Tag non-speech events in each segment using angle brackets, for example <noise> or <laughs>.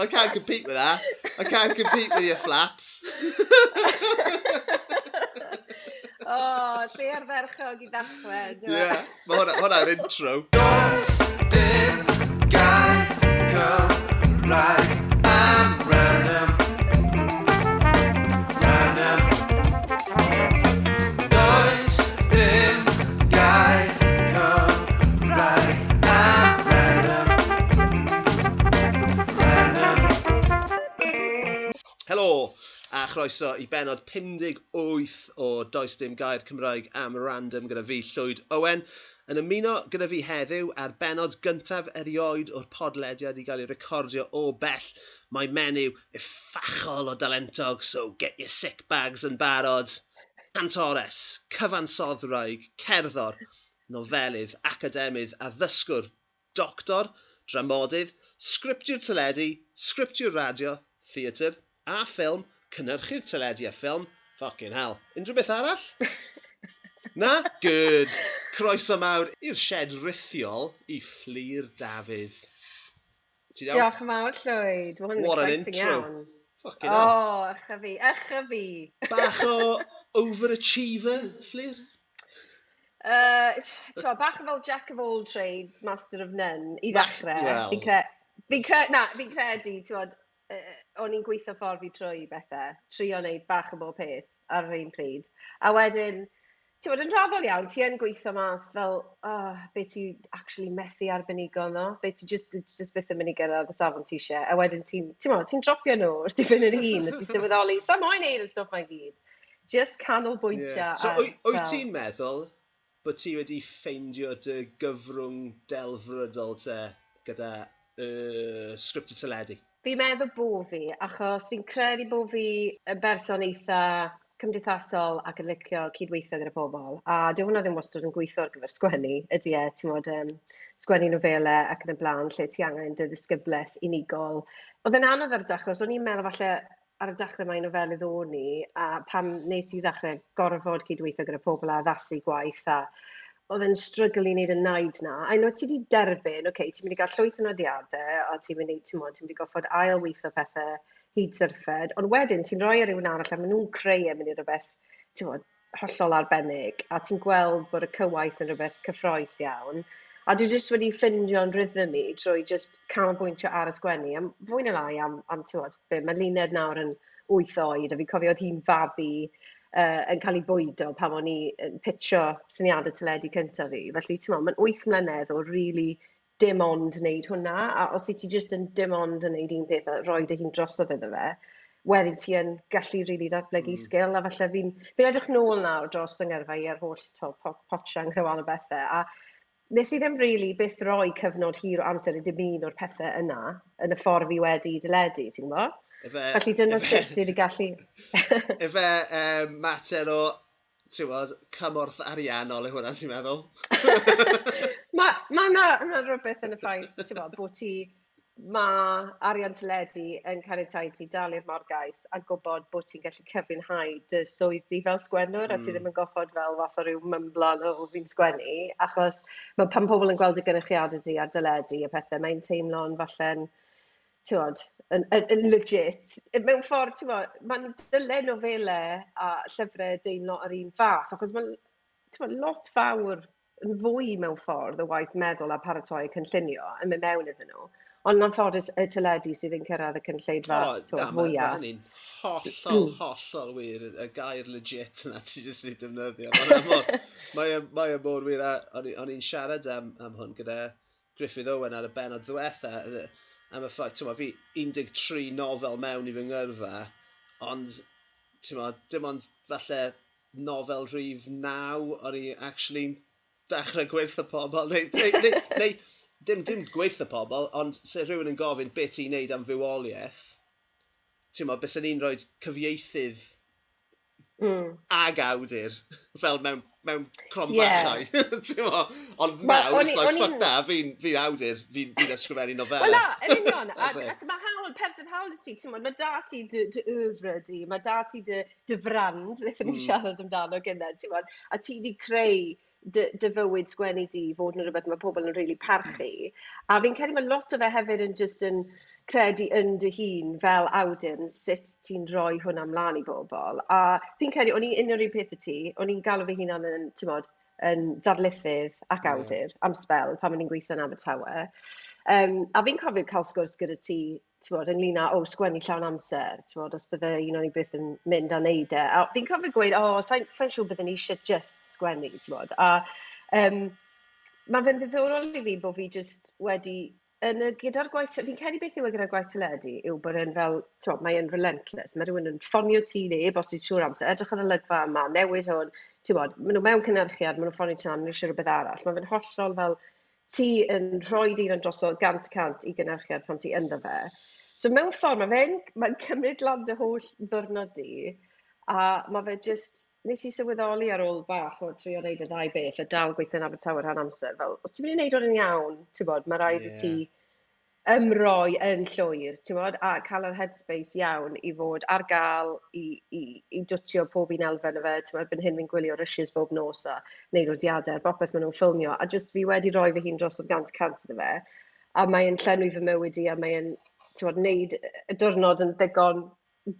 I can't compete with that. I can't compete with your flaps. o, <laughs> oh, lle ar ferchog i ddechrau. E? Ie, yeah, mae hwnna'r hwnna intro. Does dim gair Cymraeg croeso i benod 58 o Does Dim Gair Cymraeg am Random gyda fi, Llwyd Owen. Yn ymuno gyda fi heddiw ar benod gyntaf erioed o'r podlediad i gael ei recordio o bell. Mae menyw effachol o dalentog, so get your sick bags yn barod. Antores, cyfansoddraig, cerddor, nofelydd, academydd a ddysgwr, doctor, dramodydd, sgriptiwr teledu, sgriptiwr radio, theatr a ffilm cynhyrchydd teledu a ffilm, fucking hell. Unrhyw beth arall? <laughs> Na? Good. Croeso mawr i'r shed rithiol i Fflir Dafydd. Diolch yn fawr, Llywyd. What an intro. Iawn. Ffocin hell. O, oh, ycha fi, ycha fi. Bach o <laughs> overachiever, Fflir? Uh, to, bach fel Jack of all trades, master of none, i ddechrau. Well. Fi'n cre... fi cre... na, fi'n credu, ti'n uh, o'n i'n gweithio ffordd fi trwy bethau, trio wneud bach o bob peth ar yr un pryd. A wedyn, ti'n yn rafol iawn, ti yn gweithio mas fel, oh, be ti actually methu arbenigo no? be ti just, it's just byth yn mynd i gyrraedd y safon ti eisiau, a wedyn ti'n, ti'n meddwl, ti'n dropio nhw, wrth ti fynd yr un, a ti'n sylweddoli, sa moyn neud y stwff mae'n gyd. Just canolbwyntio. Yeah. So, wyt fel... ti'n meddwl bod ti wedi ffeindio dy gyfrwng delfrydol te gyda uh, sgript y teledu? Fi'n meddwl bo' fi, achos fi'n credu bo' fi yn berson eitha cymdeithasol ac yn licio cydweithio gyda pobl. A dyw hwnna ddim wastad yn gweithio ar gyfer sgwennu, ydy e, ti'n modd, um, sgwennu nofelau ac yn y blaen, lle ti angen dy ddisgyblaeth unigol. Oedd yn anodd ar y dechrau, so o'n i'n meddwl falle ar y dechrau mae nofelydd o'n i, a pam nes i ddechrau gorfod cydweithio gyda pobl a addasu gwaith a oedd yn strygl i wneud y naid na, a unwaith ti wedi derbyn, oce, okay, ti'n mynd i gael llwyth o nodiadau, a ti'n mynd i, ti'n mynd, ti'n mynd i goffod ail weithio pethau hyd syrffed, ond wedyn ti'n rhoi ar rywun arall a maen nhw'n creu e yn mynd i rhywbeth, ti'n mynd, hollol arbennig, a ti'n gweld bod y cywaith yn rhywbeth cyffroes iawn, a dwi jyst wedi ffindio'n rhythm i drwy jyst canolbwyntio ar y sgwennu, am fwy na lai am, am ti'n bod, be, mae Luned nawr yn wyth oed, a fi'n cofio oedd hi'n fabi, uh, yn cael ei bwydo pam o'n i yn pitcho syniadau teledu cyntaf fi. Felly, ti'n meddwl, mae'n 8 mlynedd o really dim ond wneud hwnna, a os i ti jyst yn dim ond yn wneud un peth a roi dy hun drosodd iddo fe, wedyn ti yn gallu rili really datblygu mm. sgil, a falle fi'n fi edrych nôl nawr dros yng Ngyrfa i ar holl to, pot, potsiau yn o bethau, a nes i ddim really byth roi cyfnod hir o amser i dim un o'r pethau yna yn y ffordd fi wedi dyledu, ti'n gwybod? Efe, Felly dyna efe, sut dwi wedi gallu. <laughs> efe um, mater o tywod, cymorth ariannol yw hwnna, ti'n meddwl? mae <laughs> ma yna ma rhywbeth yn y ffaith, ti'n meddwl, bod ti, mae arian teledu yn caniatau ti dal i'r morgais a gwybod bod ti'n gallu cyfiawnhau dy swydd di fel sgwennwr mm. a ti hmm. ddim yn goffod fel fath o ryw mymblan o fi'n sgwennu achos mae pan pobl yn gweld y gynrychiadau di ar dyledu a pethau, mae'n teimlo'n falle'n tywod, yn, yn, yn legit. Mewn ffordd, ti'n bod, mae'n dyle nofelau a llyfrau deimlo ar un fath, achos mae'n ti'n bod, lot fawr yn fwy mewn ffordd o waith meddwl a paratoi cynllunio yn mynd mewn iddyn nhw. Ond yn ffordd y teledu sydd yn cyrraedd y cynlleidfa oh, tywod, fwyaf. O, hollol, <clears throat> hollol wir, y gair legit yna ti jyst ni defnyddio. <laughs> E, mae e mor wir, a o'n i'n siarad am, am hwn gyda Griffith Owen ar y benod ddiwetha, am y ffaith, ti'n ma, fi 13 nofel mewn i fy ngyrfa, ond, ti'n ma, dim ond falle nofel rhif naw o'n i actually dechrau gweithio pobl, neu, neu, neu, neu dim, dim gweithio pobl, ond se rhywun yn gofyn beth i'n neud am fywoliaeth, ti'n ma, bys ni'n rhoi cyfieithydd mm. ag awdur, fel mewn, mewn cromfachau, <laughs> yeah. ti'n mo? Ond well, nawr, it's like, fuck in... that, fi'n fi awdur, fi'n fi ysgrifennu nofelau. Wel, na, yn union, a, a mae hawl, perffyn hawl ti, ti'n mo, mae da ti dy, dy yfra di, mae da ti dy, dy frand, wnaethon ni mm. siarad amdano gyda, ti'n mo, a ti di creu dy dy fywyd sgwennu di fod yn rhywbeth mae pobl yn rili parchu. A fi'n credu mae lot o fe hefyd yn just yn credu yn dy hun fel awdur sut ti'n rhoi hwnna mlaen i bobl. A fi'n credu o'n i unrhyw peth y ti o'n i'n galw fy hunan yn ti'n modd, yn ddarlithydd ac awdur am spel pan o'n i'n gweithio yn Abertawe. Um, a fi'n cofio cael sgwrs gyda ti tywod, ynglyn â, o, sgwennu llawn amser, tywod, os bydde un o'n i byth yn mynd a neud e. A fi'n cofio gweud, o, oh, sa'n sa siŵr bydden ni eisiau just sgwennu, tywod. A um, mae fe'n ddiddorol i fi bod fi just wedi, yn y, gyda'r gwaith, fi'n credu beth yw e gyda'r gwaith teledu, yw bod e'n fel, tywod, bod, mae'n relentless. Mae rhywun yn ffonio ti neb bos ti'n siŵr amser, edrych ar y lygfa yma, newid hwn, tywod, maen nhw mewn cynhyrchiad, maen nhw'n ffonio ti na, maen nhw'n siŵr o beth arall. Mae fe'n hollol fel, ti yn rhoi un yn drosodd gant cant i gynhyrchiad pan ti ynddo fe. So mewn ffordd, mae fe'n mae cymryd lan dy holl ddwrnod di, a mae fe just, nes i sylweddoli ar ôl bach o trio wneud y ddau beth, a dal gweithio yn Abertawe rhan amser, fel, os ti'n mynd i wneud hwn yn iawn, ti'n bod, mae rhaid yeah. i ti ymroi yn llwyr, ti'n bod, a cael yr headspace iawn i fod ar gael i, i, i dwtio pob un elfen o fe, ti'n bod, byn hyn fi'n gwylio rysys bob nos a neud rodiadau, bopeth maen nhw'n ffilmio, a just fi wedi rhoi fy hun dros o gant cant iddo fe, a mae'n llenwi fy mywyd i, a mae'n, ti'n bod, neud y diwrnod yn ddigon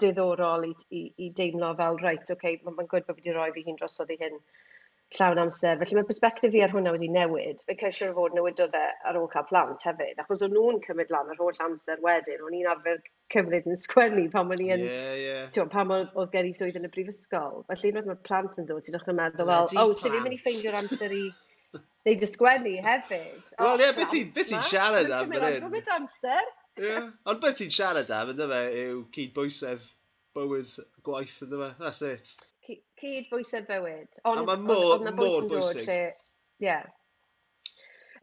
diddorol i, i, i deimlo fel, reit, oce, okay, mae'n ma gwyd bod fi wedi rhoi fy hun drosodd i hyn llawn amser. Felly mae persbectif fi ar hwnna wedi newid. Fe cael siwr o fod newidodd e ar ôl cael plant hefyd, achos o'n nhw'n cymryd lan yr holl amser wedyn. O'n i'n arfer cymryd yn sgwennu pan o'n i'n... Yeah, yeah. Tiwon, pan oedd gen i swydd yn y brifysgol. Felly unwaith mae'r plant yn dod, ti'n dechrau meddwl fel, o, oh, sy'n i'n mynd i ffeindio'r <laughs> amser i neud y sgwennu hefyd. Wel, ie, beth ti'n siarad am fan hyn? amser. yeah. Ond beth ti'n siarad am, ynddo fe, yw cydbwysedd bywyd gwaith, ynddo fe? That's it cyd bwysau bywyd. Ond, a mae mor, on, on mor bwysig. Ie. Yeah.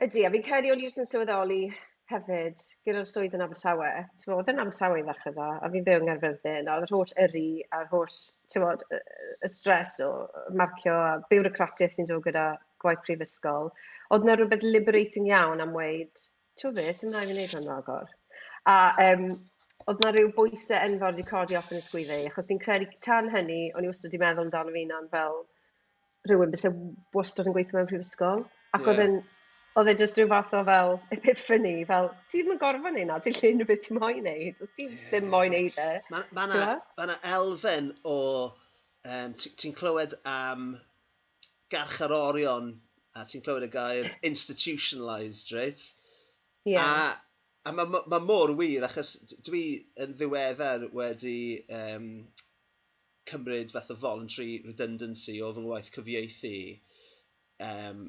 Ydy, a fi'n credu o'n i jyst yn sylweddoli hefyd gyda'r swydd yn Abertawe. Ti'n bod yn Abertawe i ddechrau da, a fi'n byw yng Nghaerfyrddin, a oedd yr holl yri a'r holl ti'n bod, y stres o marcio a bywrocratiaeth sy'n dod gyda gwaith prifysgol, oedd yna rhywbeth liberating iawn am weid, ti'n be, sy'n rhaid i wneud yn agor. A um, oedd 'na rhyw bwysau enfawr wedi codi off yn ysgwydd achos fi'n credu tan hynny, o'n i wastad wedi meddwl amdano fi na'n fel rhywun bys e wastad yn gweithio mewn prifysgol. Ac yeah. oedd yn, oedd e jyst rhyw fath o fel epiphany, fel, ti ddim yn gorfod neud na, ti'n lle unrhyw beth ti'n moyn neud, os ti ddim moyn neud e. Mae ma na, ma na elfen o, um, ti'n clywed am garcharorion, a ti'n clywed y gair institutionalised, reit? Yeah. A a mae ma, ma mor wir, achos dwi yn ddiweddar wedi um, cymryd fath o voluntary redundancy o fy ngwaith cyfieithu. Um,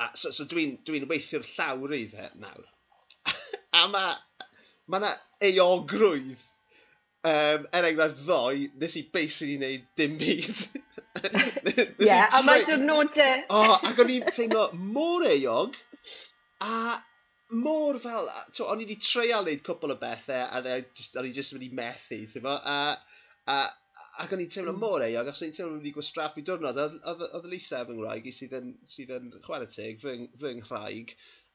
a, so, so dwi'n dwi, dwi weithio'r llawr i dde nawr. <laughs> a mae ma yna eogrwydd. Um, er enghraifft ddoe, nes i basically wneud dim byd. <laughs> Ie, yeah, a mae diwrnodau... o, ac o'n i'n teimlo mor eog, a mor fel, to, o'n i wedi treial neud cwpl o bethau, a o'n i jyst wedi methu, ti'n fo, a, a, ac o'n i'n teimlo hmm. mor eog, ac o'n i'n teimlo wedi gwastraffu diwrnod, oedd Lisa fy ngwraig i sydd yn, sydd yn chwarae teg, fy, fy ngwraig,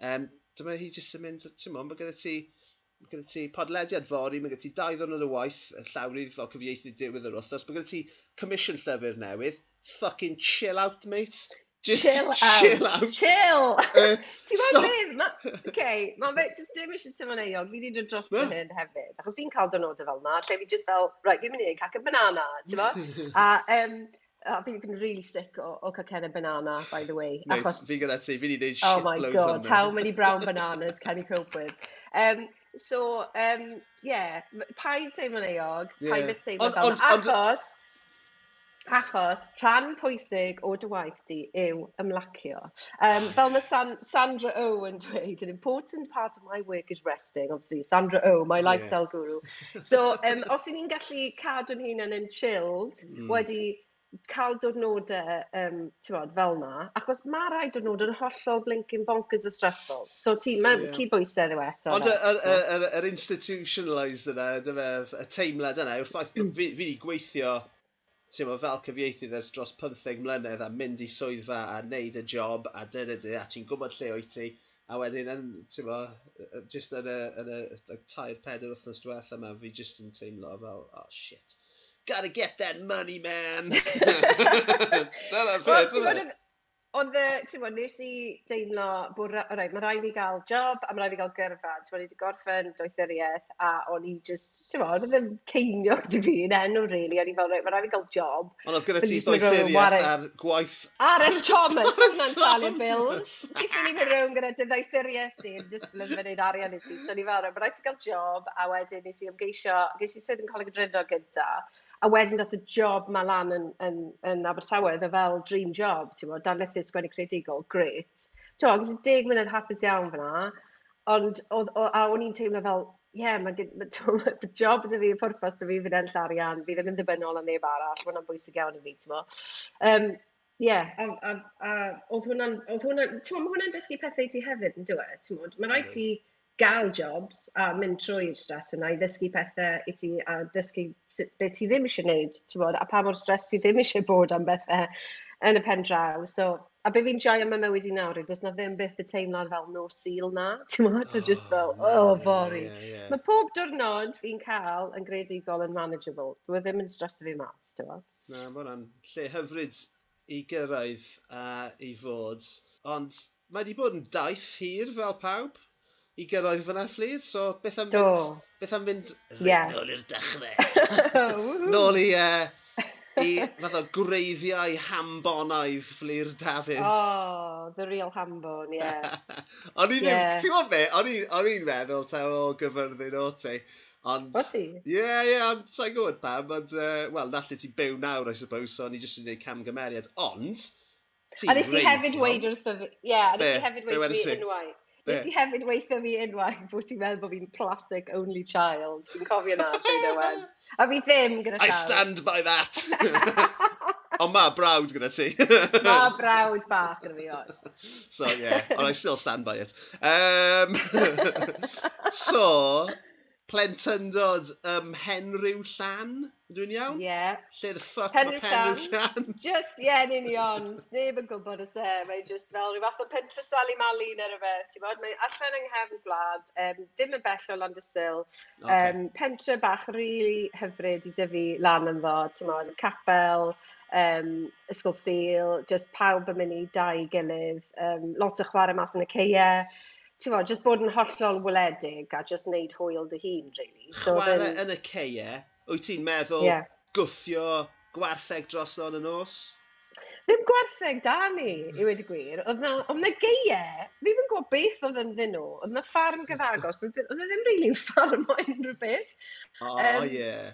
um, dyma hi jyst yn mynd, ti'n mo, mae gyda ti, mae gyda ti podlediad fori, mae gyda ti dau ddwrnod o waith, llawrydd fel cyfieithu diwedd yr wythnos, mae gyda ti commission llyfr newydd, fucking chill out, mate. Just chill out. Chill out. Chill. Uh, <laughs> Ti'n gwybod beth? Mae <laughs> okay, ma fe, just dim eisiau tymon eon, fi wedi dod dros fy hyn hefyd. Achos fi'n cael dynodau fel yna, lle fi just fel, right, fi'n mynd i cac y banana, ti'n gwybod? <laughs> a um, Oh, fi fi'n really sick o, o cacennau banana, by the way. Mate, achos... fi gyda ti, fi wedi gwneud shitloads Oh my god, how many brown bananas can you cope with? Um, so, um, yeah, paid teimlo'n eog, yeah. paid bit teimlo fel achos... Achos rhan pwysig o dy waith di yw ymlacio. Um, fel mae San Sandra O oh yn dweud, an important part of my work is resting, obviously. Sandra O, oh, my lifestyle yeah. guru. So, <laughs> um, os y'n ni'n gallu cadw'n hunan yn chilled, mm. wedi cael diwrnodau um, bod, fel na, achos mae rai diwrnodau yn hollol blinking bonkers o stressful. So ti, mae'n yeah. cydbwysau ddew eto. Ond yr er, er, er, institutionalised yna, y teimlad yna, yw'r ffaith <clears throat> fi wedi gweithio ti'n mo, fel cyfieithydd ers dros 15 mlynedd a mynd i swyddfa a neud y job a dyna dy, a ti'n gwybod lle o'i ti, a wedyn, yn, ti'n mo, jyst yn y, yn y, y tair peder wythnos diwetha yma, fi jyst yn teimlo fel, oh shit, gotta get that money, man! <laughs> <laughs> Dyna'r peth, yma. Ond y, ti'n bod, nes i deimlo bod ra- o mae rhaid fi gael job a mae rhaid fi gael gyrfa. Ti'n bod, i wedi gorffen doethuriaeth a o'n i just, ti'n bod, oedd yn ceinio gyda fi yn enw, really. O'n i fel, reit, mae rhaid fi gael job. Ond oedd gyda But ti just mynd rownd doethuriaeth warren- ar gwaith... R.S. Thomas, R.S. hwnna'n talu Thomas. bills. Ti'n ffili mynd rhywun gyda dy ddoethuriaeth di, yn just mynd fyny'n arian i ti. So o'n i fel, mae rhaid ti gael job, a wedyn nes i ymgeisio, ges i sydd yn coleg y drydno gyntaf a wedyn dath y job ma lan yn, yn, yn Abertawe, dda fel dream job, ti'n bod, darlithu sgwennu creadigol, great. Ti'n bod, gyda deg munud hapus iawn fyna, ond o, o, a o'n i'n teimlo fel, ie, yeah, mae ma, ma job dy fi, y pwrpas dy fi, fy'n enll arian, fi ddim yn ddibynnol yn neb arall, mae hwnna'n bwysig iawn i fi, ti'n bod. Um, Ie, yeah, a, a, a oedd hwnna'n, oedd hwnna'n, ti'n ma, mae hwnna'n dysgu pethau ti hefyd yn dweud, ti'n ma, mae'n rhaid ti, mm gael jobs a mynd trwy'r stres yna i ddysgu pethau i ti a dysgu sut, be ti ddim eisiau gwneud, ti'n bod, a pa mor stres ti ddim eisiau bod am bethau yn y pen draw. So, a be fi'n joio am y mywyd i nawr, does na ddim byth y teimlad fel no seal na, <laughs> ti'n modd, oh, just fel, ah, o, oh, fori. Yeah, yeah. Mae pob diwrnod fi'n cael yn greadigol yn manageable, dwi e ddim yn stressio fi mas, ti'n modd. Na, mae hwnna'n lle hyfryd i gyrraedd a i fod, ond mae wedi bod yn daith hir fel pawb, i gyrraedd fyna fflir, so beth am Do. mynd, beth am fynd... yeah. nôl i'r dechrau. <laughs> nôl i, uh, i fath o gwreiddiau hambonaidd fflir Dafydd. Oh, the real hambon, ie. Yeah. <laughs> o'n i ddim, yeah. ti'n gwybod be, o'n i'n meddwl ta o gyfyrddin o ti. Ond, o ti? Ie, yeah, ie, yeah, ond sa'n gwybod pam, ond, uh, wel, nalle ti byw nawr, I suppose, so o'n i jyst yn gwneud camgymeriad, ond... A nes ti hefyd weid wrth y... Ie, a nes ti hefyd weid fi unwaith. Nes ti hefyd weithio fi unwaith bod ti'n meddwl bod fi'n classic only child. Fi'n cofio na, dwi'n dweud. A fi ddim gyda I llaw. stand by that. <laughs> Ond ma brawd gyda ti. ma brawd bach gyda fi, oes. So, yeah. and I still stand by it. Um, <laughs> so, plentyndod um, Henryw Llan, dwi'n iawn? Ie. Yeah. Lle the fuck Henryw mae Henryw Llan? <laughs> Just, ie, yeah, yn union. Neb yn gwybod y se, Mae just fel rhyw fath o pentre Sally Malin ar y fe, ti'n bod? Mae allan yng nghefn gwlad, um, ddim yn bell o land y sil. Okay. Um, pentre bach rili really hyfryd i dyfu lan yn ddo, ti'n bod? Capel, um, ysgol sil, just pawb yn mynd i dau gilydd, um, lot o chwarae mas yn y ceia, ti'n Tewa, just bod yn hollol wledig a just wneud hwyl dy hun, really. So Chwarae then... yn y ceie, wyt ti'n meddwl yeah. gwthio gwartheg droson yn nos? Ddim gwartheg da ni, i wedi gwir. Oedd na geiau, fi ddim yn gwybod beth oedd yn ddyn nhw. Oedd na ffarm gyfagos, oedd e ddim rili'n really ffarm o unrhyw beth. O, oh, um, yeah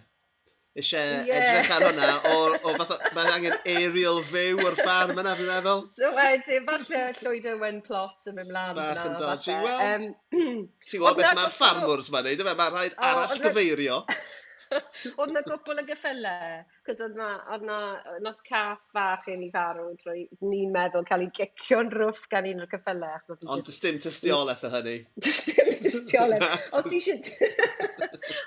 eisiau yeah. edrych ar hwnna. O, o fath, mae'n angen aerial fyw o'r ffarm yna, fi'n meddwl. So wedyn, falle llwyd Owen plot yn mynd mlaen. Bach yn dodgy. Wel, um, <clears throat> ti'n gweld beth mae'r ffarmwrs ma'n neud, yma, mae'n rhaid arall gyfeirio. <laughs> <laughs> oedd na gwbl y geffylau, cos oedd na, oedd na, nath caff fach yn ei farw trwy ni'n meddwl cael ei gicio'n rwff gan un o'r ceffylau. Ond just... does dim tystiolaeth o hynny. <laughs> Does dim tystiolaeth. <laughs> os ti eisiau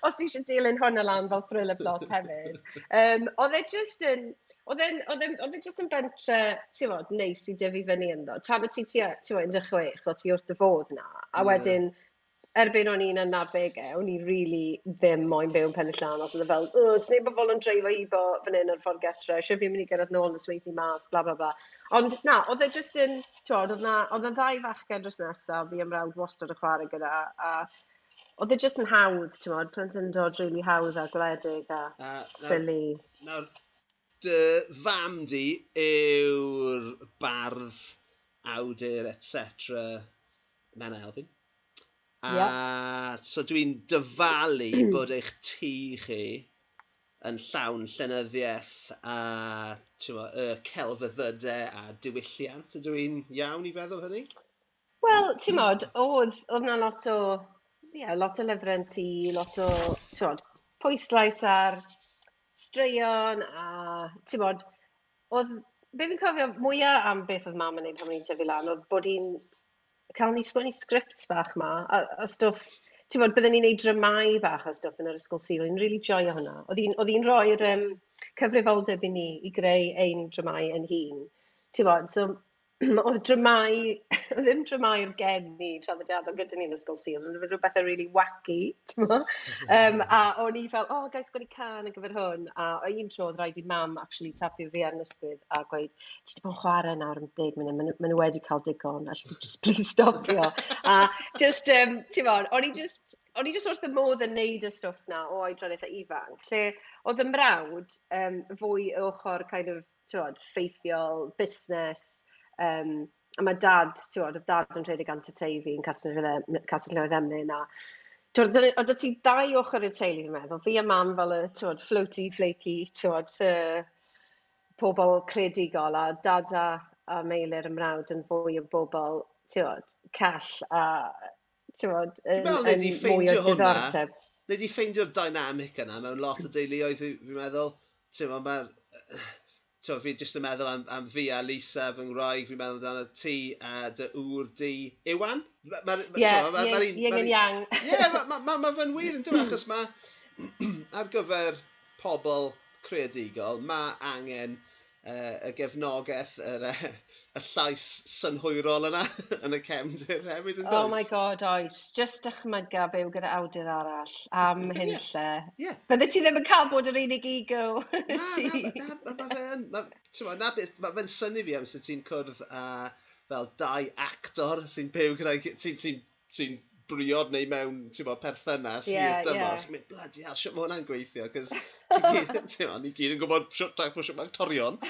Os ti eisiau dilyn hwnna lan fel thriller plot hefyd. Um, oedd e just yn... Oedd e jyst yn bentre, ti'n fod, neis i dyfu fyny ynddo. Tan o ti, ti'n fod, 16, o ti wrth y fodd na. A mm. wedyn, mm erbyn o'n i'n yn arddegau, o'n i really ddim moyn byw yn Penillianos. Oedd e fel, o, sneb o fol yn dreifo i bo fan hyn ar ffordd getre, eisiau fi'n mynd i gyrraedd nôl yn y sweithi mas, bla bla bla. Ond na, oedd e just yn, ti'n oedd yna ddau fachgen dros nesaf, fi ymrawd wastad y chwarae gyda, a oedd e just yn hawdd, ti'n modd, plentyndod dod really hawdd a gwledig a uh, silly. Nawr, dy fam di yw'r bardd, awdur, etc. Mena Elfyn. A so dwi'n dyfalu <clears throat> bod eich tŷ chi yn llawn llenyddiaeth a mo, y celfyddydau a diwylliant. Ydw i'n iawn i feddwl hynny? Wel, ti'n modd, oedd, oedd na lot o, yeah, lot o lyfrau yn tŷ, lot o, ti'n modd, pwyslais ar straeon a, ti'n modd, oedd, be fi'n cofio mwyaf am beth oedd mam yn ei pan o'n i'n tyfu lan, oedd bod hi'n cael ni sgwennu scripts bach ma, a, a stwff, ti'n bod, byddwn ni'n neud dramau bach a stwff yn yr ysgol sil, o'n i'n really joio hwnna. Oedd hi'n rhoi'r um, cyfrifoldeb i ni i greu ein dramau yn hun. Ti'n bod, so <clears throat> oedd dramau, <laughs> ddim dramau'r geni traddodiadol gyda ni yn ysgol Sul, ond rhywbeth rhywbethau really wacky, ti'n um, a o'n i fel, o, oh, gais gwni can yn gyfer hwn, a o un tro oedd rhaid i mam actually tapio fi ar ysgwydd a gweud, ti wedi bod yn chwarae nawr am 10 munud, maen ma nhw wedi cael digon, a just <laughs> please stopio. a just, um, ti'n fawr, o'n i just, o'n i just wrth y modd yn neud y stwff na o oedran eitha ifanc, lle oedd y mrawd um, fwy o ochr kind of, ti'n feithiol, busnes, Um, a mae dad, ti'n oedd dad yn rhedeg gant y teifi yn Castell Newydd Emlyn a Oedd y ti ddau ochr i'r teulu, fi'n meddwl. Fi a mam fel y tywod, floaty, flaky, tywod, uh, pobl credigol a dad a, a meilir ymrawd yn fwy o bobl, tywod, call a, tywod, yn, yn mwy o diddordeb. Nid i ffeindio'r dynamic yna mewn lot o deuluoedd, fi'n meddwl. Ti'n meddwl, mae'r to, fi jyst yn meddwl am, am fi a Lisa, fy ngwraig, fi'n meddwl amdano ti a dy ŵr di Iwan. Ie, Ying and Yang. Ie, mae fe'n wir yn dweud, achos mae <clears throat> ar gyfer pobl creadigol, mae angen uh, y gefnogaeth, yr, uh, y llais synhwyrol yna <laughs> yn y cefndir hefyd yn Oh my god, oes. Just dychmyga byw gyda awdur arall am hyn yeah. lle. Yeah. Bydde ti ddim yn cael bod yr unig ego ti. <laughs> Na, na, na, na, na, na, na, fe'n syni fi am sydd ti'n cwrdd a fel dau actor sy'n byw gyda, ti'n ti, ti, briod neu mewn, ti'n bod, perthynas yeah, i'r dymor. Yeah. Bloody hell, siwt mae hwnna'n gweithio, cos <laughs> ni gyd yn gwybod siwt ac mae siwt actorion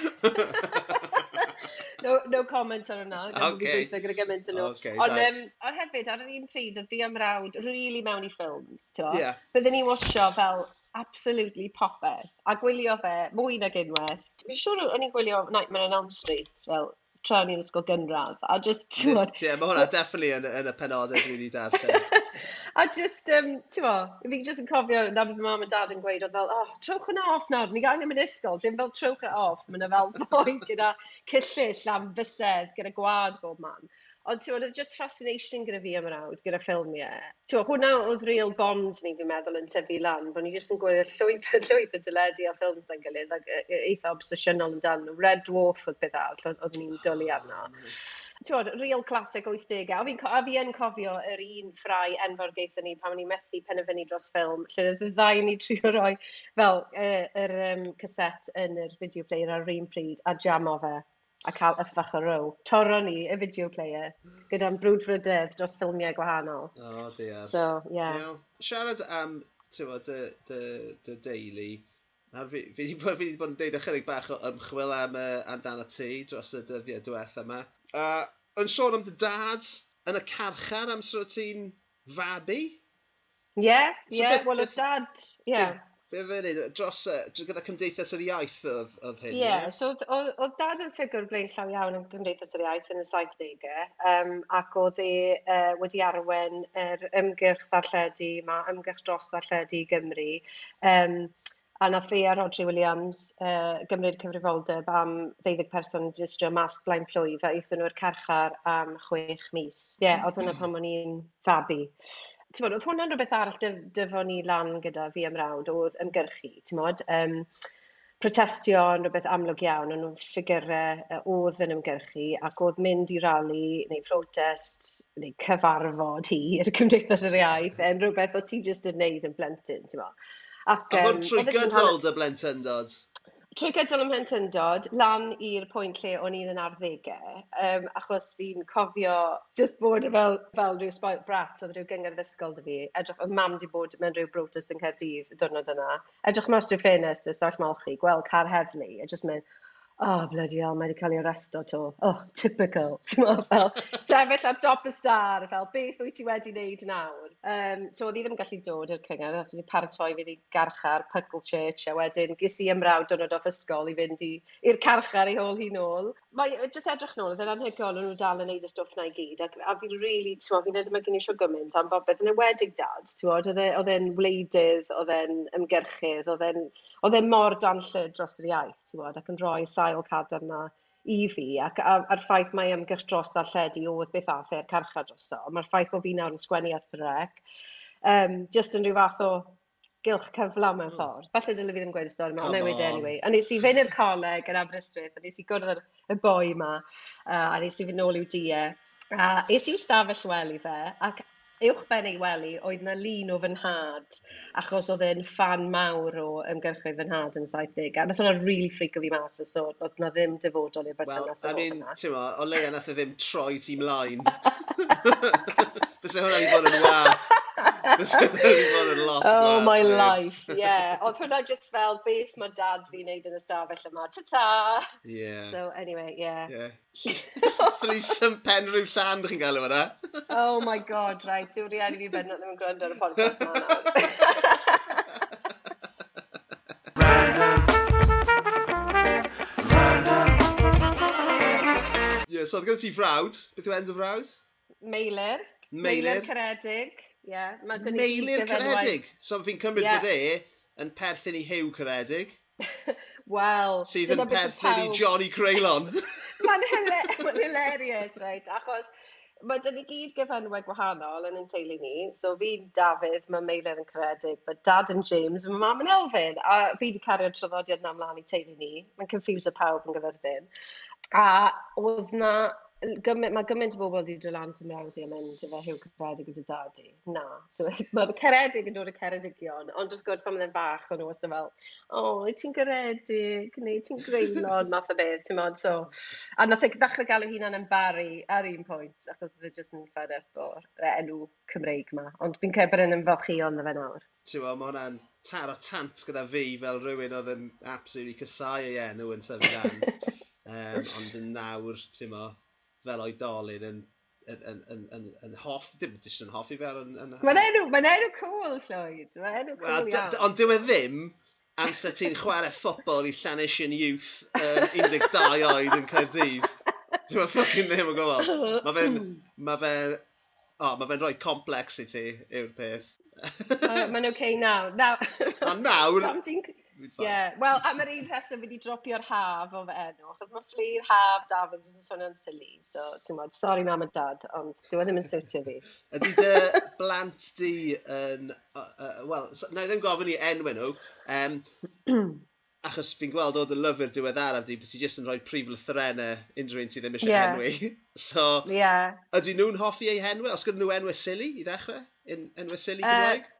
no, no comment ar hwnna. Okay. Gwythio gyda gymaint yn nhw. Okay, Ond um, on hefyd, ar yr un pryd, oedd fi am rawd really mewn i ffilms, ti'n yeah. Byddwn ni watcho fel absolutely popeth. A gwylio fe mwy nag unwaith. Fi'n siŵr o'n i'n gwylio Nightmare on Elm Street fel tra o'n i'n ysgol gynradd. A just, ti'n Ie, mae hwnna definitely yn, yn y penodau dwi wedi darllen. <laughs> a just, um, ti'n mo, fi just yn cofio, na fy mam a dad yn gweud, oedd fel, oh, trowch hwnna off nawr, ni gael mynd ysgol, dim fel trowch e off. mae'n fel <laughs> boi gyda cyllill am fysedd, gyda gwad bob man. Ond ti'n oedd just fascination gyda fi am yr awd, gyda ffilmiau. Ti'n hwnna oedd real bond ni, fi'n meddwl, yn tyfu lan, bod ni jyst yn gwylio llwyth, llwyth y dyledu a ffilms da'n gilydd, ac e, e, eitha obsesiynol yn dan nhw. Red Dwarf oedd beth arall, oedd ni'n dwlu ah. arno. Ti'n oedd, real classic 80au. A fi'n co fi yn cofio yr un ffrau enfawr geithio ni pan o'n i methu penderfynu dros ffilm, lle oedd y ddau ni trio roi fel e, yr er, er, um, cassette yn yr video player ar yr un pryd a jamo fe a cael yffach o row. Toro ni y video player gyda'n brwdfrydedd dros ffilmiau gwahanol. O, oh, dear. So. Yeah. Now, siarad am, ti'n bod, dy, dy, dy deulu, Nawr fi, fi, fi, fi wedi bod yn deud ychydig bach o ymchwil am, uh, amdano ti dros y dyddiau diwethaf yma. Uh, yn sôn am dy dad yn y carchar am o ti'n fabi? Ie, yeah, ie. Yeah, so yeah, well, y dad, ie. Yeah. Be fe wneud, dros, uh, gyda Cymdeithas yr Iaith oedd, oedd hyn? Ie, yeah, so oedd dad yn ffigwr blaen llaw iawn yn Cymdeithas yr Iaith yn y 70au, um, ac oedd e uh, wedi arwen yr ymgyrch ddarlledu yma, ymgyrch dros ddarlledu i Gymru, um, a nath fe a Rodri Williams uh, gymryd cyfrifoldeb am 20 person yn distrio mas blaen plwyf a eithon nhw'r carchar am chwech mis. Ie, yeah, oedd hwnna pan o'n i'n fabi ti'n t'mod oedd hwnna'n rhywbeth arall dy, dyfon ni lan gyda fi ymrawd, oedd ymgyrchu, ti'n t'mod. Um, protestio yn rhywbeth amlwg iawn, ond nhw'n ffigurau oedd yn ymgyrchu ac oedd mynd i rali neu protest neu cyfarfod hir <laughs> Cymdeithas yr Iaith yn rhywbeth o ti jyst yn neud yn blentyn, ti'n mo. Ac, a hwn trwy e gydol dy blentyn dod? trwy gydol ym mhlentyndod, lan i'r pwynt lle o'n i'n yn arddegau, um, achos fi'n cofio just bod fel, fel rhyw spoilt brat, oedd rhyw gyngor ddysgol dy fi, edrych, oedd mam di bod mewn rhyw brotest yn Caerdydd y diwrnod yna, edrych mas drwy ffenest y stall malchi, gweld car heddlu, a just mynd, oh bloody hell, mae wedi cael ei arresto to. Oh, typical. <laughs> Ti'n fel sefyll ar dop y star, fel beth wyt ti wedi wneud nawr? Um, so oedd i ddim yn gallu dod i'r cyngor, oedd wedi paratoi fi wedi garchar, Puckle Church, a wedyn ges i ymrawd dwrnod off ysgol i fynd i'r carchar i hôl hi nôl. Mae jyst edrych nôl, oedd e'n anhygoel o'n nhw dal yn neud y stwff na i gyd, ac, a fi'n really, ti'n meddwl, fi'n edrych mae gen i sio gymaint am bobeth yn ewedig dad, ti'n modd, e, oedd e'n wleidydd, oedd e'n ymgyrchydd, oedd e'n Oedd e mor dan dros yr iaith, ti'n bod, ac yn rhoi sail cadarn na i fi, ac a, a'r ffaith mae ymgyrch dros darlledu oedd beth ath e'r carchar droso, mae'r ffaith bod fi nawr yn sgwennu at brec, um, just yn rhyw fath o gylch cyfla mewn hmm. ffordd. Falle dylai fi ddim gweud y stori yma, ond newid anyway. A nes i fynd i'r coleg yn Aberystwyth, a nes i gwrdd ar y boi yma, uh, a nes i fynd nôl i'w die. A es i'w stafell wely fe, ac uwch ben ei wely, oedd na lun o fy nhad, achos oedd e'n fan mawr o ymgyrchoedd fy nhad yn y 70. A nath hwnna rili really ffrico fi mas so, oedd na ddim dyfodol i'r berthynas well, I mean, yma. o leia nath e ddim troi tîm <laughs> lain. Fyse <laughs> hwnna'n bod yn wath. <laughs> Oh, lot, oh, my thing. life. Yeah. Oedd hwnna just fel beth mae dad fi'n neud yn y stafell yma. Ta-ta! Yeah. So, anyway, yeah. yeah. Threesome pen rhyw llan chi'n gael yma oh my god, right. Dwi'n rhaid i fi bennod ddim yn gwrando ar y podcast yma. <laughs> Yeah, so oedd gen ti frawd. Beth yw end o frawd? Meilir. Meilir. Meilir Caredig. Yeah, Meilir caredig. So fi'n cymryd yeah. bod e yn perthyn i Hew caredig. <laughs> Wel... Sydd yn perthyn i Johnny Creulon. <laughs> Mae'n <laughs> hilarious, right? Achos mae dyn ni gyd gyfenwau gwahanol yn ein teulu ni. So fi'n Dafydd, mae Meilir yn caredig, but Dad yn James, mae Mam yn Elfyn. A fi wedi cario traddodiad na mlaen i teulu ni. Mae'n confuse pawb yn gyferbyn. A oedd na gymaint, mae gymaint o bobl wedi dod lan sy'n mrawd i am mynd efo hiw cyffredin gyda dadu. Na, Mae'r caredig yn dod y caredigion, ond wrth gwrs pan mae'n fach, o'n nhw wastad fel, o, oh, ti'n garedig, neu ti'n greulon, math o beth, ti'n modd, so. A nath eich ddechrau gael galw hunan yn bari ar un pwynt, achos oedd e jyst yn fed up o'r e, enw Cymreig ma, ond fi'n cael bod yn ymfalchio ond fe nawr. Ti'n ma, mae hwnna'n taro tant gyda fi fel rhywun oedd yn absolutely casau ei enw yn tyfu gan. um, ond yn nawr, ti'n mo, fel oedolyn yn yn, yn, yn, yn, yn hoff, dim jyst yn hoffi fel yn... yn... Mae'n enw, mae'n enw cool, Lloyd. Mae'n enw cool well, Ond dyw e ddim amser ti'n chwarae ffobl i Llanesian Youth um, 12 oed yn Caerdydd. Dwi'n e ffocin ddim yn gwybod. Mae fe'n... Ma fe, oh, ma fe'n rhoi complex i ti yw'r peth. Mae'n oce okay nawr. Nawr... A nawr... Pam ti'n Ie, yeah. wel, am yr un rheswm fi wedi dropio'r haf o fy enw, achos mae fflir haf Davids yn swnio'n silly, so ti'n modd, sori mam a dad, ond dwi e ddim yn siwtio fi. <laughs> Ydy dy blant di yn, uh, uh, wel, so, na i ddim gofyn i enw nhw, um, achos fi'n gweld oedd y lyfr diweddaraf di, bys ti jyst yn rhoi prif lythrenau unrhyw un ti ddim eisiau yeah. henwi. <laughs> so, yeah. ydy nhw'n hoffi eu henwi? Os gyda nhw enwau silly i ddechrau? En, enwau silly Cymraeg? Uh,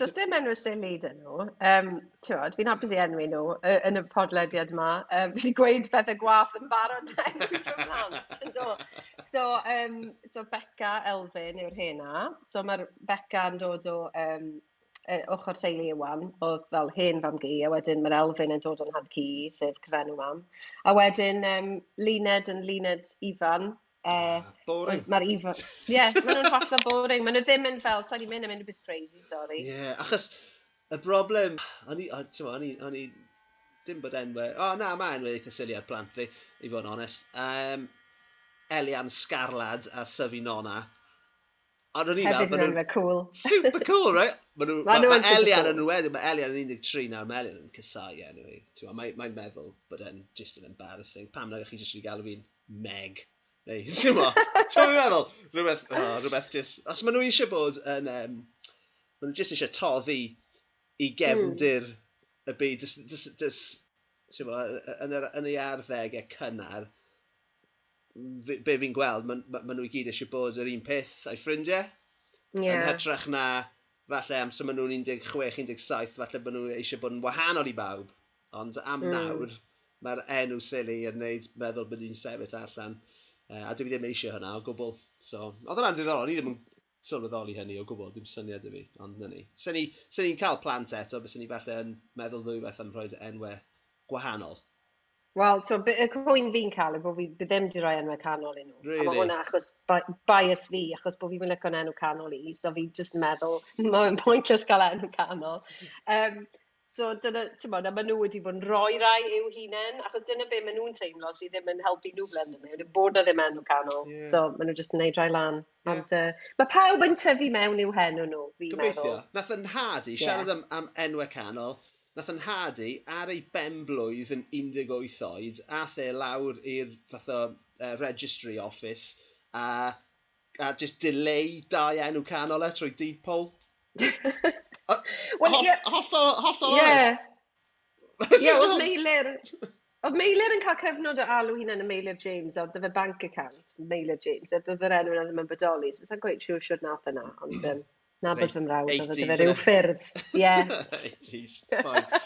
does dim enw sili 'da nhw. Um, ti'mod, fi'n hapus i enwi nhw yy yn y podlediad yma. Um, fi wedi gweud pethe gwaith yn barod heddiw tro blant yndo? So um, so Becca Elfyn yw'r hena. So mae'r Becca yn dod o um, yy ochr teulu Iwan oedd fel hen fam gi, a wedyn mae'r Elfyn yn dod o'n had ci, sef cyfenw mam. A wedyn um, Luned yn Luned Ifan Uh, boring. Mae'r ifo... Ie, yeah, maen nhw'n hollol boring. Maen nhw ddim yn fel, sa'n i'n mynd yn am beth crazy, sorry. Ie, yeah, achos y broblem, o'n i, o'n i, o'n i, dim bod enwau, o oh, na, mae enwau eitha syliad plant fi, i fod yn onest. Um, Elian Scarlad a Syfi Nona. Ond o'n i'n meddwl... Hefyd yn enwau cool. Super cool, right? Mae nhw, ma, ma ma Elian yn wedi, mae Elian yn 13 nawr, mae Elian yn cysau enw i. Mae'n meddwl, bod e'n just yn embarrassing. Pam na chi jyst wedi galw fi'n Meg? neu, <laughs> ti'n mo, ti'n meddwl, rhywbeth, oh, rhywbeth just, os maen nhw eisiau bod yn, um, maen nhw just eisiau toddi i gefndir mm. y byd, just, just, just, ti'n mo, yn, yr, yn ei arddegau cynnar, be fi'n gweld, maen ma, ma nhw i gyd eisiau bod yr un peth a'i ffrindiau. Yeah. Yn hytrach na, falle amser maen nhw'n 16-17, falle maen nhw eisiau bod yn wahanol i bawb. Ond am mm. nawr, mae'r enw sili yn neud meddwl bod ni'n sefyll allan. Uh, a dwi ddim eisiau hynna o gwbl. So, oedd hwnna'n diddorol, ni ddim yn sylweddoli hynny o gwbl, dim syniad i fi, ond na ni. Sy'n ni, sy ni'n cael plant eto, bys ni falle yn meddwl rhywbeth am roed enwau gwahanol. Wel, so, y cwyn fi'n cael yw bod fi ddim wedi rhoi enwau canol i nhw. Really? A mae hwnna achos bias fi, achos bod fi ddim yn lyco'n enw canol i, so fi just <laughs> yn meddwl, mae'n pointless cael enw canol. Um, So dyna, ti'n a maen nhw wedi bod yn rhoi rai i'w hunain, achos dyna be maen nhw'n teimlo sydd ddim yn helpu nhw blender mewn, bod na ddim enw canol. Yeah. So maen nhw just yn neud rai lan. Yeah. Ond uh, mae pawb yn tyfu mewn i'w henw nhw, fi Gobeithio. meddwl. Nath yn hadu, i, siarad am, am enwau canol, nath yn hadu ar ei benblwydd yn 18 oed, ath e lawr i'r fath o uh, registry office, a, a just delay dau enw canol e trwy deed poll. <laughs> <laughs> Wel, ie. Hollol, hollol Ie. Ie, oedd Meilir... Oedd Meilir yn cael cyfnod o alw hunan y Meilir James, oedd fe bank account, Meilir James, oedd yr enw yna ddim yn bodoli, so sa'n gweud siwr siwr nath yna, ond um, na bod fy mrawd, oedd fe rhyw ffyrdd. Ie. <laughs> 80s, fine.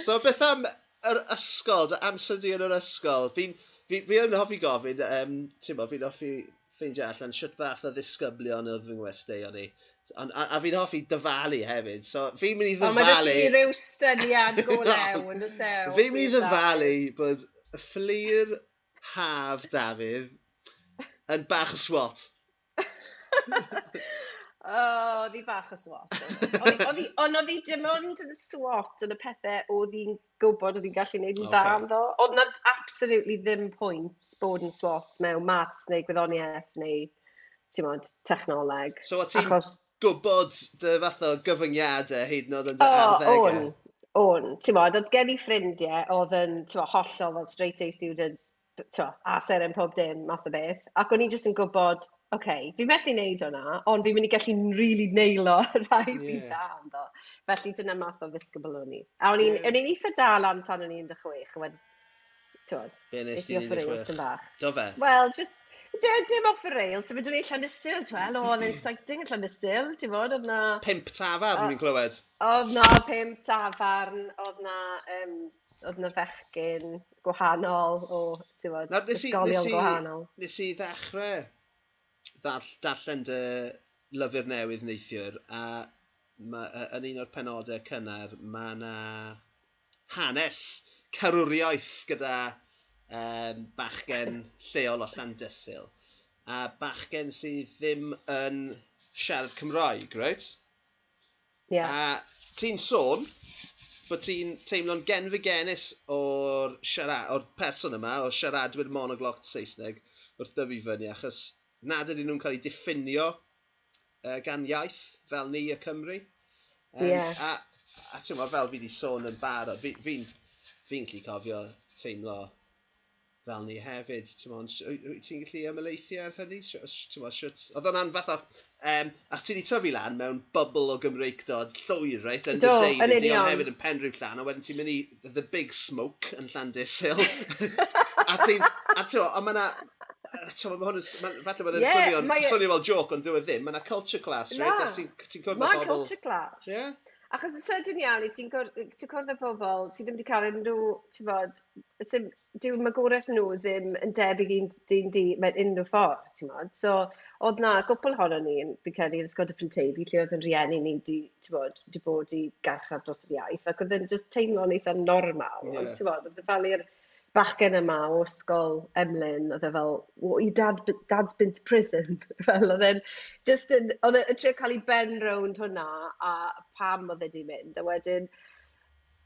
So beth am yr ysgol, dy amser di yn yr ysgol? Fi'n fi, fi yn hoffi gofyn, um, ti'n fi'n hoffi ffeindio allan sut fath o ddisgyblion oedd fy ngwesteion ni. Ond, a, a fi'n hoffi dyfalu hefyd, so fi'n mynd i ddyfalu... Ond mae jyst i ryw syniad go lew yn y sew. Fi'n mynd i ddyfalu bod y fflir haf Dafydd yn bach <laughs> o swat. O, oh, hi bach o swat. Ond oedd hi dim ond yn swat yn y pethau oedd hi'n gwybod oedd hi'n gallu gwneud yn okay. dda ddo. Oedd na absolutely ddim pwynt bod yn swat mewn maths neu gwyddoniaeth neu, ti'n modd, technoleg. So, a ti'n... Achos gwybod dy fath o gyfyngiadau hyd yn oed yn dy oh, arddegau? O'n, o'n. Ti'n modd, oedd gen i ffrindiau oedd yn mo, hollol fel straight A students, mo, aser yn pob dim, math o beth. Ac o'n i jyst yn gwybod, oce, okay, fi methu wneud hwnna, ond fi'n mynd i gallu rili really neilo <laughs> rhai yeah. fi dda amddo. Felly dyna math o ddisgybl o'n i. A o'n i'n yeah. eitha e dal am tan o'n i'n dechreuch, a wedyn, ti'n modd, nes i offer un bach. Do fe? Wel, just De, dim off y rail, so fydden ni llandysil, ti'n wel, oedd yn exciting yn llandysil, ti'n fod, oedd na... Pimp tafarn, fi'n clywed. Oedd na pimp tafarn, oedd na, um, oedd na fechgyn gwahanol o, ti'n fod, ysgolion gwahanol. Nes i ddechrau dall, darllen dy lyfr newydd neithiwr, a ma, yn un o'r penodau cynnar, mae yna hanes carwriaeth gyda um, bachgen lleol o Llandysil, a bachgen sydd ddim yn siarad Cymraeg, right? Yeah. A ti'n sôn bod ti'n teimlo'n genfigenis o'r, siarad, o'r person yma, o'r siaradwyr monoglot Saesneg wrth dyfu fyny, achos nad ydyn nhw'n cael eu diffinio uh, gan iaith fel ni y Cymru. Um, yeah. A, a ti'n meddwl, fel fi wedi sôn yn barod, fi'n fi, fi, fi, fi cofio teimlo fel ni hefyd. Wyt ti'n gallu ymlaethu ar hynny? Oedd hwnna'n fath o... Um, a ti wedi tyfu lan mewn bubl o Gymreigdod llwyr, reit? Yn Do, yn union. Ond hefyd yn penrhyw llan, a wedyn ti'n mynd i The Big Smoke yn Llandys Hill. <laughs> a ti'n... A ti'n... A mae'na... Falle mae'n swnio e- fel joke, ond dwi e ddim. Mae'na culture class, reit? No, mae'n culture class. Yeah? Achos yn sydyn iawn, ti'n cwrdd, ti cwrdd â pobl sydd ddim wedi cael unrhyw, ti'n bod, sydd, dyw magwraeth nhw ddim yn debyg i'n dyn di mewn unrhyw ffordd, ti'n bod. So, oedd na gwpl honno ni, fi'n credu, yn ysgol Dyffryn Teifi, lle oedd yn rieni ni, di, ti'n bod, di bod i garchar dros yr iaith, ac oedd yn just teimlo'n eitha normal, yeah. ti'n bod, oedd y fel i'r bachgen yma o ysgol Emlyn oedd e fel what your dad dad's been to prison. <laughs> Fel oedd e'n just yn oedd e'n yn trio cael ei ben rownd hwnna a pam oedd e 'di mynd a wedyn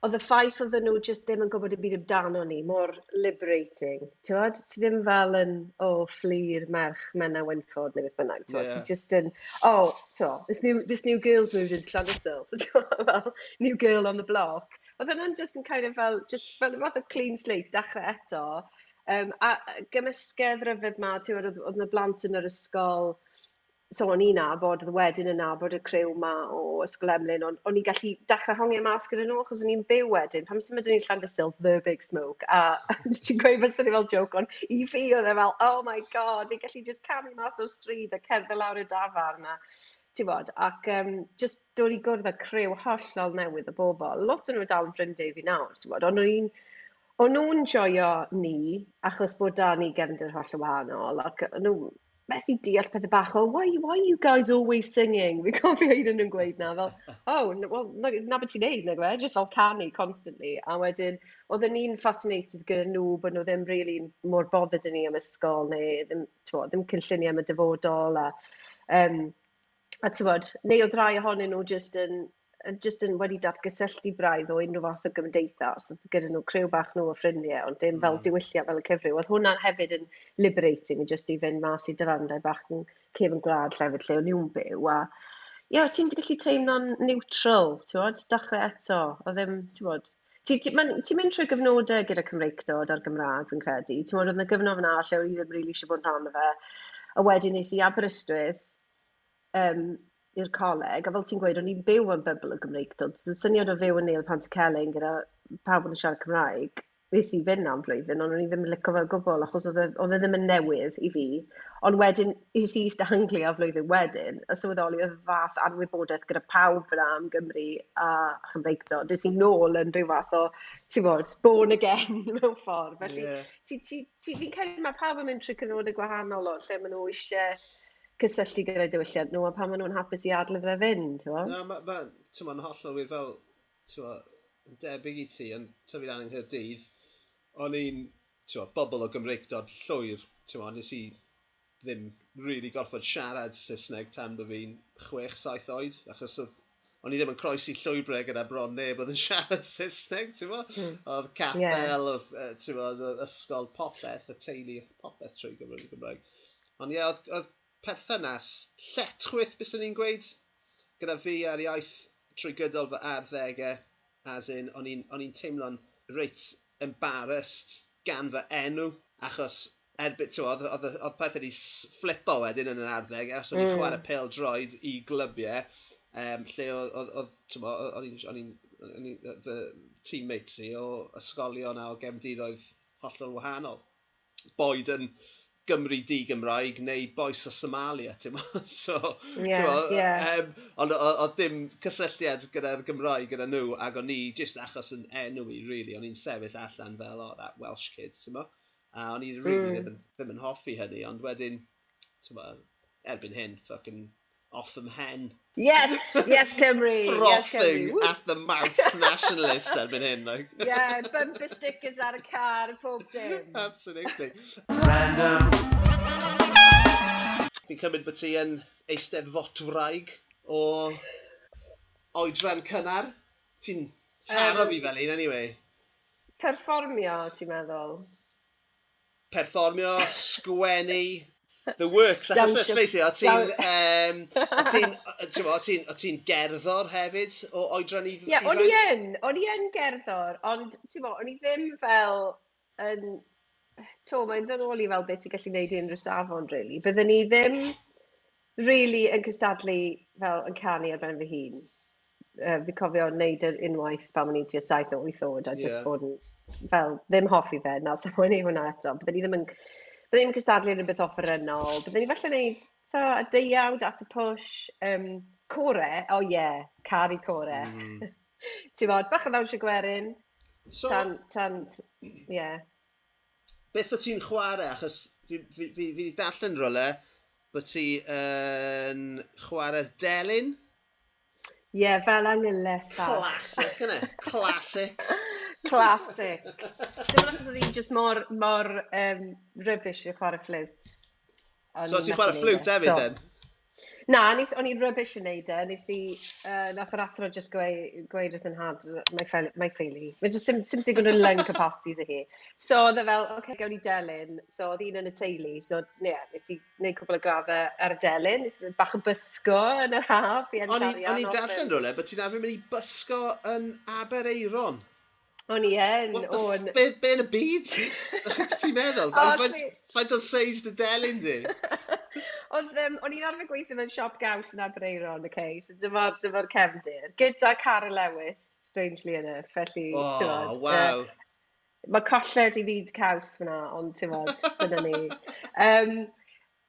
oedd y ffaith oedd nhw just ddim yn gwybod y byd amdano ni mor liberating t'wod ti ddim fel yn o oh, fflir merch Menna Winford neu beth bynnag t'wod yeah. ti just yn oh t'wo this new this new girl's moved into Llanysl <laughs> fel new girl on the block. Oedd hwnna'n just yn kind of fel, just fel fath o clean slate dechrau eto. Um, a gymysgedd ryfedd ma, ti'n oedd, oedd yna blant yn yr ysgol, so o'n i'n nabod, oedd wedyn yn nabod y crew ma o Ysgol Emlyn, ond o'n i'n gallu dechrau hongi mas gyda nhw, achos o'n i'n byw wedyn, pam sy'n mynd i'n Llandysil, the big smoke, a <laughs> ti'n gweud fel sy'n fel joke, ond i fi oedd e fel, oh my god, fi'n gallu just camu mas o stryd a cerdded lawr y dafar na ti'n bod, ac um, just dod i gwrdd â criw hollol newydd o bobl. lot o'n nhw dal yn ffrindiau fi nawr ti'n t'mod on i'n o'n nhw'n joio ni achos bod da ni gefndir hollol wahanol ac o'n nhw methu deall pethau bach o why, why are you guys always singing? Fi'n cofio un yn gweud na fel, oh, n- well, na, na beth ti'n neud, nag we, just fel canu constantly. A wedyn, oedden ni'n fascinated gyda nhw bod nhw ddim really mor bothered yn ni am ysgol neu ddim, twa, ddim cynlluniau am y dyfodol a um, a tywod, neu oedd rai ohonyn nhw just yn, just yn wedi datgysylltu braidd o unrhyw fath o gymdeithas, oedd gyda nhw crew bach nhw o ffrindiau, ond dim mm. fel diwylliau fel y cyfryw. Oedd hwnna'n hefyd yn liberating, just i fynd mas i dyfandau bach yn cef yn gwlad llefydd lle o'n nhw'n byw. A, ie, yeah, ti'n gallu teimlo'n neutral, ti'n bod, dechrau eto, o ddim, ti'n bod, Ti'n ti, ti mynd trwy gyfnodau gyda Cymreicdod a'r Gymraeg, fi'n credu. Ti'n meddwl, oedd yna gyfnod yna lle o'n i ddim rili really eisiau bod yn rhan o fe. A wedyn nes i Aberystwyth, um, i'r coleg, a fel ti'n gweud, o'n i'n byw yn bybl y Gymreig, dod. Y syniad o fyw yn Neil Pant Celyn gyda pawb yn siarad Cymraeg, nes i fynd am flwyddyn, ond o'n i ddim yn licio fe o gwbl, achos oedd e ddim yn newydd i fi. Ond wedyn, is i eist Anglia flwyddyn wedyn, a sylweddoli y fath anwybodaeth gyda pawb fyna am Gymru a Chymreigdod. Nes i nôl yn rhyw fath o, ti'n bod, born again <laughs> mewn ffordd. Felly, yeah. fi'n credu mae pawb yn mynd trwy cyfnodau gwahanol o lle maen nhw eisiau cysylltu gyda diwylliant nhw, a pan maen nhw'n hapus i adle fe fynd, ti'n Na, ma, ma, ti'n ma'n hollol wir fel, ti'n ma, yn debyg i ti, yn tyfu lan yng Nghyrdydd, o'n i'n, ti'n ma, bobl o Gymreigdod llwyr, ti'n ma, nes i ddim really gorfod siarad Saesneg tan bod fi'n 6-7 oed, achos oedd o'n i ddim yn croesi llwybrau gyda bron neb oedd yn <laughs> siarad Saesneg, ti'n mo? Mm. Oedd capel, yeah. oedd, ti'n mo, ysgol popeth, y teulu popeth trwy Gymru Gymraeg. Ond ie, yeah, oedd, oedd perthynas lletchwyth, bys ni'n gweud, gyda fi ar iaith trwy gydol fy arddegau, as in, o'n i'n teimlo'n reit embarrassed gan fy enw, achos erbyn, ti'n oedd, oedd, oedd peth wedi flipo wedyn yn yr arddeg, os o'n i'n mm. chwarae pel droed i glybiau, um, lle oedd, oedd, ti'n o'n i'n, fy teammates i o ysgolion a o gefndiroedd hollol wahanol. Boed yn Gymru di-Gymraeg neu boes o Somalia, ti'n <laughs> so, yeah, yeah. um, ond oedd dim cysylltiad gyda'r Gymraeg gyda nhw, ac o'n i, just achos yn enw i, really, o'n i'n sefyll allan fel, oh, that Welsh kid, ti'n A o'n i really mm. ddim, yn, ddim yn hoffi hynny, ond wedyn, ti'n erbyn hyn, fucking off ym hen, Yes, yes Cymru. Frothing yes, at the mouth nationalist erbyn hyn. Like. <laughs> yeah, bumper stickers ar y car pob dim. Absolutely. Random. Fi'n cymryd bod ti yn eistedd fotwraig o oedran cynnar. Ti'n taro um, fi fel un, anyway. Perfformio, ti'n meddwl? Perfformio, sgwennu, The works. Achos let's o ti'n... Um, o <laughs> ti'n ti gerddor hefyd o oedran i... Ie, yeah, o'n i yn. O'n i yn gerddor, ond ti'n mo, o'n i ddim fel... Yn, to, mae'n ddynol i fel beth ti'n gallu gwneud i unrhyw safon, really. Byddwn ni ddim really yn cystadlu fel yn canu ar ben fy hun. Uh, fi cofio wneud yr unwaith pan o'n i tua 7 o 8 oed, a yeah. just bod yn fel, ddim hoffi fe, na, sef so, <laughs> o'n i hwnna eto. Byddwn ni ddim yn Bydde ni'n cystadlu yn rhywbeth offerynnol. Bydde ni falle wneud so, a deiawd at y push, um, core, o oh, ie, yeah, caru core. Mm. <laughs> Ti'n bod, bach o ddawnsio gwerin. So, tan, tan, ie. Yeah. Beth o ti'n chwarae? Achos fi wedi darllen rolau, bod ti yn uh, chwarae'r delyn? Ie, yeah, fel angyles fach. Classic, yna. <laughs> Classic. Classic. Dim ond achos oedd hi'n just mor, mor um, rubbish i chwarae fflwt. So ti'n chwarae fflwt e. hefyd, so, then? Na, nes, o'n i'n rubbish yn neud e, nes i, uh, nath yr athro just gweud, gweud wrth yn had, mae ffeili. Mae just sim, sim digon o lung capacity dy hi. So oedd e fel, oce, okay, gawn ni delyn, so oedd un yn y teulu, so ne, nes i wneud cwbl o graddau ar y delyn, nes i fynd bach o bysgo yn yr haf. O'n i'n darllen rhywle, bod ti'n arfer mynd i bysgo yn Abereiron. O'n i yn, o'n. Be, be yn y byd? <laughs> ti'n meddwl? Faint o'n seis dy delyn di? Oedd, um, <laughs> o'n i'n arfer gweithio mewn siop gaws yn Abreiron, oce, okay? so dyma'r dyma cefndir. Gyda Cara Lewis, strangely enough, felly, oh, tywod. wow. Uh, mae colled i fyd caws fyna, ond ti'n fod, dyna ni. <laughs> Um,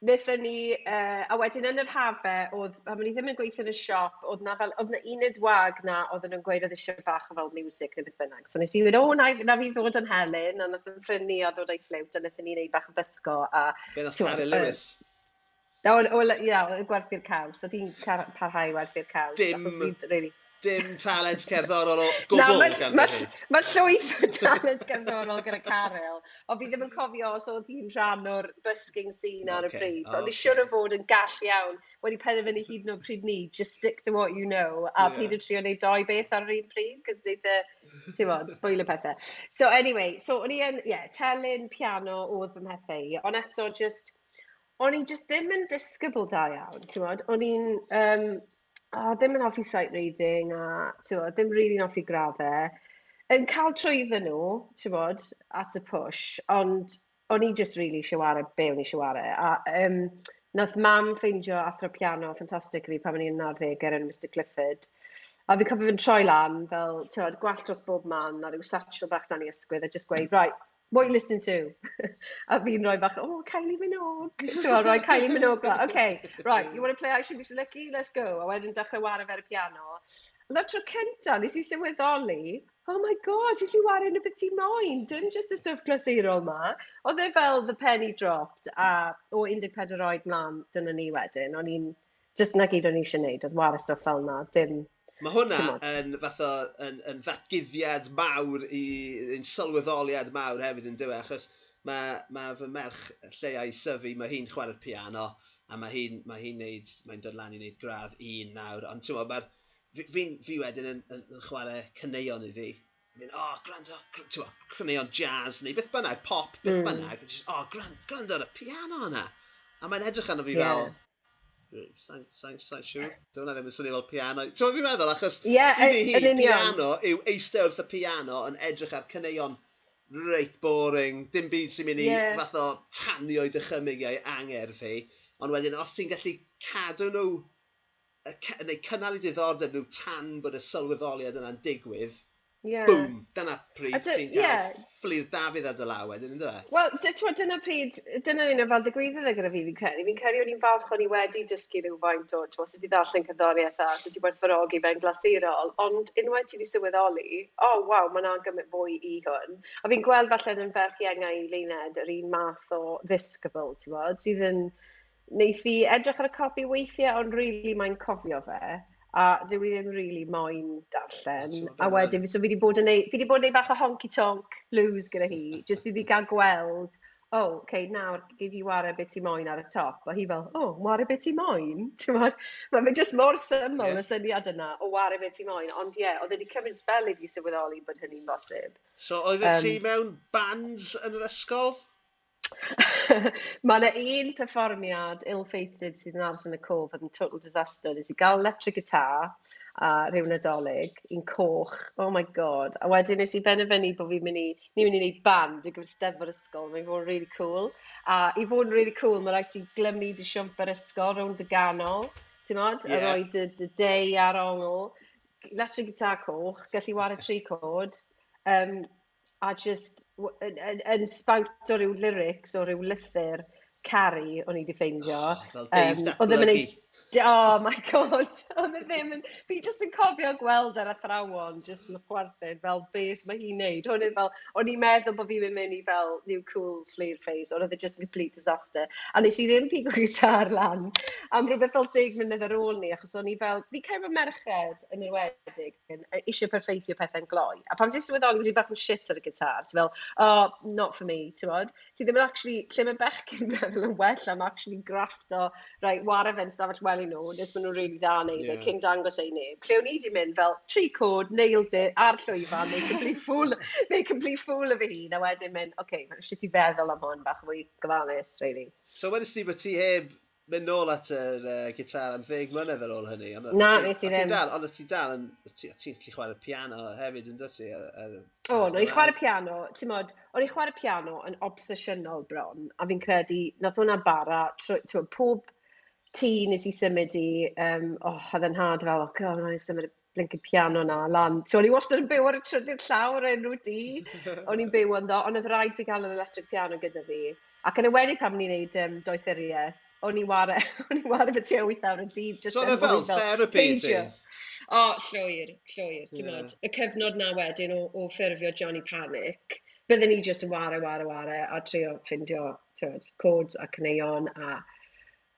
Nethon ni, uh, a wedyn yn yr hafe, oedd, a o'n i ddim yn gweithio yn y siop, oedd na fel, oedd na uned wag na, oedd nhw'n gweud oedd eisiau bach o fel music neu beth bynnag. So nes i wedi, o, na, na fi ddod yn Helen, a nath yn ffrinnu a ddod o'i fflewt, a nethon ni wneud bach o bysgo. A, Be nath Carrie Lewis? o, ia, gwerthu'r caws. Oedd hi'n parhau werthu'r caws. Dim. Achos Really dim talent cerddorol o gwbl no, gan Mae ma llwyth o talent cerddorol gyda Carol, ond fi ddim yn cofio os oedd hi'n rhan o'r busking scene ar okay, y pryd. Ond okay. i siwr o fod yn gall iawn wedi penderfynu hyd yn o'r pryd ni, just stick to what you know, a yeah. pyd yn trio gwneud doi beth ar yr un pryd, cos wneud e, y, ti'n bod, spoiler pethau. So anyway, so o'n i yn, yeah, telyn piano oedd fy mhethau, ond eto just, o'n i just ddim yn ddisgybl da iawn, ti'n bod, o'n i'n, um, oh, ddim yn hoffi sight reading a t'wod ddim rili'n hoffi graddau. Yn cael trwydden nhw, ti'n bod, at y push, ond o'n i just really eisiau wario be o'n i eisiau wario. A um, nath mam ffeindio athro piano ffantastig i fi pan o'n i'n 19 er yn Mr Clifford. A fi cofio fy'n troi lan fel, tywed, gwallt dros bob man a rhyw satchel bach dan i ysgwydd a just gweud, right, what are you listening to? <laughs> a fi'n rhoi bach, oh, Kylie Minogue. Ti'n rhoi Kylie Minogue. Okay, right, you want to play Actually Be Lucky? Let's go. A wedyn dechrau wario fe'r piano. Na tro cynta, nes i sylweddoli, oh my god, i chi wario yn y beth i moyn, dim just y stwff glasurol ma. Oedd e fel the penny dropped, a o 14 oed mlaen, dyna ni wedyn, o'n i'n, just na gyd o'n i eisiau gwneud, oedd wario stwff fel na, dim Mae hwnna yn fath o, yn, yn ddatguddiad mawr i, yn sylweddoliad mawr hefyd yn dywe, achos mae, mae fy merch lleiau syfu, mae hi'n chwarae'r piano, a mae hi'n mae hi neud, mae'n dod lan i wneud gradd un nawr, ond ti'n meddwl, fi, fi, fi wedyn yn, yn, yn chwarae cyneuon iddi, mynd, o, oh, gwrando, ti'n cyneuon jazz, neu beth bynnag, pop, beth mm. bynnag, o, oh, gwrando ar y piano yna. A mae'n edrych arno fi yeah. fel, Sa'n sa, sa siŵr. Dyna ddim yn swnio fel piano. Ti'n fi'n meddwl? Achos yeah, i hi, yn piano yw eistedd wrth y piano yn edrych ar cyneuon reit boring. Dim byd sy'n mynd i yeah. fath o tanio i dychymyg ei angerdd hi. Ond wedyn, os ti'n gallu cadw nhw neu cynnal i diddordeb nhw tan bod y sylweddoliad yna'n digwydd, Yeah. Boom! Dyna pryd ti'n cael yeah. fflir Dafydd ar dy law wedyn, ynddo nhw? E? Wel, dyna pryd, dyna un o fel ddigwyddodd e gyda fi, fi'n credu. Fi'n credu o'n i'n falch o'n i wedi dysgu rhyw faint o, ti'n ti ddarllen cyddoriaeth a ti wedi werthfarogi fe'n glasurol, ond unwaith ti wedi sylweddoli, o oh, waw, mae'n yna'n fwy i hwn. A fi'n gweld falle yn ferch iengau i Leined yr un math o ddisgybl, ti'n bod, sydd yn... Neith fi edrych ar y copi weithiau, ond rili really mae'n cofio fe a dwi ddim really moyn darllen. A wedyn, so fi wedi bod yn neud, fi wedi bod yn neud bach o honky-tonk blues gyda hi, jyst iddi gael gweld, o, oh, okay, nawr, gyd i wario beth i moyn ar y top. A hi fel, o, oh, wario beth i moyn? <laughs> Mae fe jyst mor syml yeah. y syniad yna o wario beth i moyn. Ond ie, yeah, oedd wedi cymryd spel i fi sylweddoli bod hynny'n bosib. So, oedd um, ti mewn bands yn yr ysgol? <laughs> Mae yna un perfformiad ill-fated sydd yn aros yn y cof oedd yn total disaster. Nes i gael electric guitar a rhyw nadolig, un coch, oh my god. A wedyn nes i benderfynu bod fi'n mynd i, ni'n mynd i wneud band i gyfer steddfod ysgol, mae'n fod yn really cool. A i fod yn really cool, mae rhaid ti glymu dy siwmp yr ysgol rownd y ganol, ti'n modd? Yeah. A rhoi dy, dy dei ar ongl. Electric guitar coch, gallu wario tri cod. Um, a just yn, yn, yn spout o ryw lyrics o ryw lythyr caru o'n i wedi ffeindio. Oh, fel Dave um, Oh my god, <laughs> oedd e ddim yn... Fi jyst yn cofio gweld yr athrawon jyst yn y chwarthed fel beth mae hi'n neud. O'n i fel, o'n i'n meddwl bod fi'n mynd i fel new cool flare phase, ond oedd e just yn complete disaster. A nes i ddim pigo gitar lan am rhywbeth fel deg munud ar ôl ni, achos o'n i fel, fi cael fy merched yn enwedig yn eisiau perfeithio pethau'n gloi. A pam ti'n swyddoli wedi bach yn shit ar y gitar, ti'n fel, oh, not for me, ti'n bod? Ti ddim yn actually, lle mae bechgyn meddwl yn well am actually grafft o, right, wara fe'n stafell wely amdani nhw, nes maen nhw'n really dda wneud yeah. cyn dangos ei neb. Lle o'n i wedi mynd fel, tri cod, nailed it, ar llwyfan, neu <laughs> complete fool, neu complete fool o fy hun, a wedyn mynd, oce, okay, eisiau ti feddwl am hwn bach fwy gyfalus, really. So wedyn ti bod ti heb mynd nôl at yr uh, gitar am ddeg mlynedd ar ôl hynny. Ond, Na, nes i ddim. Dal, ond ti dal yn... Ti'n gallu chwarae piano hefyd yn dyti? O, no, i chwarae piano, ti'n modd, o'n i chwarae piano yn obsesiynol bron, a fi'n credu, nath hwnna bara, ti'n pob tŷ nes i symud i, um, oh, oedd yn had fel, oh, god, o'n i symud y blinkin piano na lan. So, o'n i wastad yn byw ar y trydydd llawr enw di. <laughs> o'n i'n byw ynddo, ond oedd rhaid fi gael yr electric piano gyda fi. Ac yn y wedi pam ni'n neud um, doethuriaeth, o'n i ware, <laughs> o'n i ware fy tua 8 awr y dydd. Just so oedd e fel therapy ti? O, llwyr, llwyr, ti'n yeah. mod. Y cyfnod na wedyn o, o ffurfio Johnny Panic, bydden ni just yn ware, ware, ware, a trio ffindio codes a cneuon a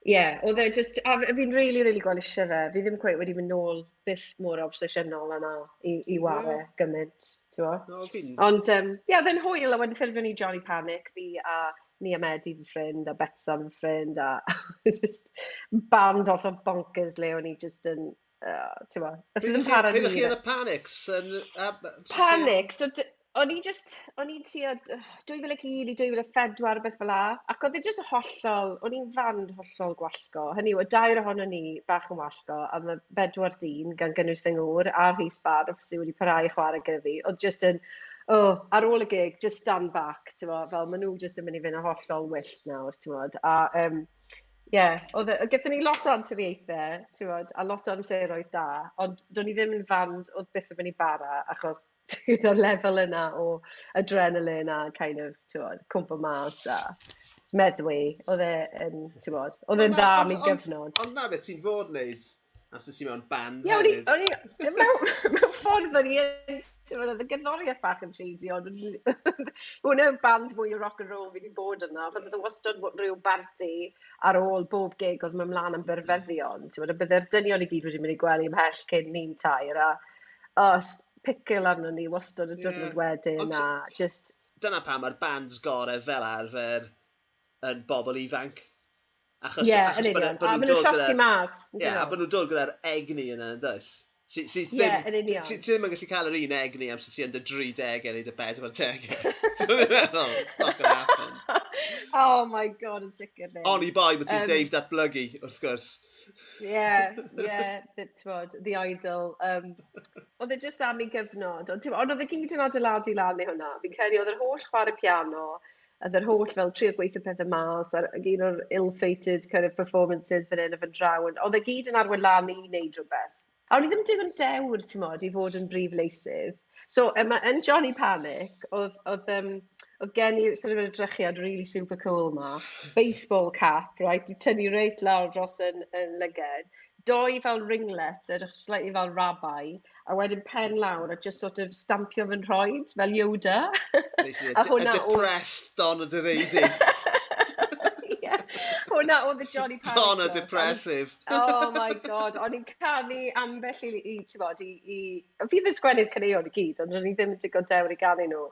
ie, oedd e just, a fi'n rili, rili gwalisio fe. Fi ddim cweith wedi mynd nôl byth mor obsesiynol yna i, i ware yeah. gymaint, ti'n bo? No, fi'n... Ond, um, ie, yeah, fe'n hwyl, a wedyn ffilmio ni Johnny Panic, fi a ni a Medi fy ffrind, a Betsa fy ffrind, a <laughs> just band off o bonkers le o'n i just yn, uh, ti'n bo? Ydw i ddim para ni. Byddwch chi yn y Panics? Yn, uh, Panics? So, o'n i just, o'n i'n trio 2001 i 2004, beth fel la, ac oedd e just hollol, o'n i'n fand hollol gwallgo. Hynny yw, y dair ohono ni bach yn wallgo, a mae bedwar dyn gan gynnwys fy ngŵr a rhys bar sydd wedi parhau chwarae gyda fi, oedd just yn, oh, ar ôl y gig, just stand back, ti'n fel maen nhw just yn mynd i fynd yn hollol wyllt nawr, ti'n A um, Ie, oedd y... Gaethon ni lot o anturiaethau, ti'n bod, a lot o amseroedd da, ond do'n i ddim yn fand oedd byth yn mynd i bara, achos <laughs> ti gyda'r lefel yna o adrenaline a kind of, ti'n bod, cwmpa mas a meddwi, oedd e yn, bod, oedd e'n dda am ei gyfnod. Ond na beth ti'n fod wneud Os ydych mewn band Ie, o'n i, hefyd. o'n i, mewn, <laughs> mewn ffordd o'n i yn, ti'n meddwl, y gyddoriaeth bach yn cheesy, ond <laughs> hwnna hwnna'n band mwy o rock and roll fi wedi bod yna, fod oedd wastad rhyw barti ar ôl bob gig oedd mewn mlaen am byrfeddion, ti'n meddwl, byddai'r dynion i gyd wedi mynd i gwely ymhell cyn ni'n tair, a os picil arno ni wastad y diwrnod yeah. wedyn, a just... Dyna pam mae'r bands gorau fel arfer yn bobl ifanc Achos, yeah, achos yn union. A maen nhw'n llosgi mas. Ie, a maen nhw'n dod gyda'r egni yna, yn dweud. Si, does? Ie, yn union. Ti ddim yn gallu cael yr un egni am sy'n ti yn dy 30 neu dy 40. Dwi'n meddwl, not gonna happen. Oh my god, yn sicr ni. Oni i boi, mae ti'n um, Dave datblygu, wrth gwrs. yeah, yeah, bod, the idol. Um, oedd e just am ei gyfnod, ond oedd e gyd yn adeiladu lan neu hwnna. Fi'n credu oedd yr holl chwarae piano, Oedd yr holl fel trio gweithio pethau mas a ag un o'r ill-fated kind of performances fan hyn a fan draw. ond Oedd e gyd yn arwen lan i wneud rhywbeth. A o'n i ddim digon dewr, ti'n modd, i fod yn brif leisydd. So, yma, yn Johnny Panic, oedd, oedd, um, oedd gen i sort of edrychiad really super cool ma. Baseball cap, right, di tynnu reit lawr dros yn, yn lyged doi fel ringlet, edrych slightly fel rabbi, a wedyn pen lawr a just sort of stampio fy nhroed fel Yoda. <laughs> a hwnna o... depressed Donna Dereiddi. <laughs> yeah. Hwnna oedd y Johnny <laughs> Parker. Donna depressive. oh my god, o'n i'n canu ambell i, i ti'n bod, i, i... Fi ddim sgwennu'r caneuon i gyd, ond o'n i ddim yn digon dewr i ganu nhw.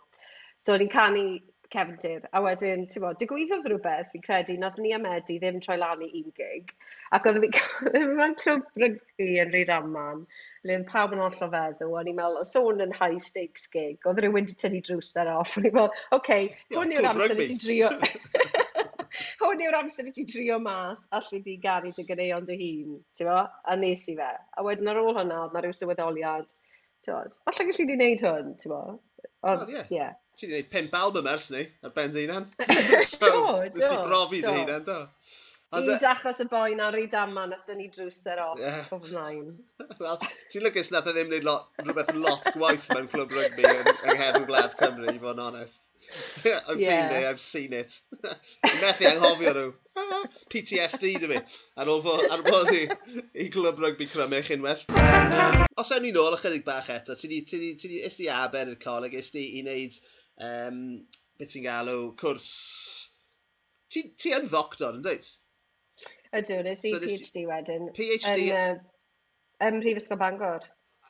So o'n i'n canu cefndir. A wedyn, ti'n bod, digwyddodd rhywbeth, fi'n credu, nath ni a Medi ddim troi lan i un gig. Ac oedd fi'n <laughs> mewn clwb rygbi yn rhaid amman, le oedd pawb yn oll o feddw, a ni'n meddwl, o sôn yn high stakes gig, oedd rhywun wedi tynnu drws ar off, a ni'n meddwl, oce, okay, hwn yw'r amser i ti drio... <laughs> hwn yw'r amser i ti drio mas, allu di garu dy gyneuon dy hun, ti'n bo? A nes i fe. A wedyn ar ôl hwnna, oedd na rhyw sylweddoliad, ti'n bo? Alla gallu di wneud hwn, ti'n bo? Ond, ie. Oh, yeah. yeah ti wedi gwneud pimp album ers ni, ar ben dy hunan. <laughs> so, do, do. Nes brofi dy hunan, do. Un uh, dachos y boi na ryd amma man, dyn ni drwser off yeah. o flaen. Wel, ti'n lwcus nath e ddim wneud lot, rhywbeth lot gwaith mewn clwb rygbi yng, yng nghefn gwlad Cymru, i fod yn onest. I've yeah. been there, I've seen it. <laughs> methu anghofio nhw. <laughs> PTSD dy fi. Ar ôl fod, ar fod i, i glwb rygbi crymych unwaith. Os ewn ni nôl ychydig bach eto, ti di, ti di, ti di, ti di aber i'r coleg, ti di i wneud um, beth ti'n galw, cwrs... Ti, ti yn ddoctor, yn dweud? Ydw, nes i so, PhD wedyn. PhD? Yn, uh, ym Mhrifysgol Bangor.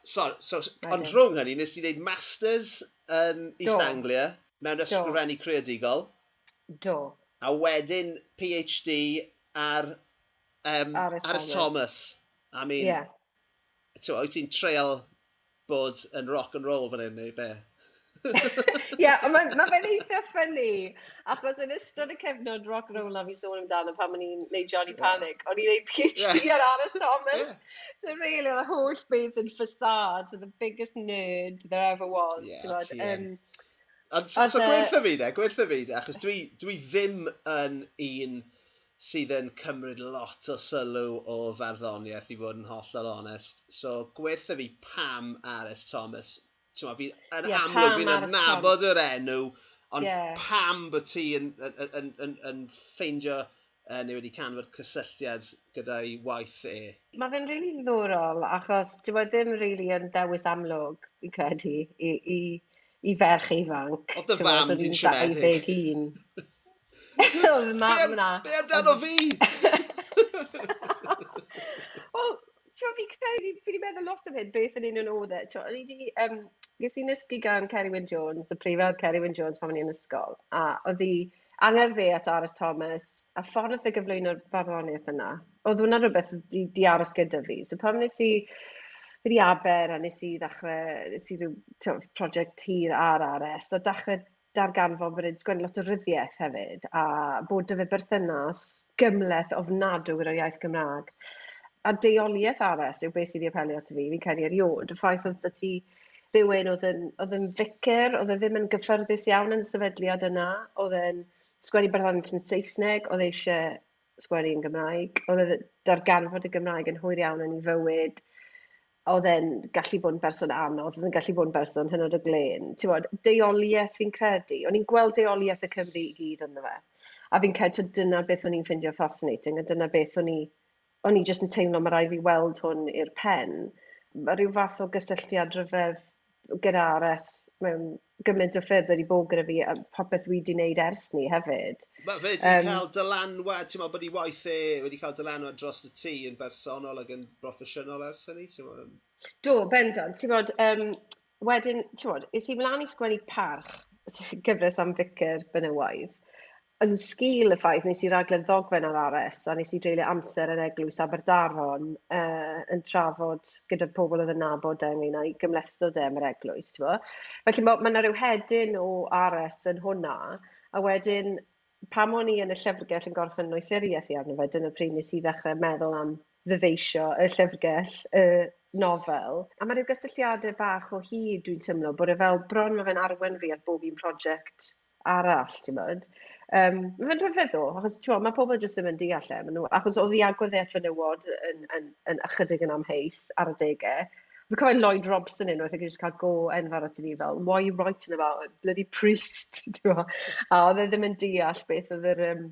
Sorry, so, ond rhwng hynny, nes ti wneud Masters yn East Do. Anglia mewn ysgrifennu creadigol. Do. A wedyn PhD ar um, Aris, Aris Thomas. I mean, yeah. wyt ti'n treol bod yn rock and roll fan hyn neu be? Ie, ond mae ma fe'n eitha ffynnu, achos yn ystod y cefnod rock and roll na fi sôn amdano pan o'n i'n neud Johnny Panic, o'n i'n neud PhD ar Aris Thomas. So really, the holl beth yn ffasad, so the biggest nerd there ever was. Yeah, she um, And so, so gwertha fi de, gwertha fi de, achos dwi, dwi ddim yn un sydd yn cymryd lot o sylw o farddoniaeth i fod yn hollol onest. So gwertha fi pam Aris Thomas ti'n fi, yn yeah, amlwg fi'n adnabod yr enw, ond yeah. pam bod ti yn, yn, yn, yn, yn ffeindio uh, neu wedi canfod cysylltiad gyda'i waith e? Mae fe'n rili really ddiddorol, achos dyw e ddim rili really yn dewis amlwg, fi'n credu, i, i, i ferch ifanc. Oedd dy fam di'n siomedig? Oedd mam na. Be amdano fi? <laughs> Wel, so fi credu, fi wedi meddwl lot am hyn, beth yn un o'n oedd e. O'n i wedi um, ges i'n nysgu gan Kerry Wyn Jones, y prifel Kerry Wyn Jones pan o'n i'n ysgol, a oedd hi angerdd fe at Aris Thomas, a ffordd wnaeth e gyflwyno'r farddoniaeth yna, oedd hwnna rhywbeth di, di aros gyda fi. So pam nes i, fi di aber a nes i ddechrau, nes i rhyw prosiect hir ar RS, a dechrau darganfod bod yn sgwennu lot o ryddiaeth hefyd, a bod dy fe berthynas gymleth ofnadw gyda'r iaith Gymraeg. A deoliaeth RS yw beth sydd wedi apelio at fi, fi'n credu eriod, y ffaith oedd ti rhywun oedd yn, oedd yn ficer, oedd e ddim yn gyffyrddus iawn yn y sefydliad yna, oedd e'n sgwennu barddoniaeth yn Saesneg, oedd e eisiau sgwennu yn Gymraeg, oedd e darganfod y Gymraeg yn hwyr iawn yn ei fywyd, oedd e'n gallu bod yn berson anodd, oedd e'n gallu bod yn berson hynod o glen. Ti'n bod, deoliaeth fi'n credu. O'n i'n gweld deoliaeth y Cymru i gyd ynddo fe. A fi'n credu dyna beth o'n i'n ffindio fascinating, a dyna beth o'n i, o'n i jyst yn teimlo mae rhaid fi weld hwn i'r pen. Mae rhyw fath o gysylltiad rhyfedd gyda Ares mewn gymaint o ffyrdd wedi bod gyda fi a popeth wedi wneud ers ni hefyd. Mae fe wedi um, cael dylanwad, ti'n meddwl bod ei waith e wedi cael dylanwad dros y tŷ yn bersonol ac yn broffesiynol ers hynny? ti'n meddwl? Do, bendant. Ti'n meddwl, um, wedyn, ti'n meddwl, is i mlaen i sgwennu parch <laughs> gyfres am Ficyr Benywaidd yn sgil y ffaith nes i raglen ddogfen ar ares a nes i dreulio amser yn eglwys Aberdaron uh, yn trafod gyda pobl oedd yn nabod e ynglyn â'i gymlethdod e am yr eglwys. Fo. Felly mae ma yna rhyw hedyn o ares yn hwnna a wedyn pam o'n i yn y llyfrgell yn gorffen noethuriaeth i arno fe, dyna pryd nes i ddechrau meddwl am ddyfeisio y llyfrgell, y nofel. A mae rhyw gysylltiadau bach o hyd dwi'n teimlo bod e fel bron mae fe'n arwen fi ar bob un prosiect arall, ti'n mynd. Um, Mae'n rhyfedd ddo, achos ti'n mae pobl jyst ddim yn deall e. Nhw, achos oedd i agweddiad fy nywod yn, yn, yn, ychydig yn amheus ar y degau. Fi'n cofio Lloyd Robson unwaith ac eisiau cael go enfawr at ni fel, why are you writing about a bloody priest? <laughs> a oedd e ddim yn deall beth oedd yr... Um,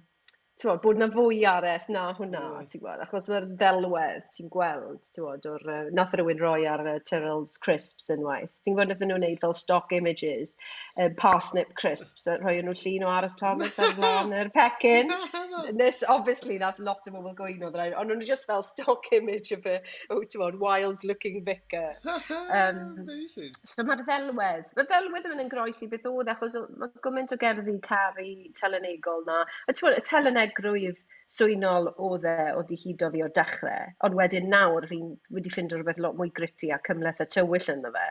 t'mod, bod na fwy ares na hwnna, mm. ti'n gweld, achos mae'r ddelwedd ti'n gweld, ti'n gweld, o'r, uh, nath rhywun roi ar y uh, Tyrrell's crisps unwaith. Ti'n gweld nath nhw'n neud fel stock images, uh, parsnip crisps, a rhoi nhw llun o Aros Thomas ar flan yr pecyn. <laughs> Nes, obviously, nath lot o bobl gwyno ddau, ond nhw'n just fel stock image of a, oh, ti'n gweld, wild looking vicar. <laughs> um, so mae'r ddelwedd, mae'r ddelwedd yn yn groes i beth oedd, achos mae gymaint o gerddi caru telenegol na, a ti'n gweld, y telenegol anhregrwydd swynol oedd e o ddihudo fi o'r dechrau, ond wedyn nawr fi'n wedi ffindo rhywbeth lot mwy gritty a cymleth a tywyll ynddo fe.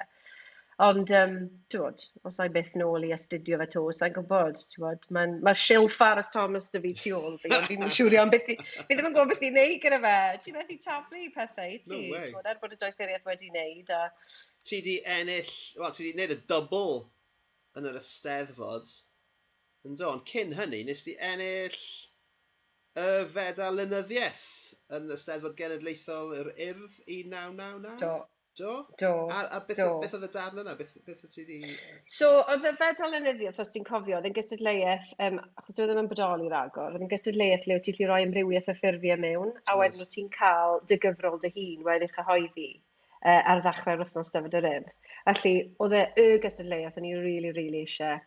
Ond, um, ti'n tywod, os ai byth nôl i astudio fe to, sa'n gwybod, ti'n tywod, mae ma Sill Aras Thomas dy fi tu ôl fi, ond fi'n siŵr iawn beth i, fi ddim yn gwybod beth i wneud gyda fe. Ti'n methu taflu pethau, ti, no way. tywod, er bod y doethuriaeth wedi wneud. A... Ti di ennill, wel, ti di wneud y double yn yr Esteddfod, yn do, ond cyn hynny, nes di ennill y fedal lynyddiaeth yn y Steddfod Genedlaethol yr Urdd 1999? Do. Do? Do. A, a beth, Do. beth oedd y darn yna? Beth, beth oedd ti di... So, oedd y fedal lynyddiaeth, os ti'n cofio, oedd yn gystadleuaeth, um, achos dwi ddim yn bodoli ragor, oedd yn gystadleuaeth le wyt ti'n gallu rhoi ymrywiaeth y ffurfiau mewn, a wedyn wyt ti'n cael dy gyfrol dy hun wedi'i chyhoeddi uh, ar ddechrau'r wythnos dyfod yr urdd. Felly, oedd e y gystadleuaeth o'n i really, really eisiau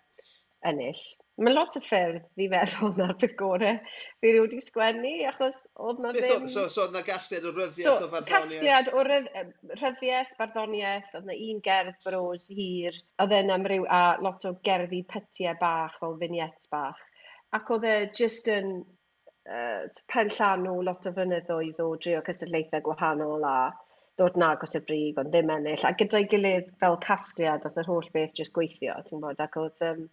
ennill. Mae lot o ffyrdd fi feddwl na'r peth gorau fi rwy wedi sgwennu, achos oedd na ddim... So, so oedd na gasgliad o ryddiaeth so, o farddoniaeth? Casgliad o rydd, ryddiaeth, barddoniaeth, oedd na un gerdd bros hir, oedd e'n am ryw a lot o gerddi pytiau bach fel vignettes bach. Ac oedd e just yn uh, pen llanw lot o fynyddoedd o drio cystadlaethau gwahanol a ddod na agos y brig, ond ddim ennill. A gyda'i gilydd fel casgliad, oedd yr holl beth jyst gweithio, ti'n bod, ac oedd... Um,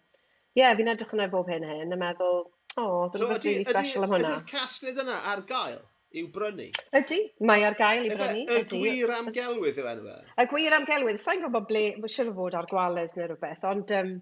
ie yeah, fi'n edrych yna bob hyn hyn a meddwl o dyna so, rili special am hwnna. Ydy'r casgliad yna ar gael i'w brynu? Ydy, mae ar gael i'w brynu. Y gwir amgelwydd yw enw e? Y gwir amgelwydd, sa'n gwybod ble, mae'n siŵr o fod ar gwales neu rhywbeth, ond ie, um,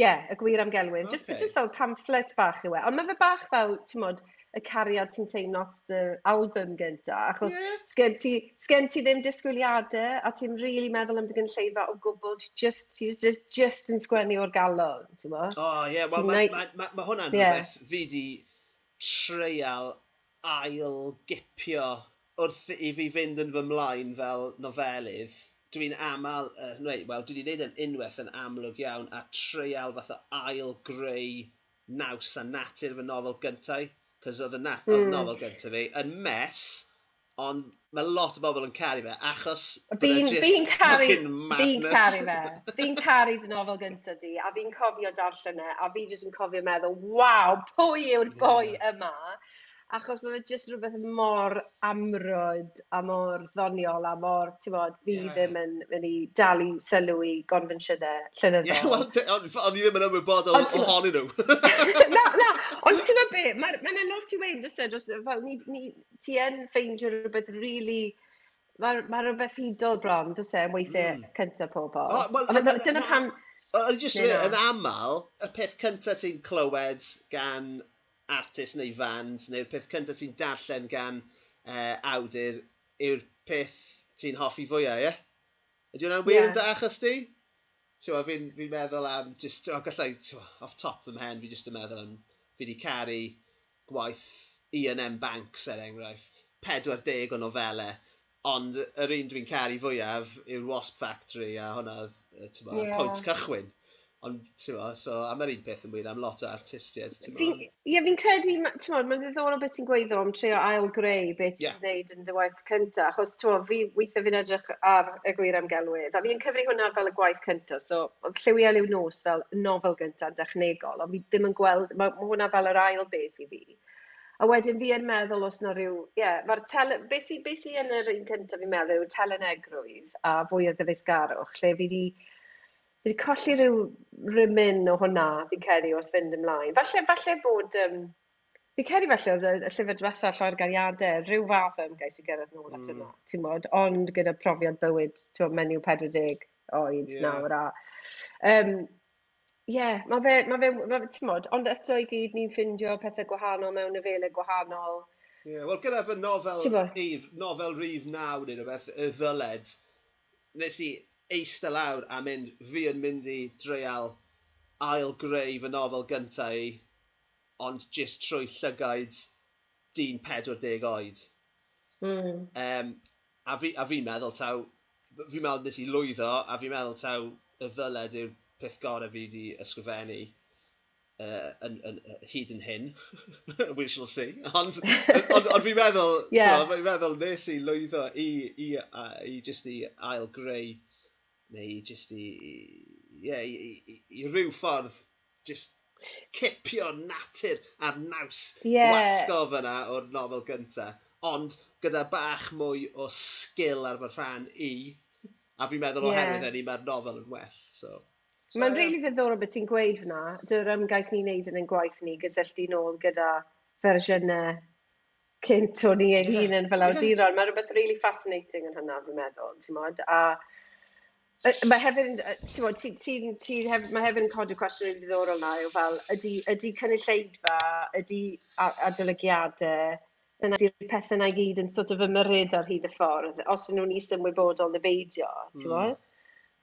yeah, y gwir amgelwydd. Okay. Just, just fel pamphlet bach yw e. Ond mae fe bach fel, ti'n modd, y cariad ti'n teimlo at dy album gynta, achos yeah. sgen, ti, sgen ti ddim disgwyliadau, a ti'n rili really meddwl am dy gynlleidfa o gwbl, just, ti just, just yn sgwennu o'r galon, ti'n mo? O, oh, ie, yeah, well, mae ma, ma, ma hwnna'n yeah. rhywbeth fi di treial ail gipio wrth i fi fynd yn fy mlaen fel nofelydd dwi'n aml, uh, neu, wel, dwi wedi gwneud yn unwaith yn amlwg iawn a treial fath o ail greu naws a natur fy nofel gyntaf. Cos oedd y na, hmm. oedd mm. nofel gyntaf fi yn mes, ond mae lot o bobl yn caru fe, achos... Fi'n fi caru, fi'n caru fe. <laughs> Fi'n caru dy nofel gyntaf di, a fi'n cofio darllen e, a fi jyst yn cofio meddwl, waw, pwy yw'r boi yeah. yma? Achos oedd e jyst rhywbeth mor amrwyd a mor ddoniol a mor, ti'n bod, fi yeah, ddim yn mynd i dalu sylw i gonfensiynau llynyddol. E Ie, yeah, well, ond fi ddim yn ymwybodol ohonyn nhw. <laughs> na, na, Ond ti'n meddwl be, mae'n yna ma lot i wein, dys e, fel ni, ni, ti yn ffeindio rhywbeth really, mae ma rhywbeth hudol bron, dros e, weithiau mm. cyntaf pobl. Oh, well, Ond dyna pam... Ond jyst yn aml, y peth cyntaf ti'n clywed gan artist neu fand, neu'r peth cyntaf ti'n darllen gan uh, awdur, yw'r peth ti'n hoffi fwyaf, ie? Ydy hwnna'n wir yn yeah. achos ti? Ti'n fi'n fi meddwl am, just, o, gallai, off top fy mhen, fi just yn meddwl am fi wedi caru gwaith E&M Banks er enghraifft. 40 o nofelau, ond yr un dwi'n caru fwyaf yw'r Wasp Factory a hwnna oedd y yeah. pwynt cychwyn. Ond, ti'n so, a mae'r un peth yn wir am lot o artistiaid, ti'n Ie, fi'n yeah, fi credu, ti'n modd, mae'n ddiddorol beth ti'n gweithio am trio ail-greu beth yeah. ti'n gwneud yn dy waith cynta. achos ti'n fi weithio fi'n edrych ar y gwir amgelwydd, a fi'n cyfri hwnna fel y gwaith cynta. so, oedd Lliwi Eliw Nos fel nofel gynta dechnegol, ond fi ddim yn gweld, mae ma hwnna fel yr ail beth i fi. A wedyn fi yn meddwl os na rhyw, ie, yeah, mae'r tele, beth sy'n sy yn yr un cyntaf fi'n meddwl yw telenegrwydd a fwy o ddyfeisgarwch, lle fi di, Fi 'di colli rhyw rymyn o hwnna, fi'n credu, wrth fynd ymlaen. Falle, falle bod... Um, fi'n credu falle oedd y, y llyfr diwethaf, llawer Gariadau, rhyw fath o ymgais i gyrraedd nôl at hwnna, mm. ti'n bod, ond gyda profiad bywyd, ti'n bod, menyw 40 oed yeah. nawr a... Um, Ie, yeah, mae fe, ma fe, ma fe ti'n modd, ond eto i gyd ni'n ffindio pethau gwahanol mewn nofelau gwahanol. Ie, yeah, wel gyda fy nofel rhif, nofel rhif naw neu rhywbeth, y ddyled, nes i eistedd lawr a mynd, fi yn mynd i dreial ail greu fy nofel gyntaf i, ond jyst trwy llygaid dyn 40 oed. Mm. Um, a fi'n fi, a fi meddwl taw, fi'n meddwl nes i lwyddo, a fi'n meddwl taw y ddyled yw'r peth gorau fi wedi ysgrifennu uh, yn, yn, yn, hyd yn hyn. <laughs> We shall see. Ond, <laughs> ond, ond fi'n meddwl, yeah. so, fi'n meddwl nes i lwyddo i, i, i, i, just i ail greu neu jyst i, i, yeah, i, i, i ryw ffordd just cipio natur a'r naws yeah. wallgof yna o'r nofel gynta. Ond gyda bach mwy o sgil ar fy rhan i, a fi'n meddwl yeah. oherwydd hynny mae'r nofel yn well. So. so Mae'n yeah. rili really ddiddorol beth ti'n gweud hwnna. Dy'r ymgais ni'n neud yn ein gwaith ni gysylltu nôl gyda fersiynau cynt o'n ni ei yeah. hun yn fel awduron. Yeah. Mae rhywbeth really fascinating yn hynna, fi'n meddwl. Ti'n modd. A Mae hefyd, ti'n bod, ti, ti, ti hef, mae hefyd yn codi cwestiwn rili ddiddorol na, yw fel, ydy, ydy cynulleidfa, ydy adolygiadau, yna ydy'r pethau yna i gyd yn sort of ymyrryd ar hyd y ffordd, os ydyn nhw'n is-ymwybodol neu beidio, ti'n bod? Mm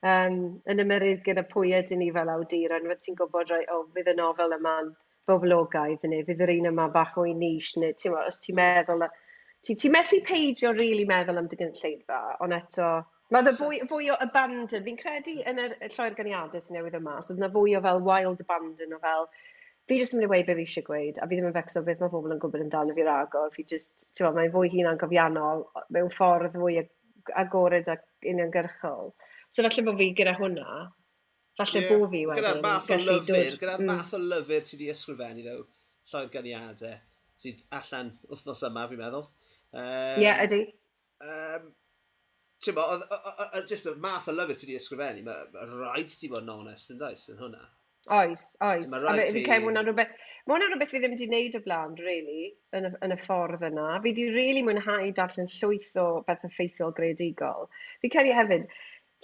um, yn ymyrryd gyda pwy ydyn ni fel awduron, fod ti'n gwybod, rai, o, oh, fydd y nofel yma'n boblogaidd, neu fydd yr un yma bach o'i nish, neu ti'n os ti'n meddwl, ti'n ti methu peidio rili really meddwl am dy gynulleidfa, ond eto, Mae yna fwy, fwy o abandon. Fi'n credu yn yr y Lloer sy'n newydd yma, so yna fwy o fel wild abandon o fel, fi jyst yn mynd i weid beth fi eisiau gweud, a fi ddim yn fecso beth mae pobl yn gwybod amdano fi'r agor. Fi jyst, ti'n meddwl, mae'n fwy hunan gofiannol, mewn ffordd fwy agored ac uniongyrchol. So falle bod fi gyda hwnna, falle yeah, bo fi wedyn. Gyda'r math o lyfr, gyda'r mm. math o lyfr ti wedi ysgrifennu nhw, lloer ganiadau, sydd allan wythnos yma, fi'n meddwl. Ie, um, yeah, ydy. Um, ti'n bod, oedd jyst y math o lyfr ti wedi ysgrifennu, mae ma rhaid ti fod yn onest yn dweud yn hwnna. Oes, oes. A fi ti... cael hwnna'n rhywbeth... Mae hwnna'n rhywbeth fi ddim wedi gwneud y blaen, really, yn y, yn y ffordd yna. Fi wedi really mwynhau darllen llwyth o beth ffeithiol greadigol. Fi cael ei hefyd,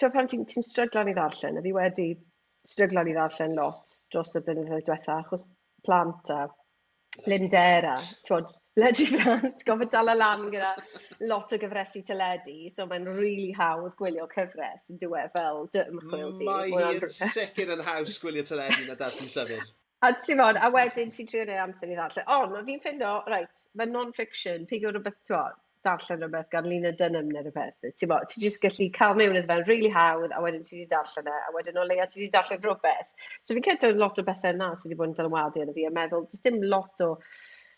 ti'n pan ti'n ti stryglan i ddarllen, a fi wedi stryglan i ddarllen lot dros y blynyddoedd diwetha, achos plant a Blindera, t'wod, blydi hell, <laughs> gofod dal y lan gyda lot o gyfresu teledu, so mae'n rili hawdd gwylio cyfres, yn dywe, fel dy ymchwil di. Mae'n <laughs> sicr yn haws gwylio teledu na dat sy'n llyfr. A ti'n fawr, a wedyn ti'n trio neu amser i ddarllen. no, fi'n ffindo, reit, mae non-fiction, pigio rhywbeth t'wod, darllen rhywbeth gan Lina Dunham neu rhywbeth. Ti'n bo, ti'n just gallu cael mewn iddo fe'n really hawdd, a wedyn ti wedi darllen e, a wedyn o leia ti wedi darllen rhywbeth. So fi'n credu lot o bethau yna sydd wedi bod yn dylwadu yn y fi, a meddwl, does dim lot o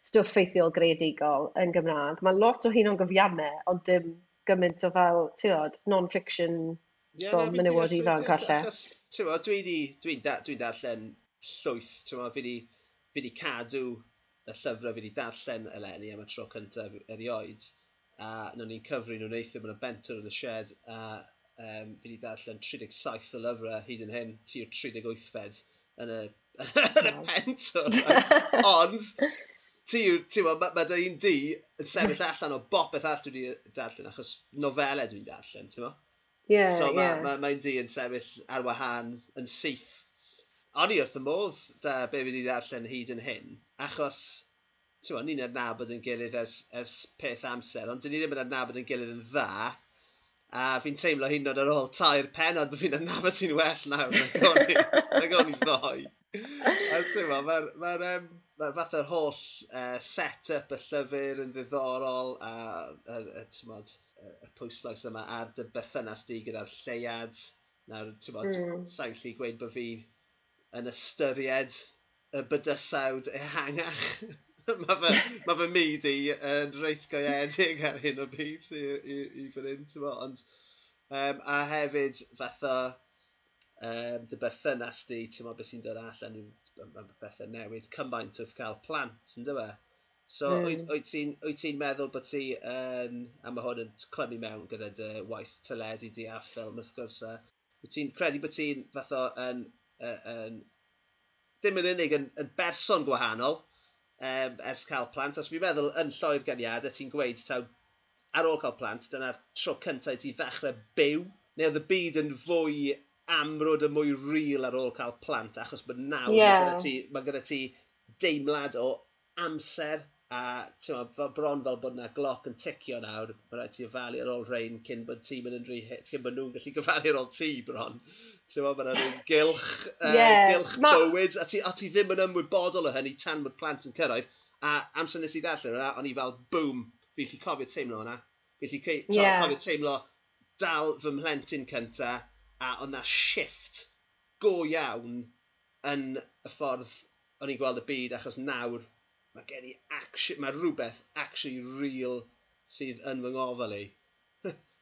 stwff ffeithiol greadigol yn Gymraeg. Mae lot o hun o'n gyfiannau, ond dim gymaint o fel, ti'n non-fiction yeah, fel no, menywod ifanc allai. Ti'n bod, dwi wedi dwi'n da, dwi darllen llwyth, ti'n bo, fi wedi cadw y llyfrau fi wedi darllen eleni am y tro cyntaf erioed a nhw'n ni'n cyfri nhw'n eithaf yn y bentor yn y shed, a um, fi wedi darllen 37 o lyfrau hyd yn hyn, tir 38 fed yn y, <laughs> yn y pentor. <laughs> Ond, ti'n ti ma, mae dy un di yn sefyll allan o bopeth all dwi wedi darllen, achos nofelau dwi'n darllen, ti'n ma? Yeah, so mae yeah. ma, ma, ma di yn sefyll ar wahân yn syth. O'n i wrth y modd da be fi wedi darllen hyd yn hyn, achos Tewa, ni'n adnabod yn gilydd ers, ers peth amser, ond dyn ni ddim yn adnabod yn gilydd yn dda. A fi'n teimlo hyn oed ar ôl tair penod bod fi'n adnabod ti'n well nawr na gwn i ddoi. A ti'n ma, mae'r ma, r, ma, um, ma fath o'r holl uh, set-up y llyfr yn ddiddorol a, a, a mod, y pwyslais yma ar dy berthynas di gyda'r lleiad. Nawr, ti'n bod, mm. sa'n lli gweud bod fi yn ystyried y bydysawd ehangach. <laughs> mae <laughs> fy, ma fy myd i yn reit goiedig ar hyn o byd i, i, i fan hyn, ti'n bod, ond... Um, a hefyd, fatha, um, dy berthynas di, ti'n meddwl beth sy'n dod allan yw bethau newid cymaint wrth cael plant, yn dweud? So, mm. wyt ti'n ti meddwl bod ti yn, a mae hwn yn clymu mewn gyda dy waith teledu di a ffilm wrth gwrs, a wyt ti'n credu bod ti'n fatho yn, yn, yn, ddim yn unig yn, yn berson gwahanol, um, ers cael plant. Os fi'n meddwl yn lloi'r ganiadau, ti'n gweud taw ar ôl cael plant, dyna'r tro cyntaf i ti ddechrau byw. Neu oedd y byd yn fwy amrwd y mwy real ar ôl cael plant, achos bod nawr yeah. mae, gyda ti, mae gyda ti deimlad o amser a ma, fel, bron fel bod yna gloc yn ticio nawr, mae rhaid ti ofalu ar ôl rhain cyn bod tîm yn unrhyw hit, cyn bod nhw'n gallu <laughs> gofalu ar ôl ti bron. Ti'n meddwl, mae'n rhyw gylch, uh, yeah. gylch Ma... bywyd, a ti, a ti ddim yn ymwybodol o hynny tan bod plant yn cyrraedd. A amser nes i ddarllen yna, o'n i fel, boom, fi lli cofio teimlo hwnna. Fi lli yeah. cofio teimlo dal fy mhlentyn cynta, a o'na shift go iawn yn y ffordd o'n i'n gweld y byd, achos nawr mae gen i action, mae rhywbeth actually real sydd yn fy ngofal i.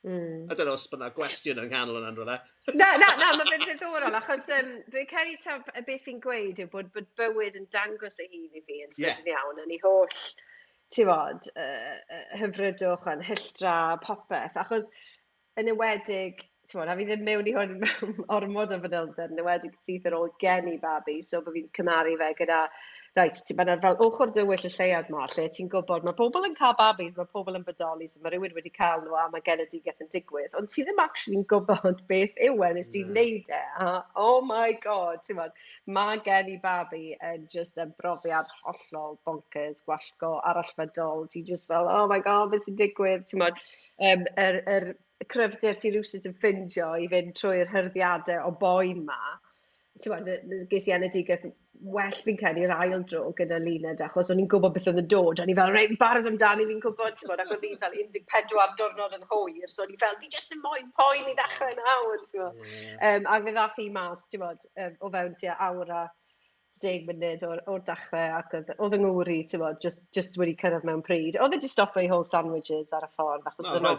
Mm. I don't know os bod yna gwestiwn yng nghanol yna, rwy'n <laughs> Na, na, na, mae'n fynd ddiddorol, achos um, dwi'n cael ei tam, beth fi'n gweud yw bod, bod bywyd yn dangos ei hun i fi yn sydyn yeah. iawn yn ei holl, ti fod, uh, hyfrydwch a'n hylltra, popeth, achos yn ywedig, ti'n bod, a fi ddim mewn i hwn mewn ormod o fanylder, yn ywedig sydd ar ôl gen i babi, so bod fi'n cymaru fe gyda reit, ti'n bynnag fel ochr dywyll y lleiad ma, lle ti'n gwybod, mae pobl yn cael babis, mae pobl yn bodoli, so mae rhywun wedi cael nhw a mae genedigaeth yn digwydd, ond ti ddim actually'n gwybod <laughs> beth yw e, nes ti'n mm. neud e, a oh my god, ti'n bod, mae gen i babi yn just yn brofiad hollol bonkers, gwallgo, arallfydol, ti'n just fel, oh my god, beth sy'n digwydd, ti'n bod, um, yr, er, yr er, cryfder sy'n rhywsyd yn ffindio i fynd trwy'r hyrddiadau o boen ma, t'mod ges i enedigeth well fi'n credu'r ail dro gyda Luned achos o'n i'n gwybod beth oedd yn dod, o'n i fel reit barod amdani fi'n gwybod ti'n t'mod ac oedd hi fel 14 diwrnod yn hwyr so o'n i fel fi jyst yn moyn poen i ddechrau nawr t'mod. Yeah. Um, ac fe ddath hi mas ti'n t'mod um, o fewn ti awr a deg munud o'r, or dechrau ac oedd, oedd yng Ngwri, ti'n bod, just, just wedi cyrraedd mewn pryd. Oedd e di stopio i whole sandwiches ar y ffordd, achos no, no,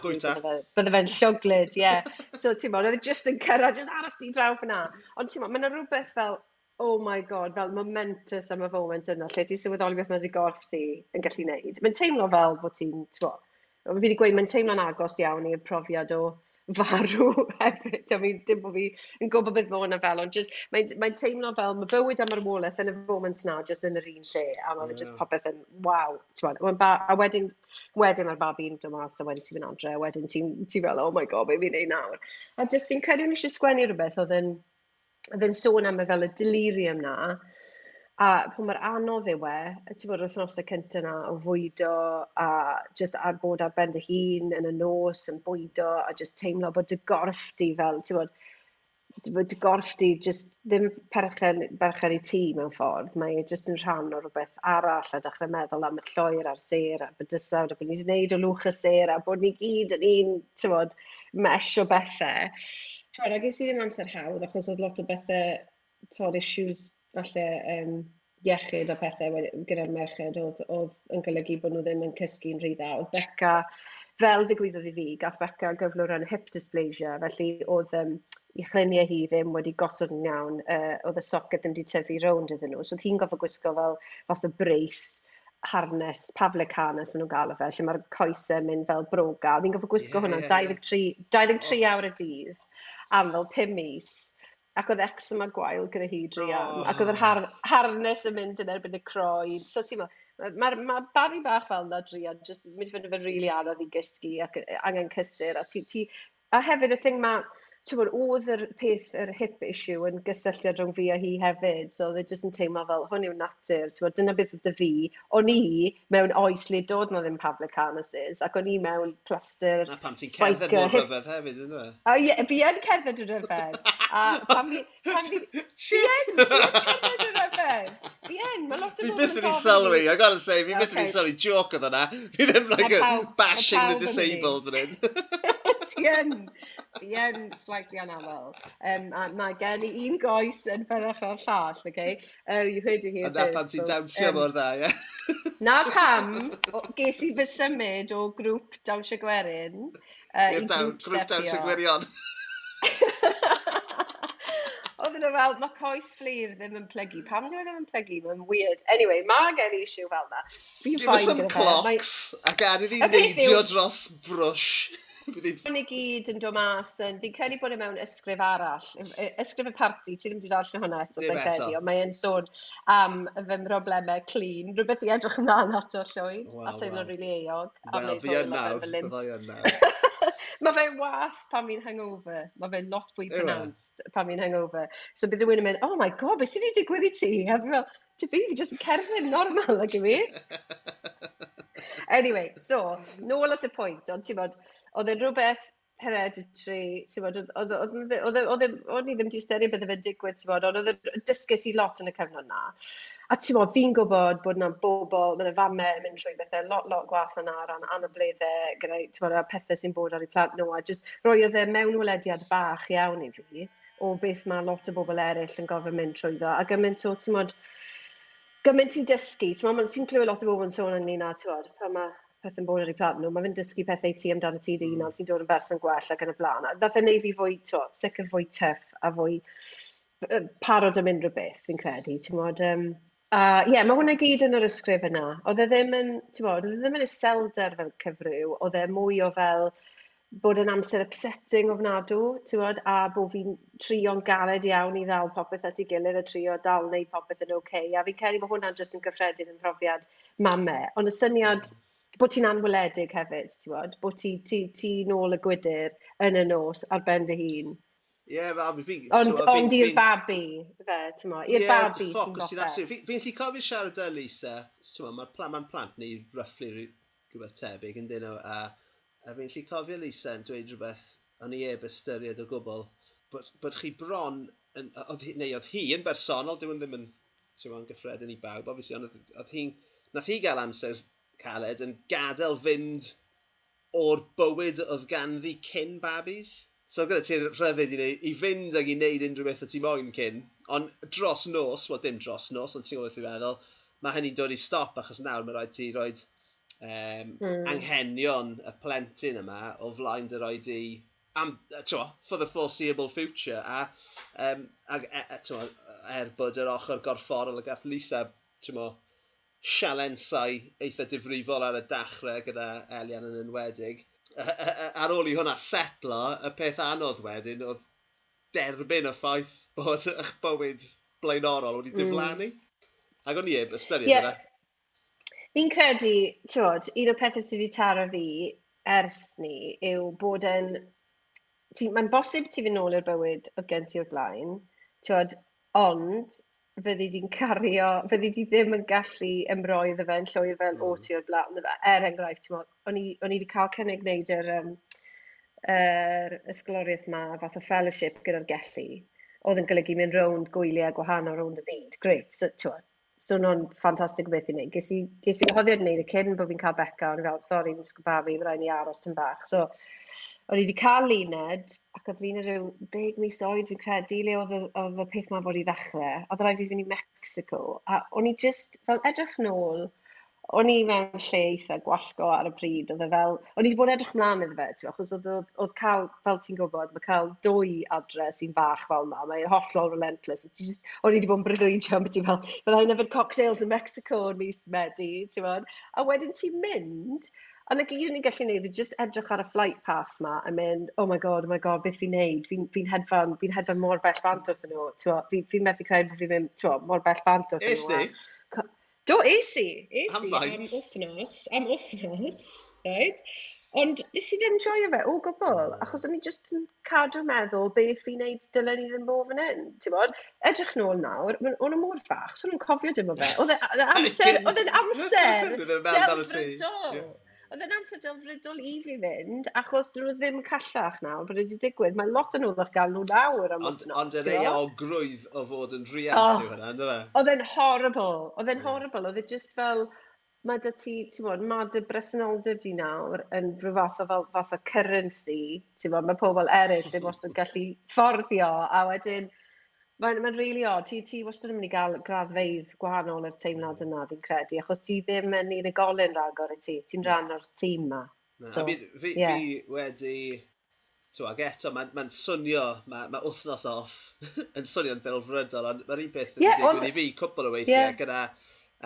bydde fe'n llwglyd, ie. Yeah. <laughs> so, ti'n bod, oedd e just yn cyrraedd, just aros di draw fyna. Ond ti'n bod, mae yna rhywbeth fel, oh my god, fel momentous am y foment yna, lle ti'n sylweddoli beth mae wedi gorff ti yn gallu wneud. Mae'n teimlo fel bod ti'n, ti'n bod, fi wedi gweud, mae'n teimlo'n agos iawn i'r profiad o farw <laughs> hefyd. I mean, dim bod fi yn gwybod beth mae hwnna fel, ond just, mae'n mae teimlo fel, mae bywyd am yr wolaeth yn y foment na, just yn yr un lle, a mae yeah. just popeth yn, waw. A wedyn, wedyn mae'r babi'n dod mas, a wedyn ti'n mynd adre, a wedyn ti'n ti fel, oh my god, beth fi'n ei nawr. A just fi'n credu yn eisiau sgwennu rhywbeth oedd yn, oedd yn sôn am y fel y delirium na, A pan mor anodd yw e, ti'n bod yr wythnose cynta 'na o fwydo a just ar bod ar ben dy hun yn y nos yn bwydo a just teimlo bod dy gorff di fel ti'n bod, bod dy gorff di just ddim perchen berchen i ti mewn ffordd, mae e just yn rhan o rhywbeth arall a dechrau meddwl am y lloer a'r sêr a'r bydysawd a bod ni'n gwneud o lwch y ser a bod ni gyd yn un ti'n bod, mesh o bethe. T'mod a ges i ddim amser hawdd achos oedd lot o bethau, ti'n bod, issues falle um, iechyd a pethau gyda'r merched oedd, oedd yn golygu bod nhw ddim yn cysgu'n rhy dda. Oedd Beca, fel ddigwyddodd i fi, gath Beca gyflwr yn hip dysplasia, felly oedd um, i chluniau hi ddim wedi gosod yn iawn, uh, oedd y socket ddim wedi tyfu rownd iddyn nhw. So hi'n gofod gwisgo fel fath o brace harnes, pavlik harnes yn nhw'n gael o fe, lle mae'r coesau mynd fel broga. Oedd hi'n gofod gwisgo yeah, hwnna 23, 23 oh. awr y dydd am fel 5 mis ac oedd eczema gwael gyda hi drian, oh. ac oedd yr har harnes yn mynd yn erbyn y croed. So ti'n meddwl, ma, ma babi bach fel yna drian, just mynd i fynd yn rili really anodd i gysgu ac angen cysur. A, ti, ti, a hefyd y thing mae, t'mod, oedd yr peth, yr hip issue yn gysylltiad rhwng fi a hi hefyd, so oedd e jyst yn teimlo fel, hwn yw natur, t'mod, dyna beth oedd y fi. O'n i mewn oes le dod na ddim pafle canisters, ac o'n i mewn plaster, spiker... A pam ti'n cerdded mor rhyfedd hefyd, ynddo? A ie, fi yn cerdded yn rhyfedd. a pam fi, Pan fi... <laughs> Shit! Ie, yn rhyfedd! Fi yn! mae lot o bobl yn gofyn. Fi byth yn ei sylwi, I gotta say, fi byth yn ei sylwi joke oedd yna. Fi ddim like a bashing the disabled yn hyn. <laughs> Ti yn, Fi yn slightly anawel. Um, a mae gen i un goes yn fferach o'r llall, okay? Uh, you heard it here first. A na pan ti'n dawnsio um, mor dda, ie? Na <laughs> pam, ges i fy symud o grŵp dawnsio gwerin. Uh, I'r grŵp dawnsio gwirion oedden nhw fel, mae coes fflir ddim yn plygu. Pam dwi ddim yn plygu? Mae'n weird. Anyway, mae gen i isiw fel na. Fi'n ffain gyda fe. Clocks, ac ar iddi neidio dros brwsh. Mae'n i gyd yn dod mas yn, fi'n credu bod e mewn ysgrif arall, ysgrif y parti, ti ddim wedi darllen hwnna eto, sa'n credu, ond mae'n sôn am fy mroblemau clean, rhywbeth i edrych ymlaen ato llwyd, well, a teimlo'n well. rili eog. Wel, fi yn nawr, fi yn nawr. Mae fe'n was pan fi'n hangover. Mae fe'n lot fwy pronounced pan fi'n hangover. So bydd rhywun yn mynd, oh my god, beth sydd wedi digwydd i ti? A fi fel, ti fi, fi jyst yn cerdded normal, ag i fi. <laughs> anyway, so, mm. nôl at y pwynt, ond ti'n bod, oedd e'n rhywbeth hereditary, ti'n oedd, oedd, oedd, oedd, oedd, o'n i ddim di ystyried beth fe'n digwydd, ti'n bod, ond oedd dysgus i lot yn y cyfnod na. A ti'n bod, fi'n gwybod bod yna bobl, mae'n y famau yn mynd trwy bethau lot, lot gwaith yna ar ran anableddau gyda, ti'n bod, pethau sy'n bod ar eu plant nhw, a jyst roi oedd e mewn welediad bach iawn i fi o beth mae lot o bobl eraill yn gofyn mynd trwyddo, a gymaint o, ti'n bod, gymaint ti'n dysgu, ti'n ti'n clywed lot o bobl yn sôn ynglyn â, ti'n bod, pan mae pethau'n bod ar eu plant nhw, mae fe'n dysgu pethau ti amdano ti dy hmm. hunan ti'n dod yn berson gwell ac yn y blaen. Nath e neu fi fwy, to, sicr fwy tyff a fwy parod am unrhyw beth, fi'n credu. Ti'n gwybod, um, a ie, yeah, mae hwnna gyd yn yr ysgrif yna. Oedd e ddim yn, ti'n bod, oedd e ddim yn iselder fel cyfryw, oedd e mwy o fel bod yn amser upsetting ofnadw, ti'n bod, a bod fi'n trio'n galed iawn i ddal popeth at ei gilydd a trio dal wneud popeth yn oce. Okay. A fi'n credu bod hwnna'n jyst yn gyffredin yn profiad mame. Ond y syniad bod ti'n anweledig hefyd, ti'n bod bod ti, ti, ti nôl y gwydr yn y nos ar ben dy hun. Ie, yeah, fi... Ond, so, ond i'r babi, fe, ti'n mo, i'r yeah, babi ti'n goffer. Fi'n fi lli cofio siarad â Lisa, ti'n mo, mae'r plan, ma plant ni rufflu rhywbeth tebyg yn dyn nhw, a, a fi'n lli cofio Lisa yn dweud rhywbeth o'n i eb ystyried o gwbl, bod, bod chi bron, yn, oedd, neu oedd hi yn bersonol, dim ond e ddim yn, ti'n yn gyffredin i bawb, obviously, ond oedd, oedd hi'n, nath hi gael amser caled yn gadael fynd o'r bywyd oedd ganddi cyn babis. So oedd gyda ti'r rhyfedd i, neud, i fynd ag i wneud unrhyw beth o ti moyn cyn, ond dros nos, wel dim dros nos, ond ti'n gwybod beth i meddwl, mae hynny'n dod i stop achos nawr mae rhaid ti roed um, mm. anghenion y plentyn yma o flaen dy roed i am, twa, for the foreseeable future a, um, ag, e, e twa, er bod yr ochr gorfforol y gath Lisa, twa, sialensau eitha difrifol ar y dachrau gyda Elian yn enwedig. Ar ôl i hwnna setlo, y peth anodd wedyn oedd derbyn y ffaith bod eich bywyd blaenorol wedi diflannu. Mm. Ac o'n i eb ystyried yeah. yna. Fi'n credu, tywod, un o'r pethau sydd wedi taro fi ers ni yw bod yn... Mae'n bosib ti fynd nôl i'r bywyd oedd gen ti o'r blaen, tywod, ond fyddi di'n cario fyddi di ddim yn gallu ymroi iddo fe'n llwyr fel hmm. o ti o'r bla'n. Er enghraifft t'mo' o'n i o'n i 'di ca'l cynnig wneud yr um, yr ysgoloriaeth 'ma fath o fellowship gyda'r gellu, oedd yn golygu mynd rownd gwyliau gwahanol rownd y byd. Great, so t'mo' so nhw'n ffantastig o beth i wneud. Ges i ges i wahoddiad i neud cyn bod fi'n cael Beca o'n i fel sori fi'n ysgol bach fi ni aros tym bach. So o'n i wedi cael luned, ac oedd luned o deg mis oed fi'n credu, le oedd y, oedd y peth ma fod i ddechrau, oedd rhaid fi fynd i Mexico, a o'n i just, fel edrych nôl, o'n i mewn lle eitha gwallgo ar y pryd, oedd e fel, o'n i wedi bod edrych mlaen iddo fe, ti'n achos oedd, oedd, oedd cael, fel ti'n gwybod, mae cael dwy adre sy'n fach fel yma, mae'n hollol relentless, ti just, o'n i wedi bod yn brydwynio, beth ti'n fel, fel hyn yfed cocktails yn Mexico yn mis Medi, ti'n bod, a wedyn ti'n mynd, A like gyd o'n i'n gallu gwneud, yw jyst edrych ar y flight path 'ma a mynd oh my god oh my god beth fi'n neud fi'n fi hedfan fi'n hedfan mor bell bant wrthyn nhw t'wo' fi fi methu credu fi'n mynd, ti'n t'wo' mor bell bant wrthyn nhw. Es di? Do es i es i am wythnos am wythnos right. Ond nes i ddim joio fe o gwbl achos o'n i just yn cadw meddwl beth fi'n neud dylen i ddim bod fan hyn, ti'n bod? Edrych nôl nawr ma' o'n nhw mor fach so o'n nhw'n cofio dim o fe. <laughs> Oedd e, e amser oedd e'n amser delfrydol. Oedd e'n amser delfrydol i fi fynd, achos dyn nhw ddim callach nawr bod wedi digwydd. Mae lot yn wrth gael nhw nawr am ond wythnos. Ond yr ei eogrwydd o fod yn rhiant oh, yw hynna, ynddo fe? Oedd e'n horrible. Oedd e'n horrible. Oedd e just fel, mae dy ti, ti'n bod, mae dy bresenoldeb di nawr yn rhyw fath o fel, fath o currency, ti'n bod, mae pobl eraill ddim wastad yn gallu fforddio, a wedyn Mae'n ma really odd. Ti, ti wastad yn mynd i gael graddfeidd gwahanol yr teimlad mm. yna, fi'n credu, achos ti ddim yn unigolyn rhagor y ti. Ti'n rhan o'r tîm ma. Na, so, fi, fi, yeah. fi wedi... Twa, ag eto, mae'n ma swnio, mae ma wythnos off <laughs> yn swnio'n delfrydol, ond mae'r un peth yeah, yn digwydd i fi cwbl o weithiau yeah. gyda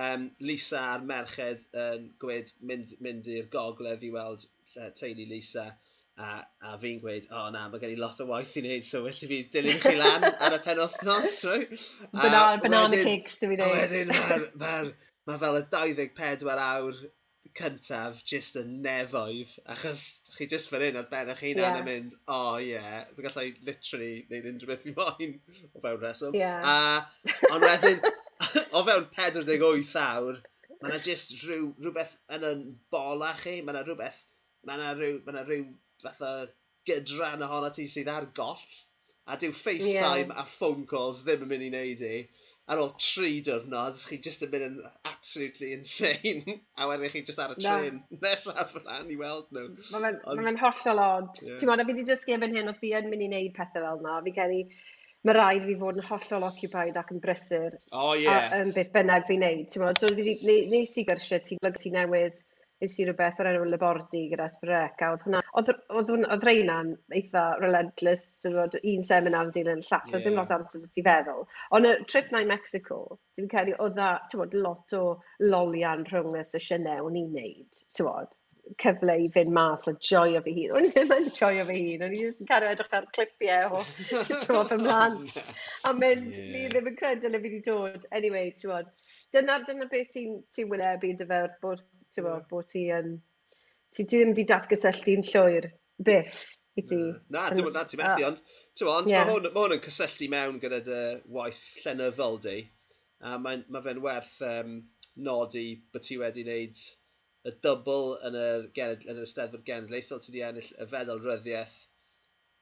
um, Lisa a'r merched yn um, gwed mynd, mynd i'r gogledd i weld lle, teulu Lisa. A, a fi'n gweud, o oh, na, mae gen i lot o waith i wneud, so felly fi dilyn chi lan ar y pen othnos. Right? <laughs> Banana, banana wedyn, cakes, dwi'n ei wneud. Wedyn, mae'r ma, ma fel y 24 awr cyntaf jyst yn nefoedd, achos chi jyst fan hyn ar ben eich hunan yeah. yn mynd, o oh, ie, yeah, fi gallai literally neud unrhyw beth fi moyn <laughs> o fewn reswm. Yeah. A, ond wedyn, <laughs> o fewn 48 awr, mae yna jyst rhyw, rhywbeth yn yn bola chi, mae yna rhywbeth, mae yna rhyw, mae yna rhyw fatha gydran ohono ti sydd ar goll, a dyw FaceTime yeah. a phone calls ddim yn mynd i wneud i. Ar ôl tri diwrnod, chi jyst yn mynd yn absolutely insane, <laughs> a wedyn chi jyst ar y tren no. <laughs> nesaf rhan i weld nhw. Mae'n ma, ma hollol od. Yeah. Ti'n modd, a fi wedi dysgu efo'n hyn, os fi yn mynd i wneud pethau fel yna, fi gen i mae rhaid fi fod yn hollol occupied ac yn brysur. O, oh, ie. Yeah. Yn beth bynnag fi'n neud, ti'n modd. So, fi wedi, nes i gyrsiau ti, ti newydd nes i rhywbeth o'r enw labordi gyda sbrec, a Oedd hwnna, oedd, oedd, oedd reina'n eitha relentless, dyn nhw, un seminar yn dilyn llall, oedd ddim lot amser ti feddwl. Ond y trip na i Mexico, dwi'n credu, oedd a, lot o lolian rhwng y sesiynau o'n i'n neud, tywod, cyfle i fynd mas a joio fy hun. O'n i ddim yn joio fy hun, o'n i jyst yn cario edrych ar clipiau o <laughs> tywod fy mlant. A mynd, yeah. ni ddim yn credu na fi wedi dod. Anyway, tywod, dyna, dyna beth ti'n ti wynebu yn dyfer bod ti'n bod bod ti yn... Ti ddim wedi datgysylltu'n llwyr, byth, i ti. Na, dim ond na, ti'n methu, ond Ti'n ond, yeah. mae hwn yn cysylltu mewn gyda dy waith llenyddol di, a mae, mae fe'n werth um, nodi bod ti wedi wneud y dybl yn yr, yn yr Ysteddfod Genedlaethol, ti wedi ennill y feddwl ryddiaeth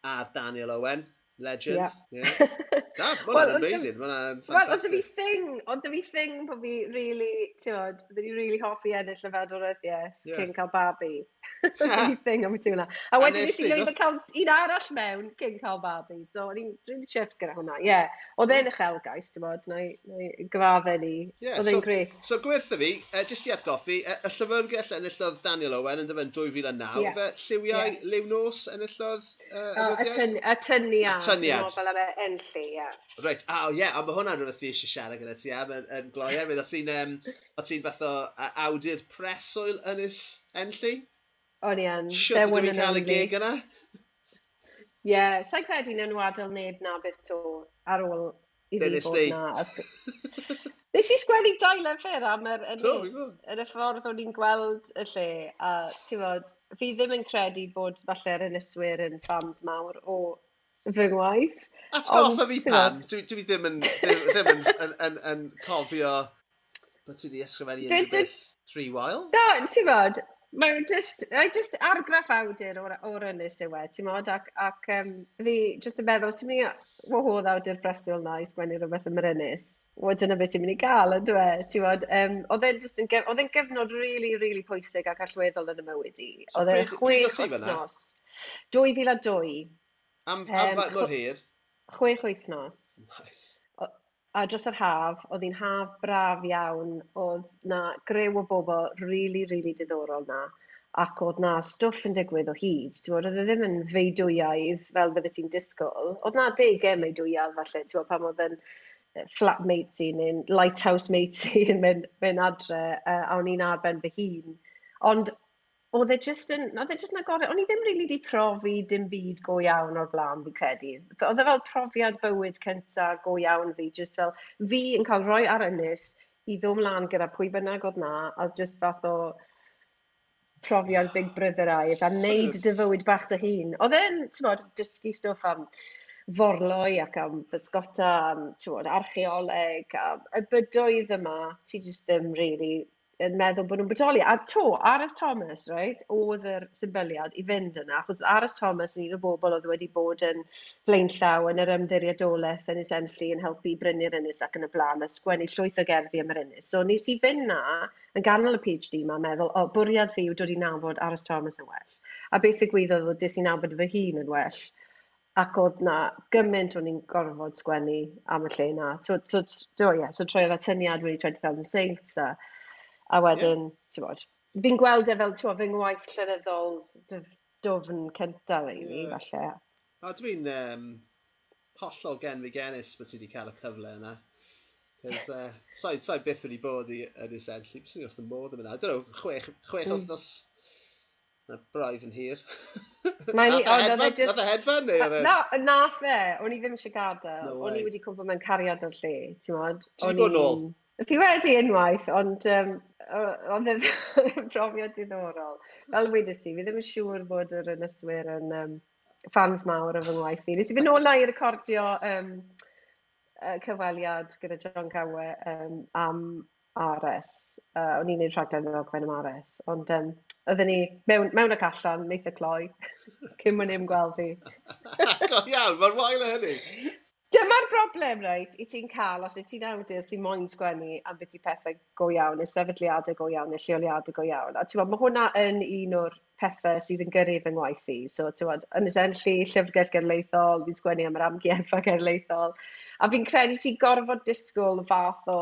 a Daniel Owen, legend. Yeah. <laughs> Yeah. Da, mae'n amazing. Mae'n Wel, oedd 'da fi thing, oedd 'da fi thing bod fi really, ti'n bod, bod fi really hoffi ennill y fedwryddiaeth Ie. cyn cael babi. Oedd 'da fi thing am y tiwna. A wedyn nes nes i ti, lwyddo cael un arall mewn cyn cael babi, so o'n i'n really chuffed gyda hwnna. Ie, yeah. oedd e'n uchelgais, bod, na i gyfadde ni. Ie, Oedd so- e'n gret. So gwerthu fi, uh, jyst i atgoffi, uh, y llyfrgell enillodd Daniel Owen yn dyfyn 2009, Ie. yeah. fe lliwiau Ie. yeah. liw nos enillodd uh, Y tyn- y tyniad. Y tyniad. Fel am enlli, ie. Reit, a oh, ie, yeah, a mae hwnna'n rhywbeth fi eisiau siarad gyda ti am yn, yn gloi erydd. O ti'n um, ti fath o uh, awdur preswyl yn ys Enlli? O'n i yn. Siwt ydw i'n cael y gig yna? Ie, yeah, sa'n credu nhw'n wadl neb na beth to ar ôl i fi bod na. <laughs> Nes i sgwennu dau lyfr am yr ynys, yn y ffordd o'n i'n gweld y lle, a ti'n fod, fi ddim yn credu bod falle'r ynyswyr yn ffans mawr o fy ngwaith. Atgoffa fi pan, dwi, dwi ddim yn, ddim yn, yn, yn, yn cofio bod ti wedi ysgrifennu unrhyw beth three while. Da, ti'n fod, mae'n just, mae'n just argraff awdur o'r, or Ynys yw e, ti'n modd, ac, ac um, fi just yn meddwl, ti'n mynd i wahodd awdur Bristol na i sgwennu rhywbeth am yr Ynys. Wedyn dyna beth ti'n mynd i gael, ynddo e, ti'n modd, um, oedd e'n just yn, oedd e'n gyfnod really, really pwysig ac allweddol yn y mywyd i. Oedd e'n chwech wythnos. 2002. Am, am um, faint mor hir? Chwech wythnos. Nice. A dros yr haf, oedd hi'n haf braf iawn, oedd na grew o bobl really, really diddorol na, ac oedd na stwff yn digwydd o hyd, ti'n bod, oedd e ddim yn feidwyaidd fel bydde ti'n disgwyl, oedd na degau meidwyaidd falle, ti'n bod, pam oedd yn flatmates i neu'n lighthouse mates i <laughs> yn mynd, mynd adre, uh, a o'n i'n arben fy hun. Ond oedd e just yn, oedd e just yn agored, o'n i ddim really di profi dim byd go iawn o'r blaen fi credu. Oedd e fel profiad bywyd cynta go iawn fi, just fel fi yn cael rhoi ar ynys i ddod mlaen gyda pwy bynnag oedd na, a just fath o profiad Big Brother aidd a wneud dy fywyd bach dy hun. Oedd e'n, ti'n bod, dysgu stwff am forloi ac am bysgota, am, ti'n bod, archeoleg, a y bydoedd yma, ti just ddim really yn meddwl bod nhw'n bodoli. A to, Aros Thomas, right, oedd yr symboliad i fynd yna, achos Aros Thomas yn un o bobl oedd wedi bod yn flaen llaw yn yr ymddiriadolaeth yn Ys yn helpu brynu'r ynys ac yn y blaen, a sgwennu llwyth o gerddi am yr ynys. So nes i fynd na, yn ganol y PhD yma, meddwl, o, bwriad fi yw dod i nabod Aros Thomas yn well. A beth ddigwyddodd oedd dis i nabod fy hun yn well ac oedd na gymaint o'n i'n gorfod sgwennu am y lle na. So, so, so, yeah, so troi oedd atyniad wedi 20,000 Saints a A wedyn, yeah. ti'n bod, fi'n gweld e fel ti'n bod, fy ngwaith llenyddol s- dyf- dwfn cynta rili falle. A dwi'n um, hollol gen fi genfigenus bod ti wedi cael y cyfle yna. Cos uh, sa'i, sai byth wedi bod i yn y sen, Enlli, bys ni wrth y modd yma. yna. Dyn nhw, chwech, chwech Mm. wythnos. Na braidd yn hir. Mae'n i- o, no, they just- Nath e hedfan neu? oedd e- Na, na fe, o'n i ddim eisiau gadael. No O'n i way. wedi cwmpa mewn cariad o'r lle, ti'n modd? Ti 'di bod nôl? Fi wedi unwaith, ond um, oedd e'n brofiad <laughs> diddorol. Fel wedys ti, fi ddim yn siŵr bod yr ynyswyr yn um, fans mawr o fy ngwaith fi. Nes i fynd olau i recordio um, cyfweliad gyda John Cawe um, am Ares. Uh, o'n i'n gwneud rhaglen o ddogfen am Ares. Ond um, oedden ni mewn, mewn ac allan, neitha cloi, <laughs> cyn mwyn i'm gweld fi. <laughs> Go iawn, mae'r wael o hynny. Dyma'r broblem, reit, i ti'n cael os y ti'n awdur sy'n moyn sgwennu am beth i pethau go iawn, neu sefydliadau go iawn, neu lleoliadau go iawn. A ti'n mae hwnna yn un o'r pethau sydd yn gyrru fy ngwaith i. So, ti'n bod, yn ysennllu llyfrgell genedlaethol, fi'n sgwennu am yr amgueddfa genedlaethol. A fi'n credu ti gorfod disgwyl fath o,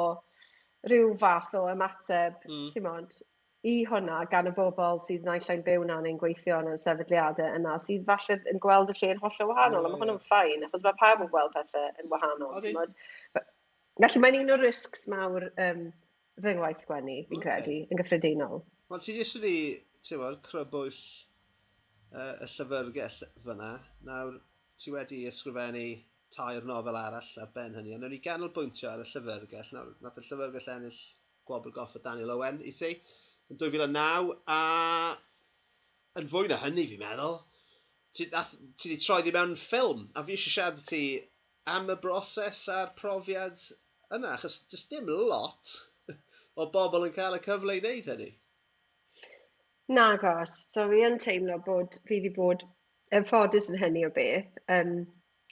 rhyw fath o ymateb, mm. ti'n bod, i hwnna gan y bobl sydd naill ai'n byw na neu'n gweithio yn y sefydliadau yna sydd falle yn gweld y lle yn hollol wahanol, mm. a mae hwnna'n ffain, achos mae pawb yn gweld pethau yn wahanol. Felly mae'n un o'r risgs mawr um, fy ngwaith sgwennu, fi'n okay. credu, yn gyffredinol. Wel, ti jyst wedi, ti'n gwybod, crybwyll uh, y llyfrgell fyna. Nawr, ti wedi ysgrifennu tair nofel arall ar ben hynny, ond o'n i ganolbwyntio ar y llyfrgell. Nawr, nath y llyfrgell ennill Gwobr Goff o Daniel Owen i ti yn 2009 a yn fwy na hynny fi'n meddwl, ti wedi troi di mewn ffilm a fi eisiau siarad ti am y broses a'r profiad yna, achos does dim lot o bobl yn cael y cyfle i wneud hynny. Nag os, so fi yn teimlo bod fi wedi bod yn ffodus yn hynny o beth. Um,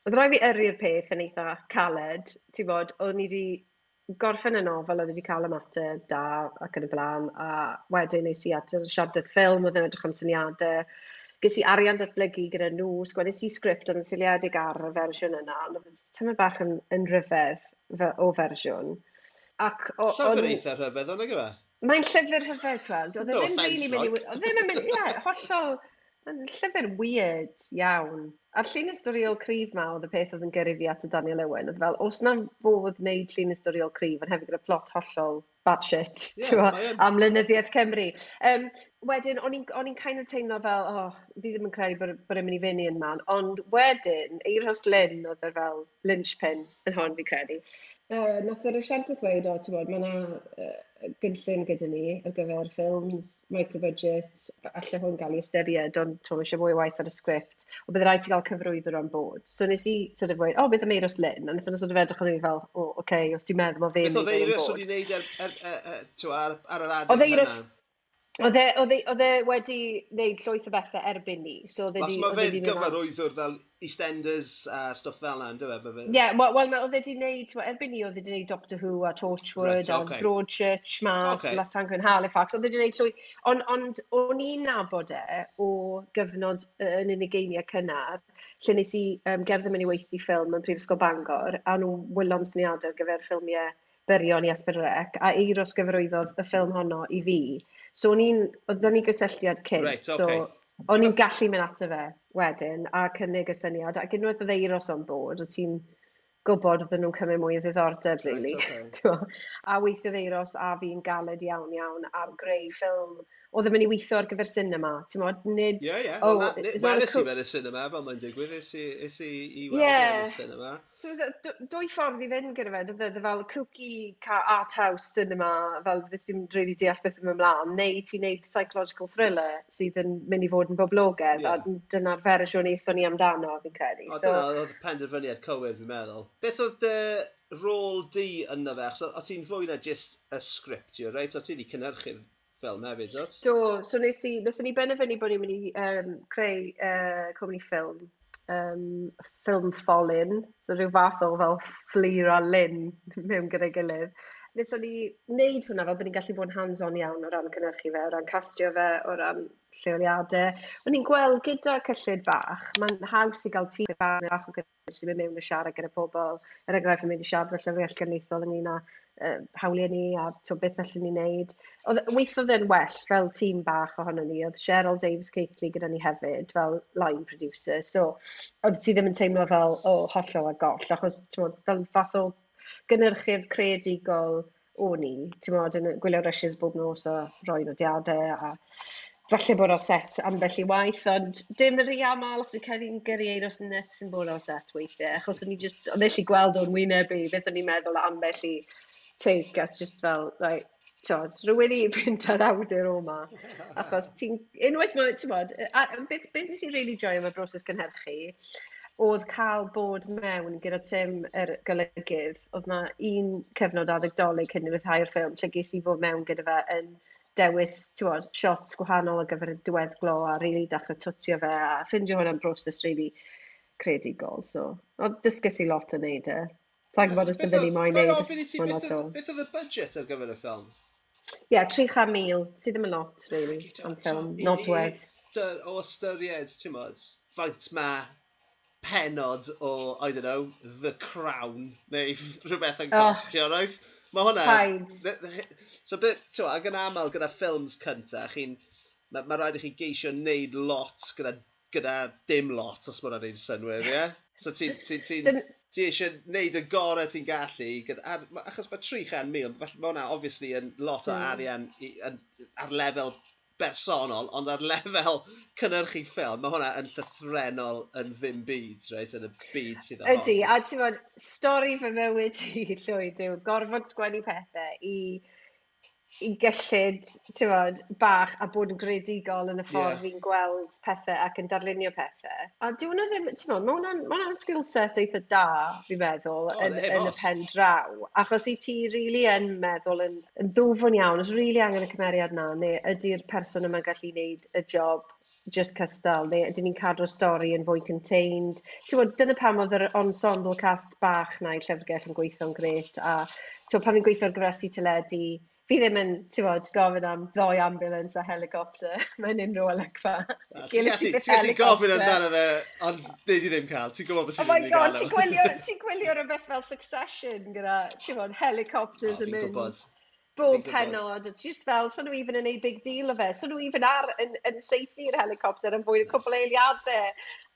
oedd rhaid fi yrru'r peth yn eitha caled, ti'n bod, o'n i wedi gorffen y nofel oedd wedi cael ymateb da ac yn y blaen a wedyn nes i at y siarad ffilm oedd yn edrych am syniadau ges i arian datblygu gyda nhw, sgwennes i sgript yn syliedig ar y fersiwn yna, ond oedd tymor bach yn, yn rhyfedd o fersiwn. Ac o... Llyfr eitha rhyfedd, ond ygyfe? Mae'n llyfr rhyfedd, tweld. E oedd e ddim really mynd i... Oedd ddim yn mynd... Ie, hollol Yn llyfr weird iawn. A'r llun historiol cryf 'ma oedd y peth oedd yn gyrru fi at y Daniel Owen. Oedd fel, os 'na fodd wneud llun historiol cryf yn hefyd gyda plot hollol bad shit, yeah, am lynyddiaeth Cymru. Um, wedyn, o'n i'n kind of teimlo fel, oh, fi ddim yn credu bod, bod e'n mynd i fyny yn man, ond wedyn, Eiros Lynn oedd e fel linchpin yn hon fi credu. Uh, nath yr asiant dweud, o, ti'n bod, mae yna uh, gynllun gyda ni ar gyfer ffilms, micro-budget, allai hwn gael ei ystyried, ond ti'n eisiau mwy o waith ar y sgript, o bydd rhaid ti gael cyfrwyddwr on bod. So nes i, sort of, dweud, o, oh, beth am Eiros Lynn, a nath yna sort of edrych yn i fel, o, oh, oce, okay, os ti'n meddwl, mae fe'n mynd o'n board. Beth oedd Eiros o'n i wneud er, er uh, ar, ar yr adeg e yna? E, e, oedd e wedi wneud llwyth o bethau erbyn ni. So oedd Os mae fe'n gyfarwyddwr fel EastEnders a uh, stwff fel yna, dwi fe? Ie, yeah, wel, well, oedd e wedi wneud, erbyn ni, oedd e wedi wneud Doctor Who a Torchwood right, okay. a Broadchurch mas, okay. Lasangwyn Halifax, oedd e wedi wneud llwyth. Ond on, o'n i'n nabod e o gyfnod uh, yn unig cynnar, lle nes i um, gerdd yn mynd i weithio ffilm yn Prifysgol Bangor, a nhw wylom syniadau ar gyfer ffilmiau byrion i Esbyrrec a eiros sgyfarwyddodd y ffilm honno i fi. So o'n i'n, oedd ni gysylltiad cynt. Right, okay. So o'n i'n gallu mynd ato fe wedyn a cynnig y syniad ac unwaith oedd eiros on board, o ti'n gwybod oedden nhw'n cymryd mwy o ddiddordeb, really. Right, okay. <laughs> a weithio ddeiros a fi'n galed iawn iawn am greu ffilm oedd yn mynd i weithio ar gyfer sinema, ti'n modd, nid... Ie, ie, weles oh, i fe yn y sinema, fel mae'n digwydd, is i i weld yeah. sinema. So, dwy ffordd i fynd gyda fe, dydw e, e, fel cookie car art house cinema, fel beth ti'n really deall beth yn ymlaen, neu ti'n neud psychological thriller sydd yn mynd i fod yn boblogaidd, yeah. a dyna'r fersiwn eithon ni amdano, fi'n credu. O, so, dyna oedd y penderfyniad cywir, fi'n meddwl. Beth oedd dy rôl di yna fe? Achos o ti'n fwy na jyst y sgript, you're reit? O ti'n i cynhyrchu'r ffilm hefyd, dod? Do, so nes i, wnaethon ni benni bod ni'n mynd i um, creu uh, cwmni ffilm, um, ffilm ffolin, so rhyw fath o fel fflir a lyn mewn gyda'i gilydd. Wnaethon ni wneud hwnna fel bod ni'n gallu bod yn hands-on iawn o ran cynhyrchu fe, o ran castio fe, o ran lleoliadau. O'n i'n gweld gyda cyllid bach, mae'n haws i gael tîm bach, bach o gyda jyst i mynd mewn i siarad gyda pobl. Er enghraifft, yn mynd i siarad y llyfrgell genedlaethol ynglyn â uh, hawliau ni a to beth allan ni wneud. Oedd, weithodd e'n well fel tîm bach ohono ni. Oedd Cheryl Davies Caitley gyda ni hefyd fel line producer. So, oedd ti ddim yn teimlo fel, o, oh, hollol a goll. Achos, mod, fel fath o gynnyrchydd creadigol o'n i, ti'n modd, yn gwylio rysys bob nos a roi nodiadau a falle bod o set ambell i waith, ond dim yr i aml os yw'n cael i'n gyrru os net sy'n bod o set weithiau, achos o'n i just, o'n eisiau gweld o'n wyneb i, beth o'n i'n meddwl ambell i take, a just fel, like, tod, rhywun i fynd ar awdur o ma. Achos ti'n, unwaith mae, ti'n bod, beth, beth nes i really joio am y broses cynhyrchu, oedd cael bod mewn gyda Tim yr golygydd, oedd na un cyfnod adegdolig hyn i wythau'r ffilm, lle ges i fod mewn gyda fe yn dewis t'wod shots gwahanol ar gyfer y diwedd glo a rili really dechre twtio fe a ffindio hwnna'n broses rili creadigol so ond dysgus i lot yn neud e. Ta'n gwybod os bydden ni moyn neud hwnna to. Beth oedd y budget ar gyfer y ffilm? Ie, yeah, 300,000, sydd ddim yn lot, really, am ffilm, nodwedd. O ystyried, ti'n modd, faint mae penod o, I don't know, The Crown, neu rhywbeth yn oh. costio, oes? Mae hwnna... So, bit, twa, ac yn aml gyda ffilms cynta, chi'n... Mae ma rhaid i chi geisio wneud lot gyda, gyda dim lot, os mae'n rhaid synwyr, ie? So, ti'n... Ti, ti, ti, ti eisiau wneud y gorau ti'n gallu, gyda, achos mae 300 mil, mae hwnna obviously yn lot o hmm. arian mm. ar lefel bersonol, ond ar lefel cynnyrchu ffilm, mae hwnna yn llythrenol yn ddim byd, right, yn y byd sydd o. Ydy, a ti'n bod, stori fy mywyd i, Llwyd, yw gorfod sgwennu pethau i i gyllid, ti'n bach a bod yn gredigol yn y ffordd yeah. fi'n gweld pethau ac yn darlunio pethau. A dyw hwnna ddim, ti'n bod, mae hwnna'n ma hwnna skill set eitha da, fi'n meddwl, oh, yn, yn y pen draw. Achos i ti rili really yn meddwl yn, yn ddwfwn iawn, os rili really angen y cymeriad na, neu ydy'r person yma'n gallu wneud y job just cystal, neu ydyn ni'n cadw'r stori yn fwy contained. Ti'n bod, dyna pam oedd yr ensemble cast bach na i llyfrgell yn gweithio'n gret, a ti'n pan fi'n gweithio'r gyfresu teledu, fi ddim yn, ti'n bod, gofyn am ddoi ambulance a helicopter mewn unrhyw olygfa. Ti'n gallu gofyn amdano fe, ond neud i ddim cael. Ti'n gwybod beth oh sy'n mynd i gael. Oh my god, <laughs> ti'n gwylio rhywbeth fel Succession gyda, ti'n bod, helicopters yn mynd bob pennod, a ti just fel, so nhw even yn ei big deal o fe, so nhw even ar, yn, yn seithi helicopter yn fwy o cwbl eiliadau.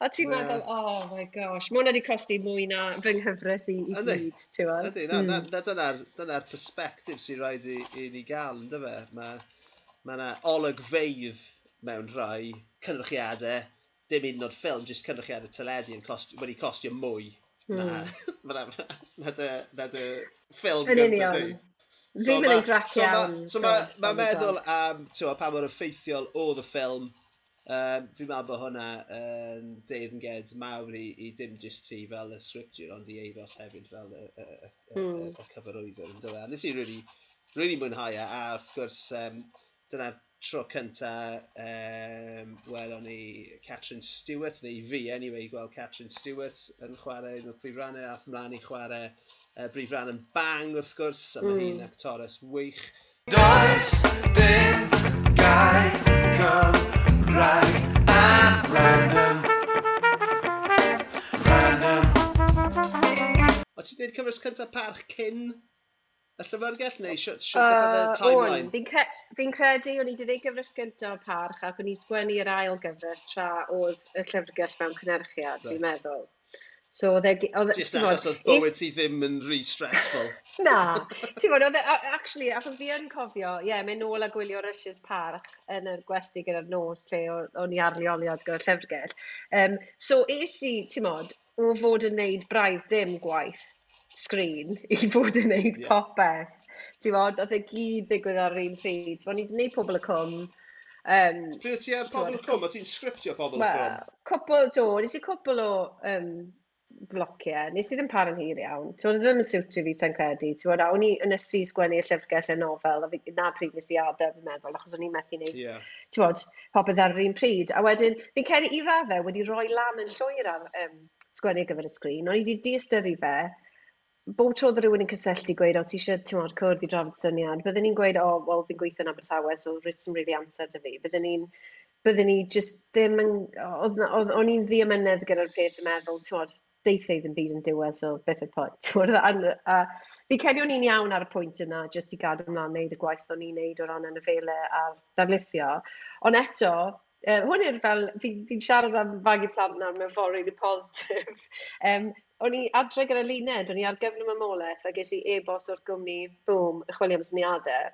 A ti'n yeah. meddwl, oh my gosh, mae hwnna wedi costi mwy na fy nghyfres i, i gyd, ti'n meddwl? Ydy, na, na, hmm. na dyna'r dyna persbectif sy'n rhaid i, i ni gael, ynddo fe? Mae ma yna olygfeidd mewn rhai cynrychiadau, dim un o'r ffilm, jyst cynrychiadau teledu yn cost, wedi costio mwy hmm. Na, <laughs> na dy ffilm gyda dwi. Ddim yn ei grac iawn. So mae ma, meddwl am tiwa, pa mor effeithiol oedd y ffilm. Um, fi'n meddwl bod hwnna yn um, deirnged mawr i, i dim jyst ti fel y scripture, ond i eidos hefyd fel y, y, y, mm. y, hmm. y cyfarwyddwr yn dweud. Nes i really, really mwynhau e, a wrth gwrs um, dyna'r tro cynta um, welon ni Catherine Stewart, neu fi anyway, gweld Catherine Stewart yn chwarae yn y prif rannau, a ymlaen i chwarae uh, Brif Ran yn bang wrth gwrs, a mae mm. hi'n actores wych. Does dim gair Cymraeg a random. Random. O ti'n gwneud cyfres cyntaf parch cyn y llyfrgell neu siwt siwt uh, timeline? Fi'n cre fi credu o'n i wedi gwneud gyfres gyntaf o parch ac o'n i'n sgwennu yr ail gyfres tra oedd y llyfrgell mewn cynnyrchiad, right. fi'n meddwl. So oedd e... e- Just achos oedd bywyd ti ddim yn rhy stressful. <laughs> Na, ti'n fawr, e, actually, achos fi yn cofio, ie, yeah, mynd nôl a gwylio Russia's Park yn yr gwesti gyda'r nos lle o'n i arleoliad gyda'r llyfrgell. Um, so es i, ti'n modd, o fod yn neud braidd dim gwaith sgrin <laughs> i fod yn neud yeah. popeth. Ti'n fawr, oedd e gyd ddigwydd ar un pryd. Ti'n fawr, ni wedi neud pobl y cwm, Um, Pryd ti ar pobl y cwm? O ti'n sgriptio pobl y cwm? Wel, cwpl do. Nes i cwpl o um, flociau. E. Nes i ddim para'n hir iawn. Ti'n bod ddim yn siwtio fi sa'n credu. Ti'n bod, awn i yn ysu sgwennu'r llyfrgell y nofel, a fi, na pryd nes i adael, fi'n meddwl, achos o'n i'n methu neud, yeah. ti'n bod, popeth ar yr un pryd. A wedyn, fi'n ceri i raddau wedi rhoi lan yn llwyr ar um, sgwennu ar gyfer y sgrin. O'n i wedi diastyru fe, bob tro oedd rhywun yn cysylltu gweud, o, ti eisiau ti'n tymor cwrdd i drafod syniad, byddwn ni'n gweud, o, wel, fi'n gweithio yn Abertawe, so rydyn ni'n really amser dy fi. Byddwn ni'n byddwn ni just ddim yn... O'n i'n ddiamynedd gyda'r peth yn meddwl, ti'n deithio ddim byd yn diwedd, so beth y pwynt. <laughs> a fi credu o'n i'n iawn ar y pwynt yna, jyst i gadw ymlaen wneud y gwaith o'n i'n neud o ran yn y fele a'r darlithio. Ond eto, uh, hwn yw'r fel, fi'n fi, siarad am fagu plant nawr mewn ffordd really positif. <laughs> um, o'n i adre gyda luned, o'n i ar gyflym ymolaeth a ges i e-bost o'r gwmni, boom, chwilio am syniadau.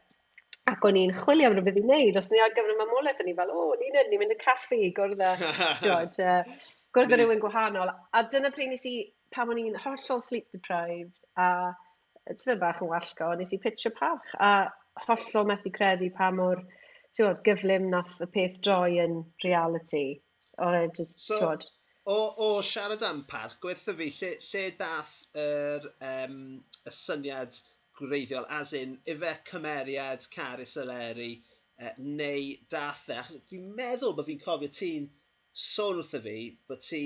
Ac o'n i'n chwilio am rhywbeth i wneud, os o'n i ar gyflym ymolaeth, o'n i fel, o, luned, ni'n mynd y caffi, gwrdd â, <laughs> George. Uh, gwrdd â rywun gwahanol. A dyna pryd nes i, pam o'n i'n hollol sleep deprived, a tyfod bach yn wallgo, nes i pitio parch, a hollol methu credu pa mor tywod, gyflym nath y peth droi yn reality. Oedd e just, so, tywod. O, o siarad am parch, gwerthu fi, lle, lle dath yr, um, y syniad gwreiddiol, as in, ife cymeriad Caris Eleri, uh, neu dath e, achos dwi'n meddwl bod fi'n cofio ti'n sôn wrtho fi bod ti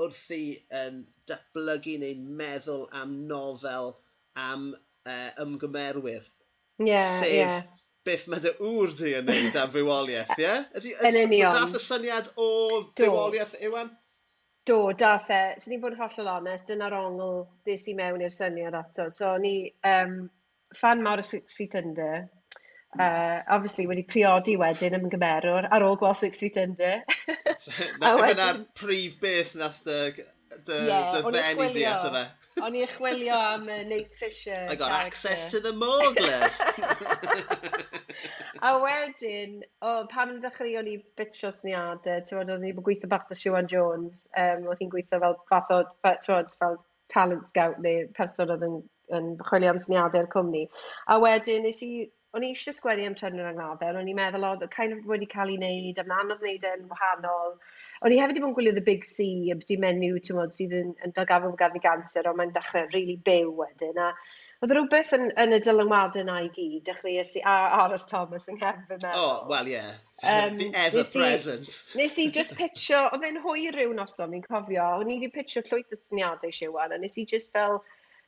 wrthi yn datblygu neu'n meddwl am nofel am uh, ymgymerwyr. Yeah, Sef yeah. beth mae dy ŵr di yn neud am fywoliaeth, ie? Ydy, yn union. Dath y syniad o fywoliaeth, Iwan? Do, dath e. So ni'n bod yn hollol onest, dyna'r ongl ddes i mewn i'r syniad ato. So ni um, fan mawr o Six Feet Under, uh, obviously wedi priodi wedyn ym Gymerwr ar ôl gweld Six Feet Under. na, <laughs> a wedyn... Yna'r prif beth nath dy, dy, yeah, dy ddenu di ato fe. O'n i chwilio am uh, Nate Fisher. I got character. access to the Mogler. <laughs> a wedyn, o, oh, pam ddechreuon ni bitio syniadau, ti'n bod, o'n i bod gweithio bach dy Siwan Jones, um, oedd hi'n gweithio fel fath o, ti'n fel talent scout neu person oedd yn, yn chwilio am syniadau o'r cwmni. A wedyn, nes i o'n i eisiau sgwennu am Trenor Angladdau, ond o'n i'n meddwl oedd kind of wedi cael ei wneud, am anodd wneud e'n wahanol. O'n i hefyd wedi bod yn gwylio The Big C, y byddi menyw, ti'n modd, sydd yn, yn dargafon fod ganddi ganser, ond mae'n dechrau rili really byw wedyn. A oedd rhywbeth yn, yn y dylanwadau yna i gyd, dechreuais i a Aros Thomas yng Nghefn yna. Oh, well, yeah. Um, ever nes present. I, nes i just <laughs> pitcho, oedd e'n hwyr rhyw noson, fi'n cofio, o'n i wedi pitcho llwyth o syniadau siwan, a nes i just fel,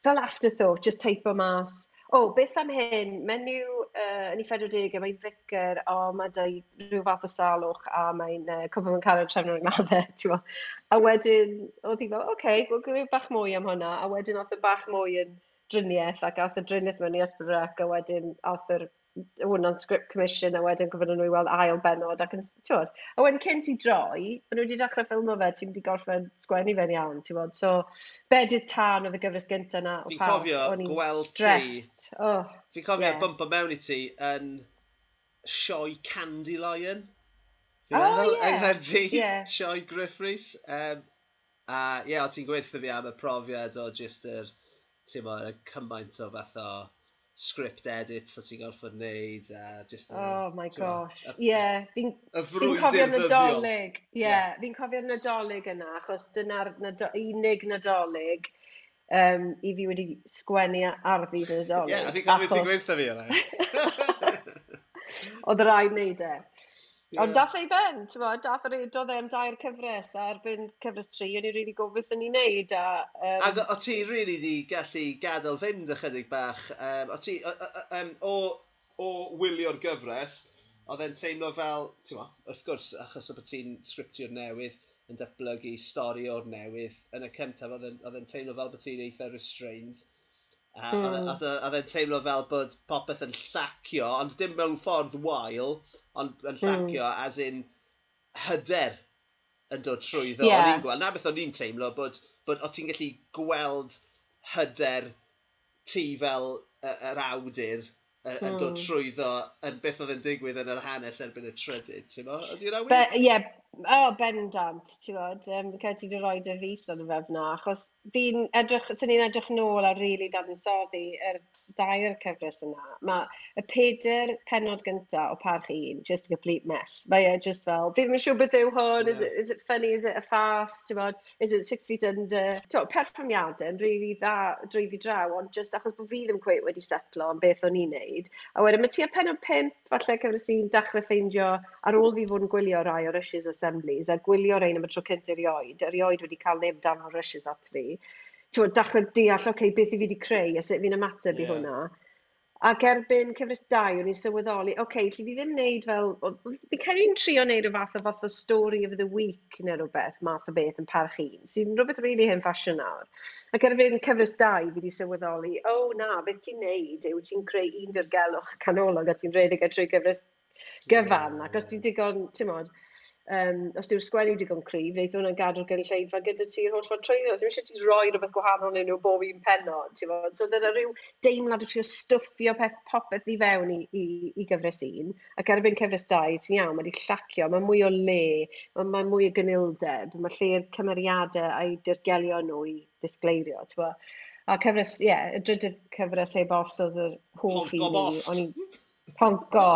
fel afterthought, just teipo mas O, oh, beth am hyn? Menyw uh, yn ei 40au, mae'n ficar, o, mae dau rhyw fath o salwch a mae'n uh, cofio yn cael ei trefnu yn maddau. A wedyn, oedd hi fel, oce, okay, wel, gwybod bach mwy am hwnna. A wedyn, oedd y bach mwy yn driniaeth ac ath y driniaeth mewn i ysbryd a wedyn ath yr hwnna'n script commission a wedyn gofyn nhw i weld ail benod ac yn tiwod. A wedyn cynt i droi, maen nhw wedi dechrau ffilmo fe, ti'n wedi gorffen sgwennu fe'n iawn, ti'n bod. So, bedyd tan oedd y gyfres gyntaf na, o pa, o'n i'n stressed. Ti, oh, Fi'n cofio yeah. bumper mewn i ti yn sioe Candy Lion. Fi'n oh, meddwl, yeah. yng Nghaerdydd, yeah. sioe Griffiths. Um, a ie, yeah, o ti'n gweithio fi am y profiad o just yr, ti'n y cymaint o fath o script edit so ti'n gorfod wneud a just... Oh my gosh, ie. Yeah, fi'n fi cofio'r nadolig. Ie, yeah, yeah. fi'n cofio'r nadolig yna, achos dyna'r nado, unig nadolig um, i fi wedi sgwennu ar arddi nadolig. Ie, yeah, fi'n cofio achos... ti'n gweithio fi yna. Oedd rhaid wneud e. Yeah. Ond dath ei ben, ti'n bod, dath yr edodd e'n dair cyfres, a erbyn cyfres tri, o'n i'n rili really gobeith yn ei wneud. A, um... Ac o ti rili really di gallu gadael fynd ychydig bach, um, o ti, um, o, o wylio'r gyfres, oedd e'n teimlo fel, ti'n bod, wrth gwrs, achos o bod ti'n sgriptio'r newydd, yn datblygu stori o'r newydd, yn y cyntaf oedd e'n teimlo fel bod ti'n eitha restrained. A e, mm. oedd e, e'n teimlo fel bod popeth yn llacio, ond dim mewn ffordd wael, ond yn hmm. llacio mm. as in hyder yn dod trwy ddo. Yeah. O'n i'n gweld, na beth o'n i'n teimlo, bod, bod o ti'n gallu gweld hyder ti fel yr er awdur yn mm. dod hmm. trwyddo yn beth oedd yn digwydd yn yr hanes erbyn y trydydd, ti'n mo? Ydy'n awyr? Ie, yeah. oh, bendant, ti'n bod. Um, Cael ti wedi rhoi dy fus yn y fefna, achos fi'n edrych, sy'n ni'n edrych nôl a rili really dadansoddi yr dair cyfres yna, mae y peder penod gynta o parch un, just a complete mess. Mae e just fel, bydd yn siŵr beth yw hwn, is, it, is it funny, is it a fast, bod, is it six feet under. Ti'n perfformiadau yn rili really dda drwy ddi draw, ond just achos bod fi ddim cweith wedi setlo am beth o'n i'n neud. A wedyn, mae ti a penod pimp, falle cyfres i'n dechrau ffeindio, ar ôl fi fod yn gwylio rai o rushes Assemblies, a gwylio rhain am y tro cynt erioed, erioed wedi cael neb dan o rushes at fi tywod, dachrau deall, oce, okay, beth i fi wedi creu, a sut fi'n ymateb yeah. i hwnna. Ac erbyn cyfres 2, o'n i'n sylweddoli, oce, okay, lle fi ddim wneud fel... Fi cael i'n trio wneud o fath o fath o story of the week neu rhywbeth, math o beth yn parch un, sy'n so, rhywbeth really hyn ffasiwn nawr. Ac erbyn cyfres 2, fi wedi sylweddoli, o oh, na, beth ti'n wneud yw ti'n creu un dirgelwch canolog a ti'n rhedeg ar trwy gyfres gyfan, yeah, ac os ti'n digon, ti'n modd, um, os yw'r sgwennu digon cryf, neith hwnna'n gadw'r gynulleidfa gyda ti'r holl ffordd trwyddo. So, eisiau ti roi rhywbeth gwahanol yn nhw bob un penod, ti'n fod? So, dyna rhyw deimlad o trio stwffio peth popeth i fewn i, i, i gyfres un, ac erbyn cyfres 2, ti'n iawn, mae wedi llacio, mae mwy o le, mae, mae mwy o gynildeb, mae lle'r cymeriadau a'i dirgelio nhw i ddisgleirio, ti'n fod? A cyfres, ie, yeah, y drydydd cyfres heb os oedd yr hoff i mi. Pongo bost! Pongo!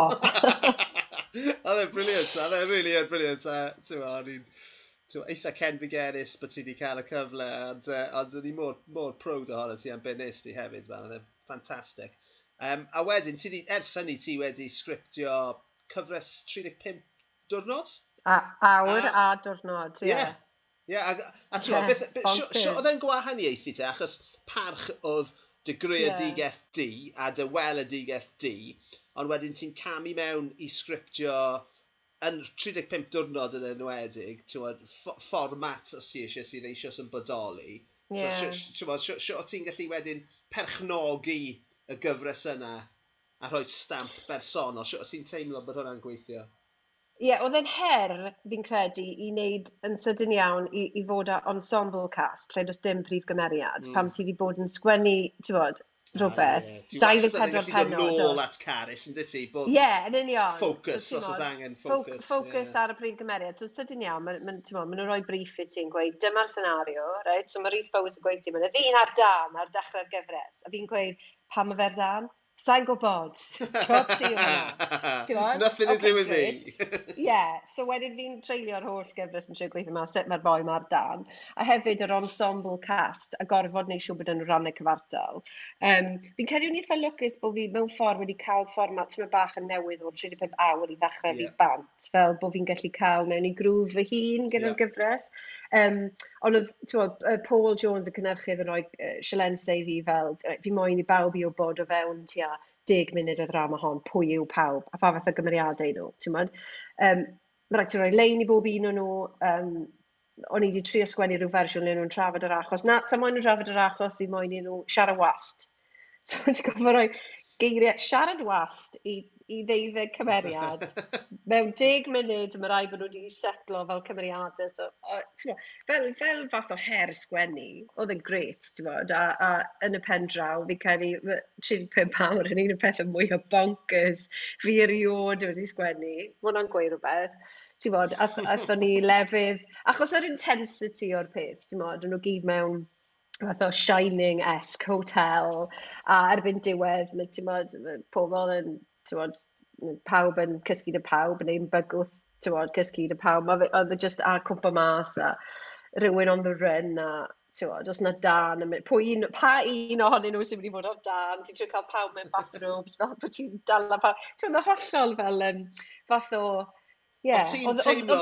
<laughs> Oedd e'n briliant, oedd e'n really yn briliant. Ti'n o'n i'n eitha Ken cenfigenis bod ti wedi cael y cyfle, ond o'n i mor, mor prowd ohono ti am beth nes ti hefyd, man, oedd e'n ffantastig. Um, a wedyn, ti di, ers hynny ti wedi sgriptio cyfres 35 diwrnod? A, awr a, a diwrnod, ie. Yeah. Ie, yeah, a, a ti'n yeah, oedd e'n gwahaniaethu te, achos parch oedd dy greadigaeth yeah. di a dy wel weledigaeth di, ond wedyn ti'n camu mewn i sgriptio yn 35 diwrnod yn enwedig, ti'n fformat os ti eisiau sydd eisiau sy'n bodoli. Yeah. So, sio ti'n gallu wedyn perchnogi y gyfres yna a rhoi stamp bersonol? Sio ti'n teimlo bod hwnna'n gweithio? Ie, oedd e'n her, fi'n credu, i wneud yn sydyn iawn i, i fod â ensemble cast, lle does dim prif gymeriad, mm. pam ti wedi bod yn sgwennu, ti'n bod, rhywbeth. Ah, yeah. 24 penod. Ti'n nôl at Caris, yn dyti? Ie, yn union. Focus, so, os oes angen focus. Focus yeah. ar y prif gymeriad. So, sydyn iawn, maen ma, ma, ma nhw'n rhoi brief i ti'n gweud, dyma'r senario, right? So, mae Rhys Bowers yn gweud ti, mae'n y ddyn ar dan ar dechrau'r gyfres. A fi'n gweud, pam y fer dan? Sa'n gwybod. Job ti e. hwnna. <laughs> Nothing to okay, do with good. me. yeah, so wedyn fi'n treulio'r holl gyfres yn trio gweithio yma, sut mae'r boi ma'r dan. A hefyd yr ensemble cast a gorfod neu siw bod yn rannau cyfartal. Um, fi'n credu wneud eitha lwcus bod fi mewn ffordd wedi cael fformat tyma bach yn newydd o'r 35 awr i ddechrau yeah. fi bant. Fel bod fi'n gallu cael mewn i grŵf fy hun gyda'r yeah. gyfres. Um, ond oedd Paul Jones y cynnyrchydd yn rhoi uh, sialensau fi fel, fi moyn i bawb i o bod o fewn tua deg munud o ddrama hon, pwy yw pawb, a pha fath o gymeriadau nhw, ti'n modd? Um, Mae rhaid ti roi lein i bob un o nhw, um, o'n i wedi trio sgwennu rhyw fersiwn le nhw'n trafod yr achos. Na, sa moyn nhw'n trafod yr achos, fi moyn i nhw siarad wast. <laughs> So, ti'n gofio rhoi geiriau siarad wast i i ddeuddeg cymeriad. Mewn deg munud, mae rai bod nhw wedi setlo fel cymeriadau. So, o, bo, fel, fel fath o her sgwennu, oedd yn gret, ti'n bod, a, a, yn y pen draw, fi cael ei 35 awr yn un o'r pethau mwy o bonkers fi eriod wedi sgwennu. Mae hwnna'n gweud rhywbeth. Ti'n bod, athon ni lefydd, achos yr intensity o'r peth, ti'n bod, nhw gyd mewn fath o Shining-esque hotel a erbyn diwedd mae ti'n bod pobl yn tywod, pawb yn cysgu dy pawb, yn ein bygwth, tywod, cysgu dy pawb. Mae oedd e just a cwmpa mas a rhywun on the run a tywod, os na dan, pwy un, pa un ohonyn nhw sy'n mynd i fod ar dan, ti'n trio cael pawb mewn bathrobes, fel bod ti'n dal pawb. Ti'n oedd hollol fel um, fath o, ie. Yeah. O ti'n teimlo,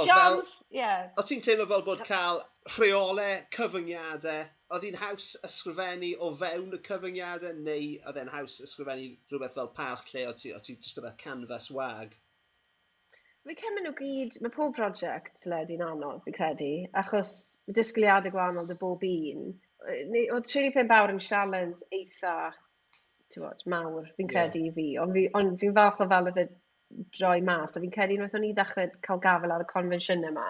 yeah. teimlo fel bod cael rheolau, cyfyngiadau, oedd hi'n haws ysgrifennu o fewn y cyfyngiadau neu oedd e'n haws ysgrifennu rhywbeth fel parch lle o ti, o ti just gyda canfas wag? Fi cem nhw gyd, mae pob prosiect ledu'n anodd, fi credu, achos mae disgwyliadau gwahanol dy bob un. Oedd 35 awr yn sialens eitha bod, mawr, fi'n credu yeah. i fi, ond fi'n on, fi fath o fel oedd y droi mas, a fi'n credu unwaith o'n i ddechrau cael gafel ar y confensiynau yma,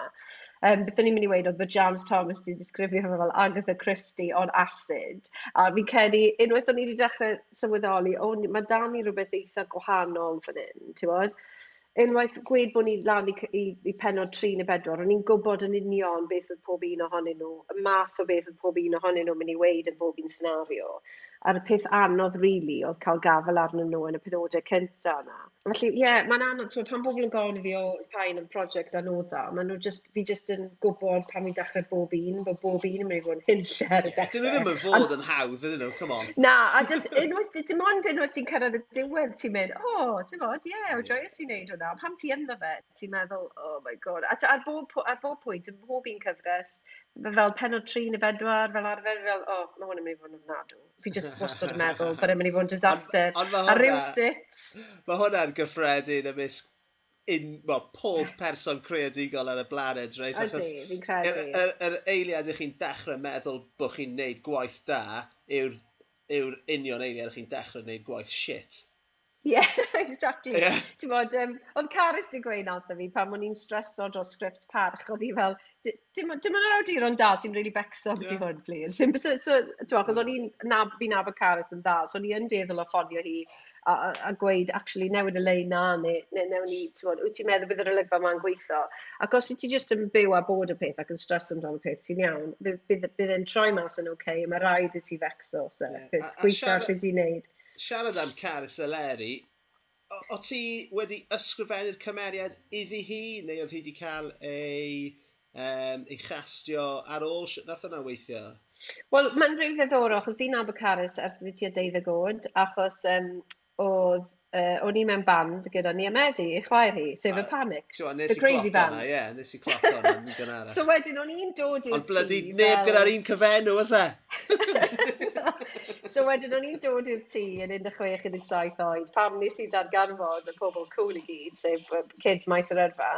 Um, beth o'n i'n mynd i weid oedd bod James Thomas wedi disgrifio fe fel Agatha Christie on acid. A fi'n credu, unwaith o'n i wedi dechrau sylweddoli, o, oh, mae dan i rhywbeth eitha gwahanol fan hyn, ti'n bod? Unwaith gweud bod ni lan i, i, i penod 3 neu 4, o'n i'n gwybod yn union beth oedd pob un ohonyn nhw, y math o beth oedd pob un ohonyn nhw'n mynd i weid yn bob un senario a'r peth anodd rili really, oedd cael gafel arnyn nhw yn y penodau cynta yna. Felly, ie, yeah, mae'n anodd, so, pan bobl yn gofyn i fi o pain yn prosiect anodda, maen nhw just, fi just yn gwybod pan fi'n dechrau bob un, bod bob un yn mynd i fod yn hynlle ar y dechrau. Dyn nhw ddim yn fod yn hawdd, ydyn nhw, come on. Na, a just, unwaith, dim ond unwaith ti'n cyrraedd y diwedd, ti'n mynd, o, oh, ti'n bod, ie, yeah, o joyous i wneud hwnna. Pam ti ynddo fe, ti'n meddwl, oh my god. A ar bob, ar bob pwynt, yn bob un cyfres, fel penod 3 neu 4, fel arfer, fel, o, oh, mae hwn yn mynd i fod yn ofnadw fi <laughs> just wastad yn meddwl, bod e'n mynd i fod yn disaster. Ond, on, on a rhyw sut... Mae hwnna'n gyffredin ymysg un, well, pob <laughs> person creadigol ar y blaned, reis. Ydy, fi'n credu. Yr, er, eiliad ych chi'n dechrau meddwl bod chi'n neud gwaith da yw'r yw union eiliad ych chi'n dechrau neud gwaith shit. Ie <laughs> exactly. Ie. bod, um, oedd Carys 'di gweud 'na wrtho fi pan o'n i'n streso dros sgript parch oedd hi fel d- dim ond dim ond yr awduron da sy'n really becso beth yeah. i hwn flir. so so, so t'mod achos o'n i'n nab- fi'n nabod Carys yn da, so o'n i yn dueddol o ffonio hi a a a gweud actually newid y lein 'na neu neu newn ni ti'n bod, wyt ti'n meddwl bydd yr olygfa 'ma'n gweithio. ac os wyt ti jyst yn byw a bod y peth ac yn streso amdano y peth ti'n iawn bydd bydd bydd e'n troi mas yn oce okay, mae rhaid i ti fecso so gweithio ar be' ti'n neud siarad am Caris Eleri, o o ti wedi ysgrifennu'r cymeriad iddi hi, neu oedd hi wedi cael ei, um, ei chastio ar ôl sut nath yna weithio? Wel, mae'n rhyw ddiddorol, achos fi'n nabod Caris ers fi ti a deuddeg oed, achos um, oedd uh, o'n i mewn band gyda ni Medi, i chwaer hi, sef y Panics. So, the Crazy Band. Ie, yeah, nes i cloc o'n yn gynharach. <laughs> so wedyn o'n i'n dod i'r tŷ. Ond bloody neb fel... gyda'r un cyfenw, oes e? <laughs> so wedyn o'n i'n dod i'r tŷ yn 16-17 oed, pam nes i ddarganfod y pobl cool i gyd, sef kids maes yr yrfa.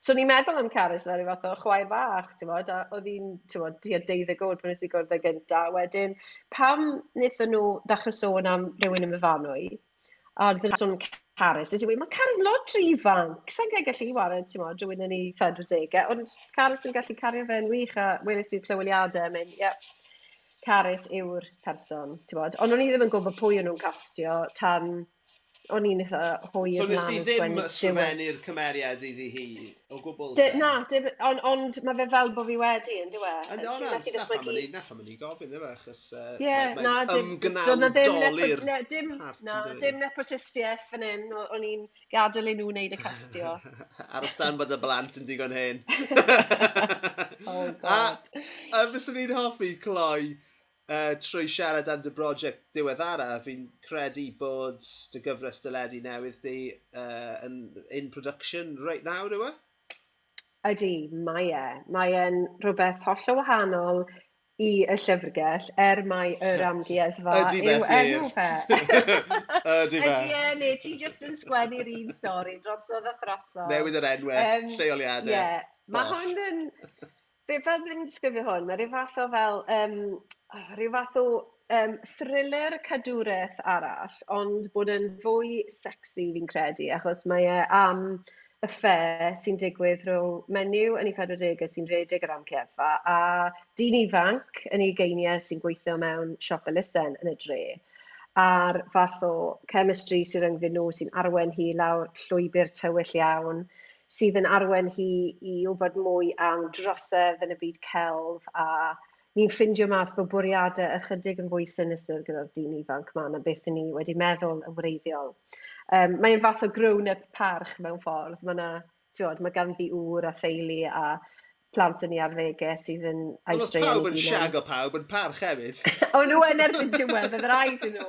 So o'n i'n meddwl am Caris fel i fath o chwaer bach, ti'n bod, a oedd hi'n, ti'n bod, di a deuddeg oed pan nes i gwrdd y gynta. Wedyn, pam wnaethon nhw ddechrau sôn am rhywun yn myfanwy, a wnaethon nhw sôn Caris. Nes i wedi, mae Caris lot rhy ifanc. Sa'n gael gallu wario, ti'n bod, rhywun yn ei 40, ond Caris yn gallu cario fe'n wych a welys i'r clyweliadau, mynd, ie, yeah, Caris yw'r person, ti'n bod? Ond o'n i ddim yn gwybod pwy o'n nhw'n castio tan... O'n i'n eitha hwy so, yn lan. So, nes ti ddim ysgrifennu'r cymeriad iddi hi o gwbl? De, na, dim, on, ond mae fe fel bod fi wedi, yn dywe. Yn dywe, na pam o'n i, na pam o'n i gofyn, e, ddim achos... Ie, yeah, na, dim... Ymgnawn doli'r dim, na, dim nepotistiaeth fan hyn, o'n i'n gadael i nhw wneud y castio. <laughs> Ar y stan bod y blant yn digon hyn. <laughs> oh, <laughs> God. A, a fyswn ni'n hoffi, Cloi, uh, trwy siarad am dy brosiect diweddara, fi'n credu bod dy gyfres dyledu newydd di uh, yn in production right now, yw? Ydy, mae e. Mae e'n rhywbeth holl o wahanol i y llyfrgell, er mai yr amgueddfa yw enw fe. Ydy fe. Ydy e, neu ti jyst yn sgwennu'r un stori drosodd a throsodd. Newydd yr enwau, um, lleoliadau. Ie, yeah. mae hwn yn Fe fel fi'n disgrifio hwn, mae rhyw fath o fel, um, rhyw fath o um, thriller cadwraeth arall, ond bod yn fwy sexy fi'n credu, achos mae e am y ffe sy'n digwydd rhwng menyw yn ei 40 sy'n redig yr amgueddfa a dyn ifanc yn ei geiniau sy'n gweithio mewn siop elusen yn y dre a'r fath o chemistry sydd rhyngddyn nhw sy'n arwen hi lawr llwybr tywyll iawn sydd yn arwen hi i wybod mwy am drosedd yn y byd celf a ni'n ffindio mas bod bwriadau ychydig yn fwy sinistyr gyda'r dyn ifanc ma na beth ni wedi meddwl yn wreiddiol. Um, mae'n fath o grown-up parch mewn ffordd. Mae, na, tiwod, mae ganddi ŵr a theulu a plant yn ei arddegau sydd yn aistreio. Oedd pawb yn siag o pawb yn parch hefyd. <laughs> o, nhw yn erbyn diwedd, fydde rhaid i nhw.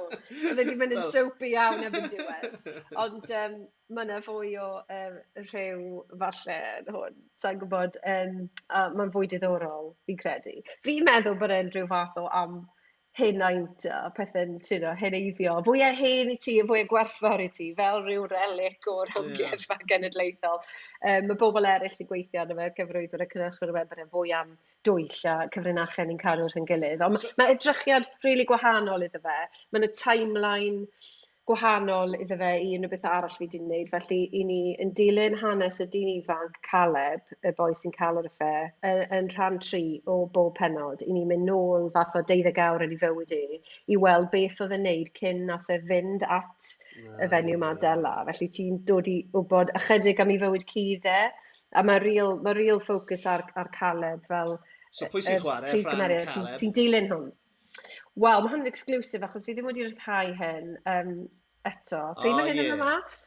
Oedd wedi mynd yn soapy iawn erbyn diwedd. <laughs> Ond um, mae yna fwy o um, rhyw falle yn hwn, sa'n gwybod, um, uh, mae'n fwy diddorol, fi'n credu. Fi'n meddwl bod e'n rhyw fath o am henaint oed a pethau'n o heneiddio. Fwy a hen i ti, fwy a gwerthfawr i ti, fel rhyw relic o'r amgueddfa yeah. genedlaethol. Um, mae bobl eraill sy'n gweithio yn y gyfrwydd yn y cynnyrchwyr webr yn fwy am dwyll a cyfrinachau ni'n cael wrth yn gilydd. Ond so, mae edrychiad rili really gwahanol iddo fe. Mae'n y timeline, gwahanol iddo fe i unrhyw beth arall fi wedi wneud. Felly, i ni yn dilyn hanes y dyn ifanc Caleb, y boi sy'n cael o'r effe, yn rhan tri o bob penod, i ni mynd nôl fath o deuddeg awr yn ei fywyd e, i weld beth oedd yn wneud cyn nath e fynd at y ah, fenyw yma Dela. Felly, ti'n dod i wybod ychydig am ei fywyd cydd e, a mae real, mae real focus ar, ar Caleb fel... So pwy sy'n chwarae? Caleb? Ti'n dilyn hwn. Wel, mae hwn yn exclusif achos fi ddim wedi rhyddhau hyn um, eto. Pryd oh, mae hyn yeah. yn y mas?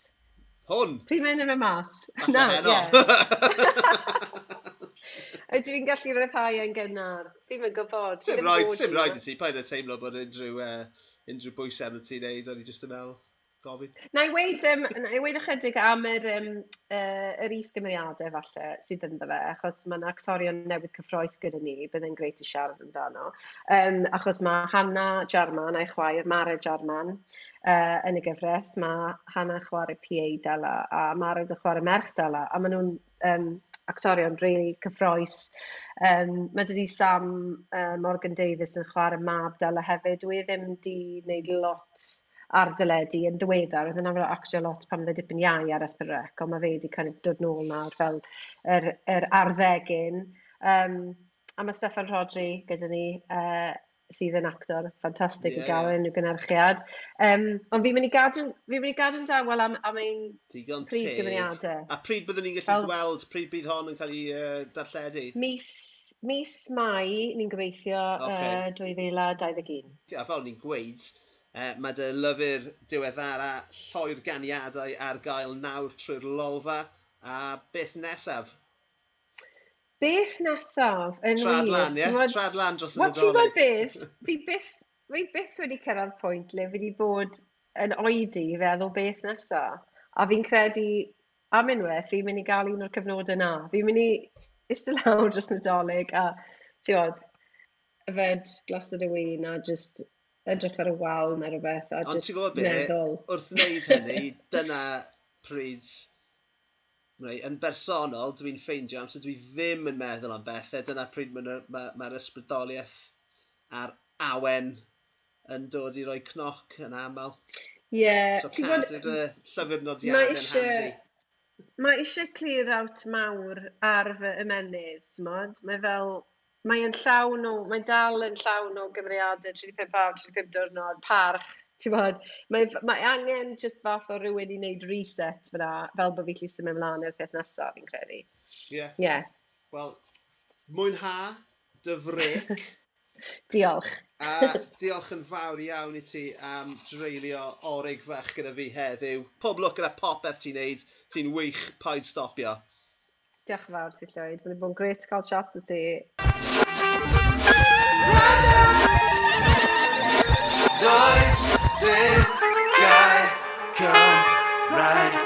Hwn? Pryd mae hyn yn y mas? Na, ie. <laughs> Ydw i'n gallu rhyddhau yn gynnar. Fi'n mynd gwybod. Sim rhaid, sim rhaid i ti. Paid y teimlo bod unrhyw, uh, unrhyw bwysau yn y ti'n neud. O'n i jyst yn meddwl gofyn... Na i weid, um, na i weid ychydig am yr, um, uh, yr is-gymeriadau falle sydd ynddo fe, achos mae'n actorion newydd cyffroes gyda ni, byddai'n greit i siarad amdano. Um, achos mae Hannah Jarman a'i chwaer, Mare Jarman, uh, yn y gyfres, mae Hannah chwarae PA dala a Mare dy chwarae merch dala, a maen nhw'n um, actorion really cyffroes. Um, mae dydi Sam uh, Morgan Davis yn chwarae mab dala hefyd, dwi ddim di wneud lot ar dyledu yn ddiweddar. Oedd yna fel actio lot pan fydde dipyn iau ar ysbryd ond mae fe wedi kind of dod nôl nawr fel yr, yr arddegyn. Um, a mae Steffan Rodri gyda ni, uh, sydd yn actor ffantastig yeah. i gael yn y gynhyrchiad. Um, ond fi'n mynd i gadw, fi'n mynd i gadw'n dawel am, am ein Digon prif gymeriadau. A pryd byddwn ni'n gallu Fel, gweld, pryd bydd hon yn cael ei uh, darlledu? Mis, mis Mai, ni'n gobeithio okay. uh, 2021. Ia, fel ni'n gweud, Uh, mae dy lyfr diweddara lloer ganiadau ar gael nawr trwy'r lolfa. A beth nesaf? Beth nesaf yn Trad wir? lan, ie? Mod... Trad lan dros y Wel, ti'n gwybod beth? Fi byth, fi byth wedi cyrraedd pwynt le fi wedi bod yn oedi i feddwl beth nesaf. A fi'n credu am unwaith fi'n mynd i gael un o'r cyfnodau yna. Fi'n mynd i eistedd lawr dros Nadolig a, ti'n gwybod, yfed glas o dy wyn a just edrych ar y wal neu rhywbeth. Ond ti'n gwybod meddwl... wrth wneud hynny, dyna pryd Right, yn bersonol, dwi'n ffeindio amser dwi ddim yn meddwl am bethau. Dyna pryd mae'r ma, ma ysbrydoliaeth a'r awen yn dod i roi cnoc yn aml. Ie. Yeah, so cadw'r bod... llyfr nodiadau yn handi. Mae eisiau clear out mawr ar fy ymenydd, ti'n modd? Mae fel, mae yn llawn o, mae'n dal yn llawn o gymeriadau 35 awr, 35 diwrnod, parch, ti'n bod, mae, mae angen just fath o rhywun i wneud reset fyna, fel bod fi lli symud ymlaen i'r peth nesaf, fi'n credu. Ie. Yeah. Yeah. Wel, mwynha, dyfric. <laughs> diolch. a diolch yn fawr iawn i ti am dreulio orig fach gyda fi heddiw. Pob lwc gyda popeth ti'n neud, ti'n wych, paid stopio. Diolch yn fawr sy'n llwyd. Mae'n bod yn gret cael chat o ti. Does dim gair Cymraeg